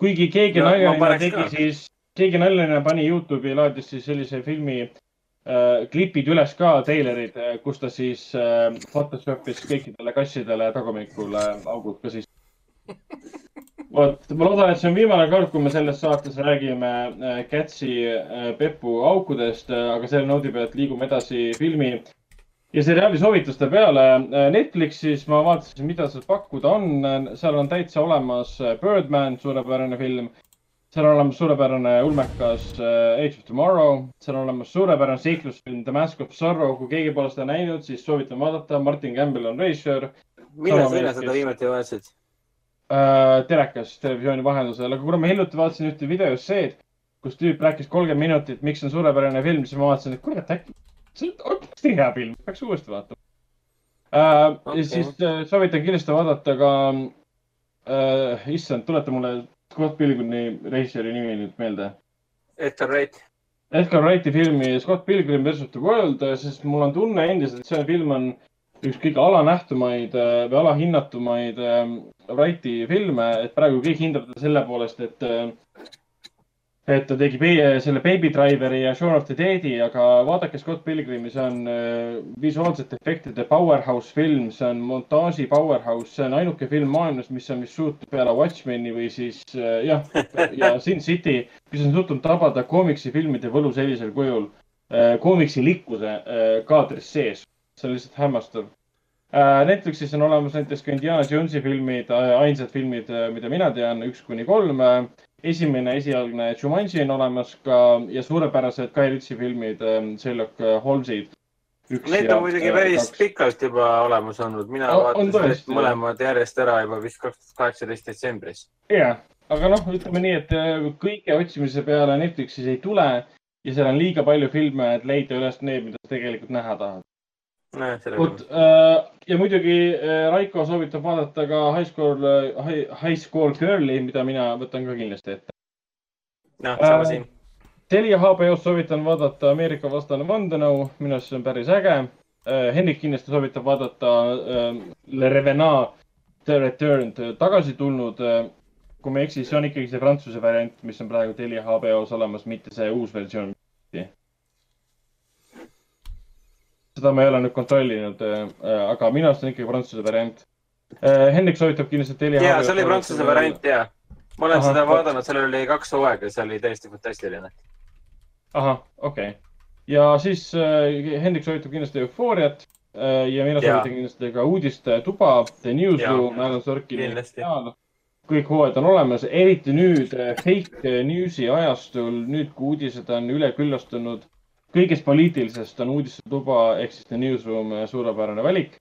kuigi keegi No, paneks tegi ka. siis, keegi naljaline pani Youtube'i ja laadis siis sellise filmi äh, klipid üles ka, treilerid, kus ta siis äh, Photoshopis kõikidele kassidele tagumikule augud ka siis. vot, ma loodan, et see on viimane kord, kui me selles saates räägime äh, Catsi äh, Pepu aukudest, aga selle noodi pealt liigume edasi filmi ja seriaali soovituste peale Netflixis ma vaatasin, mida seal pakkuda on. seal on täitsa olemas Birdman, suurepärane film. seal on olemas suurepärane ulmekas äh, Age of Tomorrow, seal on olemas suurepärane seiklusfilm The Mask of Zorro. kui keegi pole seda näinud, siis soovitan vaadata. Martin Campbell on režissöör millal sa enne seda viimati vaatasid? äh, telekas televisiooni vahendusel, aga kuna ma hiljuti vaatasin ühte videosseed, kus tüüp rääkis kolmkümmend minutit, miks on suurepärane film, siis ma vaatasin, et kurat, äkki see on hästi hea film, peaks uuesti vaatama äh,. Okei. ja siis äh, soovitan kindlasti vaadata ka äh,, issand, tuleta mulle Scott Pilgrimi režissööri nimi nüüd meelde. Edgar Wright. Edgar Wrighti filmi Scott Pilgrim versus the World, sest mul on tunne endiselt, et see film on üks kõige alanähtumaid äh, või alahinnatumaid äh, Wrighti filme, et praegu kõik hindab teda selle poolest, et äh, et ta tegi Be- selle Baby Driveri ja Shaun of the Dead'i, aga vaadake Scott Pilgrimi, see on äh, visuaalsete efektide powerhouse film, see on montaaži powerhouse, see on ainuke film maailmas, mis on vist suutnud peale Watchmeni või siis äh, jah, ja Sin City, mis on suutnud tabada koomiksifilmide võlu sellisel kujul, koomiksilikkuse äh, kaadris sees. see on lihtsalt hämmastav. Netflixis on olemas näiteks ka Indiana Jonesi filmid, ainsad filmid, mida mina tean, üks kuni kolm. Esimene esialgne Jumanji on olemas ka ja suurepärased Guy Ritchie filmid, Sherlock Holmesid. Need on muidugi päris pikalt juba olemas olnud, mina on vaatasin need mõlemad järjest ära juba vist kaks tuhat kaheksateist detsembris. jah, aga noh, ütleme nii, et äh, kõige otsimise peale Netflixis ei tule ja seal on liiga palju filme, et leida üles need, mida sa tegelikult näha tahad. Vot äh, ja muidugi äh, Raiko soovitab vaadata ka High School, High, high School Girl'i, mida mina võtan ka kindlasti ette. noh, sama Äh, siin. Telia HBO-s soovitan vaadata Ameerika vastane vandenõu, minu arust see on päris äge. Hendrik kindlasti soovitab vaadata äh, Le Revenant The Returned tagasi tulnud. kui ma ei eksi, see on ikkagi see prantsuse variant, mis on praegu Telia HBO-s olemas, mitte see uus versioon. Seda ma ei ole nüüd kontrollinud, aga minu arust on ikkagi prantsuse variant. Hendrik soovitab kindlasti Telia ja see oli prantsuse variant ja. ma olen Ahah, seda vaadanud, sellel oli kaks hooaega, see oli täiesti fantastiline. ahah, okei okay.. ja siis äh, Hendrik soovitab kindlasti Eufooriat äh, ja mina soovitan kindlasti ka uudistetuba, The Newsroom, Alan Sorkini kõik hooajad on olemas, eriti nüüd äh, fake news'i ajastul, nüüd kui uudised on üleküllastunud. Kõigest poliitilisest on uudistetuba ehk siis The Newsroom äh, suurepärane valik.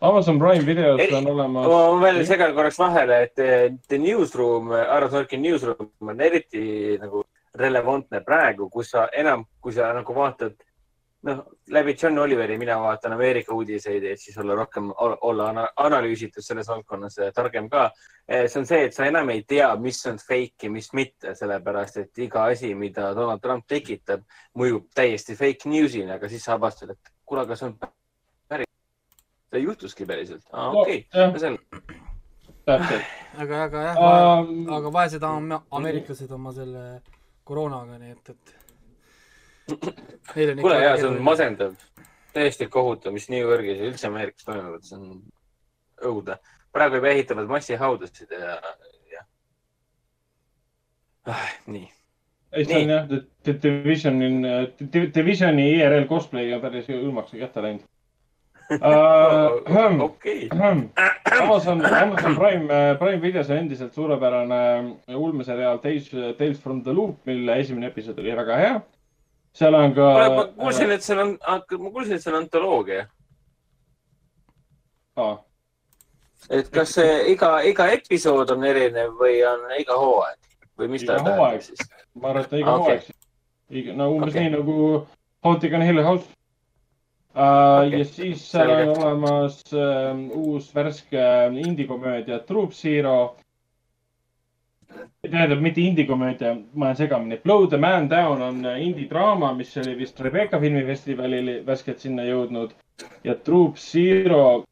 Amazon Prime videos Eri- on olemas. ma veel segan korraks vahele, et eh, The Newsroom, Aaron Sorkin Newsroom on eriti nagu relevantne praegu, kus sa enam, kui sa nagu vaatad, noh, läbi John Oliveri mina vaatan Ameerika uudiseid, et siis olla rohkem, olla ana- analüüsitud selles valdkonnas, targem ka. see on see, et sa enam ei tea, mis on fake ja mis mitte, sellepärast et iga asi, mida Donald Trump tekitab, mõjub täiesti fake news'ina, aga siis sa avastad, et kuule, aga see on päris, see juhtuski päriselt. okei, jah, selge. täpselt. aga, aga jah, Um, aga vaesed am- ameeriklased oma selle koroonaga, nii et, et. Kuule ikka ja väga see on masendav, täiesti kohutav, mis New Yorgis ja üldse Ameerikas toimuvad, see on õudne. praegu juba ehitavad massihaudasid ja, ja ah,. nii, ei, see on jah, The Divisioni, Divisioni IRL cosplay on päris ülmaks kätte läinud uh,. okei, Amazon, Amazon Prime, Prime videos on endiselt suurepärane ulmeseriaal Tales, Tales from the Loop, mille esimene episood oli väga hea. Seal on ka. ma kuulsin, et seal on, ma kuulsin, et see on antoloogia, Ah, et kas see iga, iga episood on erinev või on iga hooaeg või mis ta Iga tähendab hooaeg. siis? ma arvan, et iga Okei. hooaeg. no umbes Okei. nii nagu Haunted on Hill House uh,. Okei, ja siis seal on olemas uh, uus värske indie-komöödia Troop Zero. tähendab, mitte indie-komöödia, ma olen segamini. Blow the man down on indie-draama, mis oli vist Rebecca filmifestivalil värskelt sinna jõudnud ja Troop Zero,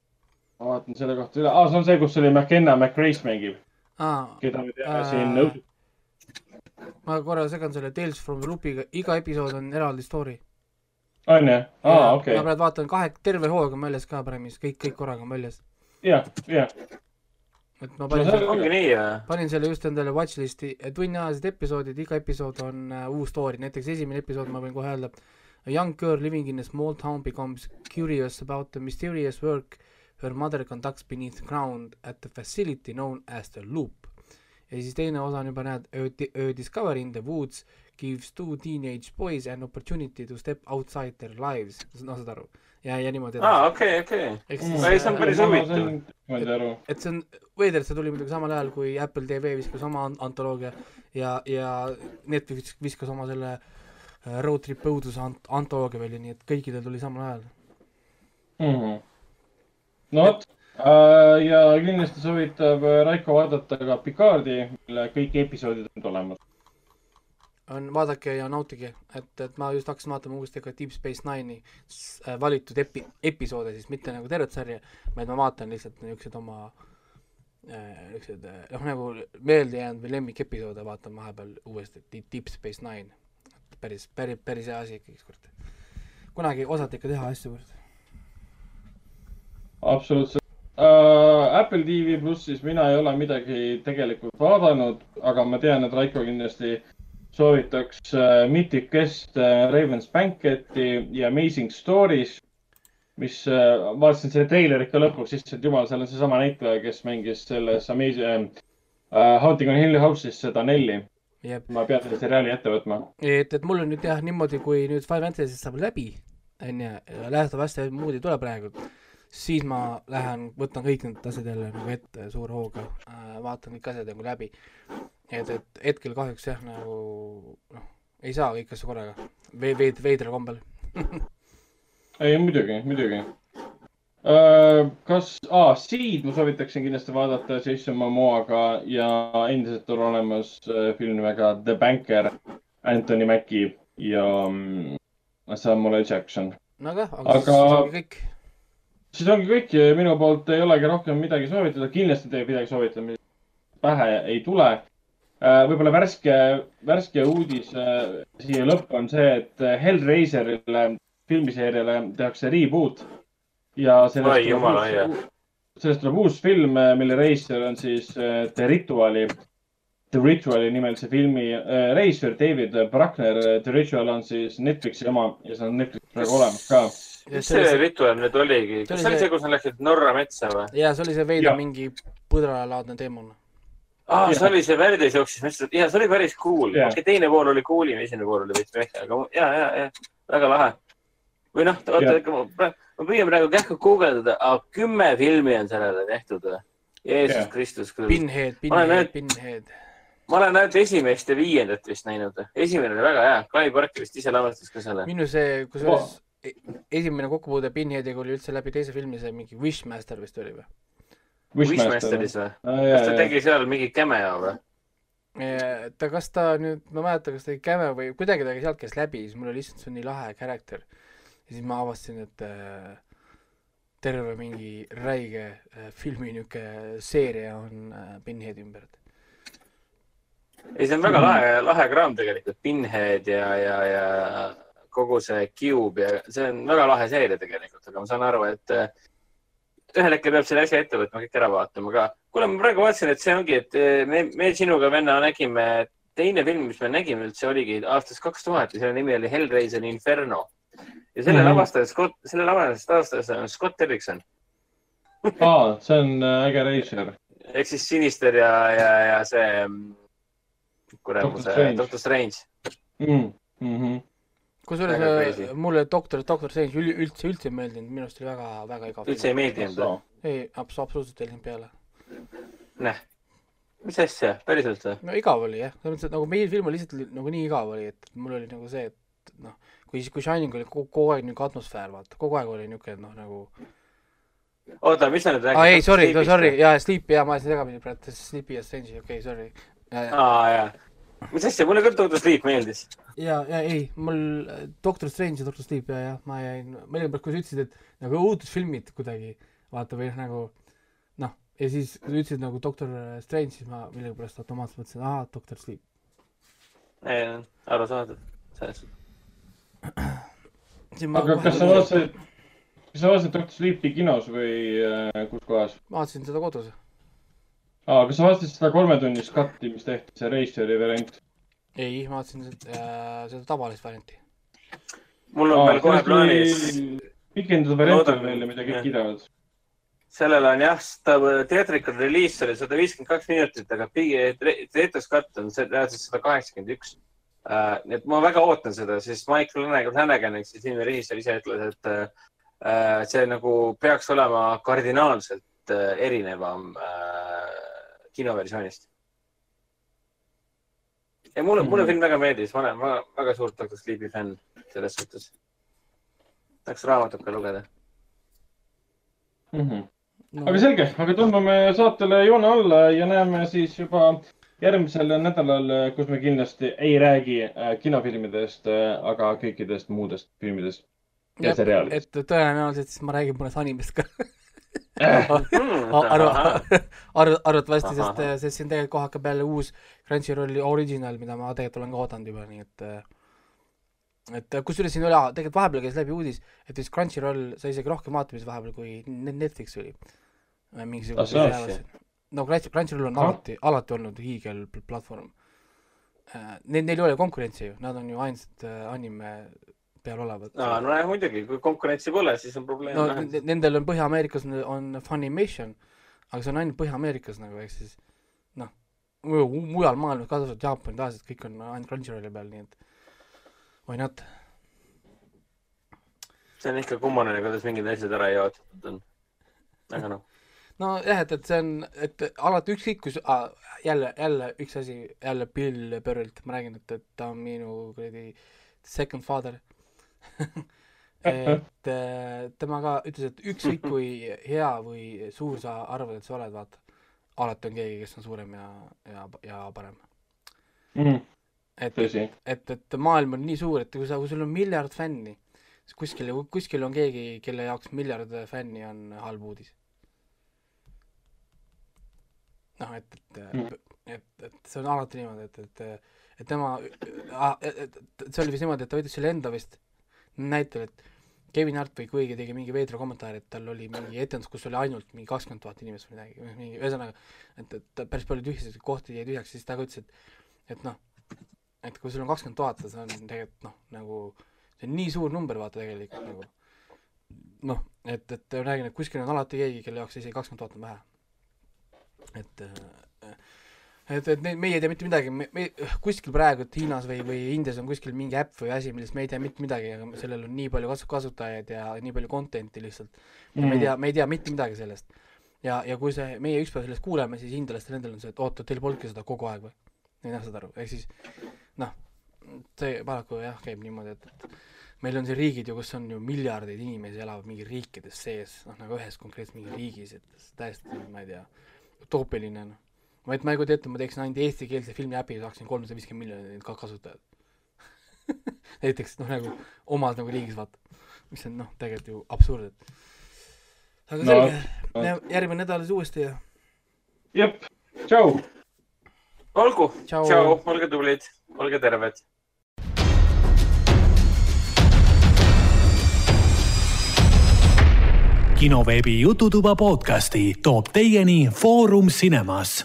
ma vaatan selle kohta üle ah,, see on see, kus oli McKenna McRace mängib, aa, keda me teame Äh, siin äh, ma korra segan selle Tales from the Loopiga, iga episood on eraldi story. on ju? aa, okei ma. praegu vaatan kahe, terve hooaeg on väljas ka Prime'is, kõik, kõik korraga on väljas. jah, jah. Et ma panin No selle, ongi nii panin selle just endale watchlist'i, tunniajased episoodid, iga episood on uh, uus story, näiteks esimene episood ma võin kohe öelda. A young girl living in a small town becomes curious about the mysterious work her mother conducts beneath ground at the facility known as the loop. ja siis teine osa on juba näed, A discovery in the woods gives two teenage boys an opportunity to step outside their lives, no saad aru, ja, ja niimoodi aa, okei, okei. Mm. Ei, see on päris huvitav. ma ei saa aru. et see on veider, see tuli muidugi samal ajal, kui Apple TV viskas oma an- antoloogia ja, ja Netflix viskas oma selle äh, Road Trip õuduse ant-, antoloogia välja, nii et kõikidel tuli samal ajal. Mhm. no vot äh, ja kindlasti soovitab äh, Raiko vaadata ka Picardi, mille kõik episoodid on olemas. on, vaadake ja nautige, et, et ma just hakkasin vaatama uuesti ka Deep Space Nine'i äh, valitud epi-, episoode siis, mitte nagu tervet sarja, vaid ma vaatan lihtsalt niisuguseid oma äh, niisuguseid äh, noh, nagu meelde jäänud või lemmikepisoode vaatan vahepeal uuesti, Deep Space Nine. päris, päris, päris hea asi ikka ükskord. kunagi osati ikka teha asju absoluutselt äh,. Apple TV plussis mina ei ole midagi tegelikult vaadanud, aga ma tean, et Raiko kindlasti soovitaks äh, Mythic Quest äh, Raven's Banquet'i ja Amazing Stories mis äh, vaatasin selle treilerit ka lõpuks, issand jumal, seal on seesama näitleja, kes mängis selles Amazing äh, Haunting on Hill House'is seda Nelli. jep, ma pean selle seriaali ette võtma. et, et mul on nüüd jah niimoodi, kui nüüd Final Fantasy saab läbi, onju, Us muud ei tule praegu, siis ma lähen, võtan kõik need asjad jälle nagu ette suure hooga vaatan kõik asjad nagu läbi. et, et hetkel kahjuks jah, nagu noh, ei saa kõiki asju korraga, veid-, veidral kombel. ei, muidugi, muidugi. kas ah,, Seed ma soovitaksin kindlasti vaadata Jason Momoaga ja endiselt on olemas äh, film nimega The Banker, Anthony Mackie ja mm, Samuel Jackson. no aga, aga, Aga- siis ongi kõik. siis ongi kõik, minu poolt ei olegi rohkem midagi soovitada, kindlasti teile midagi soovitada, pähe ei tule. Võib-olla värske, värske uudis äh, siia lõppu on see, et Hellraiserile filmiseeriale tehakse reboot ja sellest jumala aia. tuleb, uus, sellest tuleb uus film, mille reisijal on siis äh, The Rituali, The Rituali nimelise filmi äh, reisijal David Bruckner. The Ritual on siis Netflixi oma ja see on Netflixis praegu olemas ka. mis see rituaal nüüd oligi, See kas oli see oli see- see, kus nad läksid Norra metsa või? ja see oli see Jaa. mingi põdralaadne teema. aa, see oli see Värdis jooksis metsas, ja see oli päris cool. Okei, teine pool oli cool'im, esimene pool oli veits väike, aga ja, ja, ja väga lahe. või noh, oota, ma püüan praegu kähku guugeldada, aga kümme filmi on sellele tehtud või? Jeesus Jah. Kristus küll. Pinhead, Pinhead Pinhead. ma olen ainult esimest ja viiendat vist näinud. esimene oli väga hea, Clive Barker vist ise lavastas ka selle. minu see, kusjuures e- esimene kokkupuude Pinheadiga oli üldse läbi teise filmi see mingi Wishmaster vist oli või? Wishmasteris või? kas ta tegi seal mingi cameo või? ta, kas ta nüüd, ma ei mäleta, kas ta tegi cameo või kuidagi ta sealt käis läbi, siis mul oli lihtsalt see on nii lahe karakter. ja siis ma avastasin, et äh, terve mingi räige äh, filmi niisugune seeria on äh, Pinheadi ümber. ei, see on väga lahe, lahe kraam tegelikult, Pinhead ja, ja, ja kogu see Cube ja see on väga lahe seeria tegelikult, aga ma saan aru, et äh, ühel hetkel peab selle asja ette võtma, kõik ära vaatama ka. kuule, ma praegu vaatasin, et see ongi, et äh, me, me sinuga venna nägime, teine film, mis me nägime üldse oligi aastast kaks tuhat ja selle nimi oli Hellraiser Inferno. ja selle mm -hmm. lavastaja Scott, selle lavastaja lavastaja on Scott Derrickson aa, see on äh, äge reisijal. ehk siis Sinister ja, ja, ja see mm, kuramuse Doctor Strange. Strange. mm. -hmm. Kusjuures äh, mulle doktor, doktor Strange üli- üldse, üldse ei meeldinud, minu arust oli väga, väga igav. üldse ei meeldinud või? ei, absoluutselt ei läinud peale. näh, mis asja, päriselt või? no igav oli jah, selles mõttes, et nagu meil film oli lihtsalt li- nagu nii igav oli, et mul oli nagu see, et noh, kui, kui Shining oli kogu, kogu aeg niisugune atmosfäär, vaata, kogu aeg oli niisugune noh, nagu oota, mis sa nüüd räägid? aa ei, sorry, sorry, jaa, Sleepy, jaa, ma ajasin segamini praegu, Sleepy ja Strange'i, okei okay,, sorry. aa jaa. Mis asja, mulle küll Doctor Sleep meeldis. ja, ja ei, mul äh, Doctor Strange ja Doctor Sleep ja, jah, ma jäin, millegipärast, kui sa ütlesid, et nagu õudusfilmid kuidagi, vaata või nagu noh, ja siis kui sa ütlesid nagu Doctor Strange, siis ma millegipärast automaatselt mõtlesin, aa, Doctor Sleep. arusaadav, selles suhtes. aga kas sa vaatasid, kas sa vaatasid Doctor Sleepi kinos või äh, kus kohas? vaatasin seda kodus. aa, kas sa vaatasid seda kolmetunnist cut'i, mis tehti, see reisijali variant? ei, ma vaatasin seda, äh, seda tavalist varianti. mul on veel kohe plaanis, pikendatud variant Loodan- on veel, mida kõik kiidavad. sellele on jah, ta theatrical release oli sada viiskümmend kaks minutit, aga theatres cut on sada kaheksakümmend üks. nii et ma väga ootan seda, sest Michael Hannigan ehk siis filmi režissöör ise ütles, et äh, see nagu peaks olema kardinaalselt äh, erinevam äh, kinoversioonist. ja mulle, mulle Mhm. film väga meeldis, ma olen väga, väga suur Doctor Sleepi fänn selles suhtes. tahaks raamatut ka lugeda. Mhm. no, aga selge, aga tõmbame saatele joone alla ja näeme siis juba järgmisel nädalal, kus me kindlasti ei räägi äh, kinofilmidest, aga kõikidest muudest filmidest ja seriaalidest. et tõenäoliselt siis ma räägin mõnest animest ka Hmm, arv, arv, arvatavasti, sest sest siin tegelikult kohe hakkab jälle uus Crunchyrolli original, mida ma tegelikult olen ka oodanud juba, nii et äh, et kusjuures siin oli, tegelikult vahepeal käis läbi uudis, et vist Crunchyroll sai isegi rohkem vaatamisi vahepeal, kui Net- Netflix oli. mingisugune Ah, no Crunch- Crunchyroll on Ah. alati, alati olnud hiigelplatvorm. Neil, neil ei ole konkurentsi ju, nad on ju ainsad äh, anime peal olevat aa, nojah, muidugi, kui konkurentsi pole, siis on probleem no nende- nendel on Põhja-Ameerikas on- on Funimation, aga see on ainult Põhja-Ameerikas nagu, ehk siis noh, mujal maailmas, kaasa arvatud Jaapanid, Aasiad, kõik on ainult Crunchyrolli peal, nii et why not. see on ikka kummaline, kuidas mingid asjad ära jaotatud on. aga noh, nojah, et, et see on, et alati ükskõik, kus ah,, jälle, jälle üks asi, jälle Bill Burrilt, ma räägin, et, et ta on minu kuradi second father et äh, tema ka ütles, et ükskõik kui hea või suur sa arvad, et sa oled, vaata, alati on keegi, kes on suurem ja, ja, ja parem. mm,. et, tõsi. et, et maailm on nii suur, et kui sa, kui sul on miljard fänni, siis kuskil, kuskil on keegi, kelle jaoks miljard fänni on halb uudis. noh, et, et mm., et, et see on alati niimoodi, et, et, et tema, et et see oli vist niimoodi, et ta võttis selle enda vist näitel, et Kevin Hart või kuigi tegi mingi veidra kommentaari, et tal oli mingi etendus, kus oli ainult mingi kakskümmend tuhat inimest või midagi, mingi ühesõnaga, et, et päris palju tühjasid kohti jäi tühjaks, siis ta ka ütles, et et noh, et kui sul on kakskümmend tuhat, see on tegelikult noh, nagu see on nii suur number, vaata tegelikult nagu noh, et, et ma räägin, et kuskil on alati keegi, kelle jaoks isegi kakskümmend tuhat on vähe. et äh, et, et neid, meie ei tea mitte midagi, me, me kuskil praegu, et Hiinas või, või Indias on kuskil mingi äpp või asi, millest me ei tea mitte midagi, aga sellel on nii palju kasu-, kasutajaid ja nii palju content'i lihtsalt mm.. me ei tea, me ei tea mitte midagi sellest. ja, ja kui see, meie ükspäev sellest kuuleme, siis hindalastel endal on see, et oota, teil polnudki seda kogu aeg või? ei noh, saad aru, ehk siis noh, see paraku jah, käib niimoodi, et, et meil on siin riigid ju, kus on ju miljardeid inimesi elavad mingi riikides sees, noh nagu ühes konkreetses mingi riigis, et täiesti, ma ei tea, utoopiline noh. Ma et ma ei kujuta ette, ma teeksin ainult eestikeelse filmi äpi ja saaksin kolmsada viiskümmend miljonit ka kasutajat. näiteks noh, nagu omas nagu riigis vaata, mis on noh, tegelikult ju absurd, et aga No, selge, järgmine nädal siis uuesti ja jep, tšau. olgu, tšau, olge tublid, olge terved. Kinoveebi Jututuba podcasti toob teieni Foorum Cinemas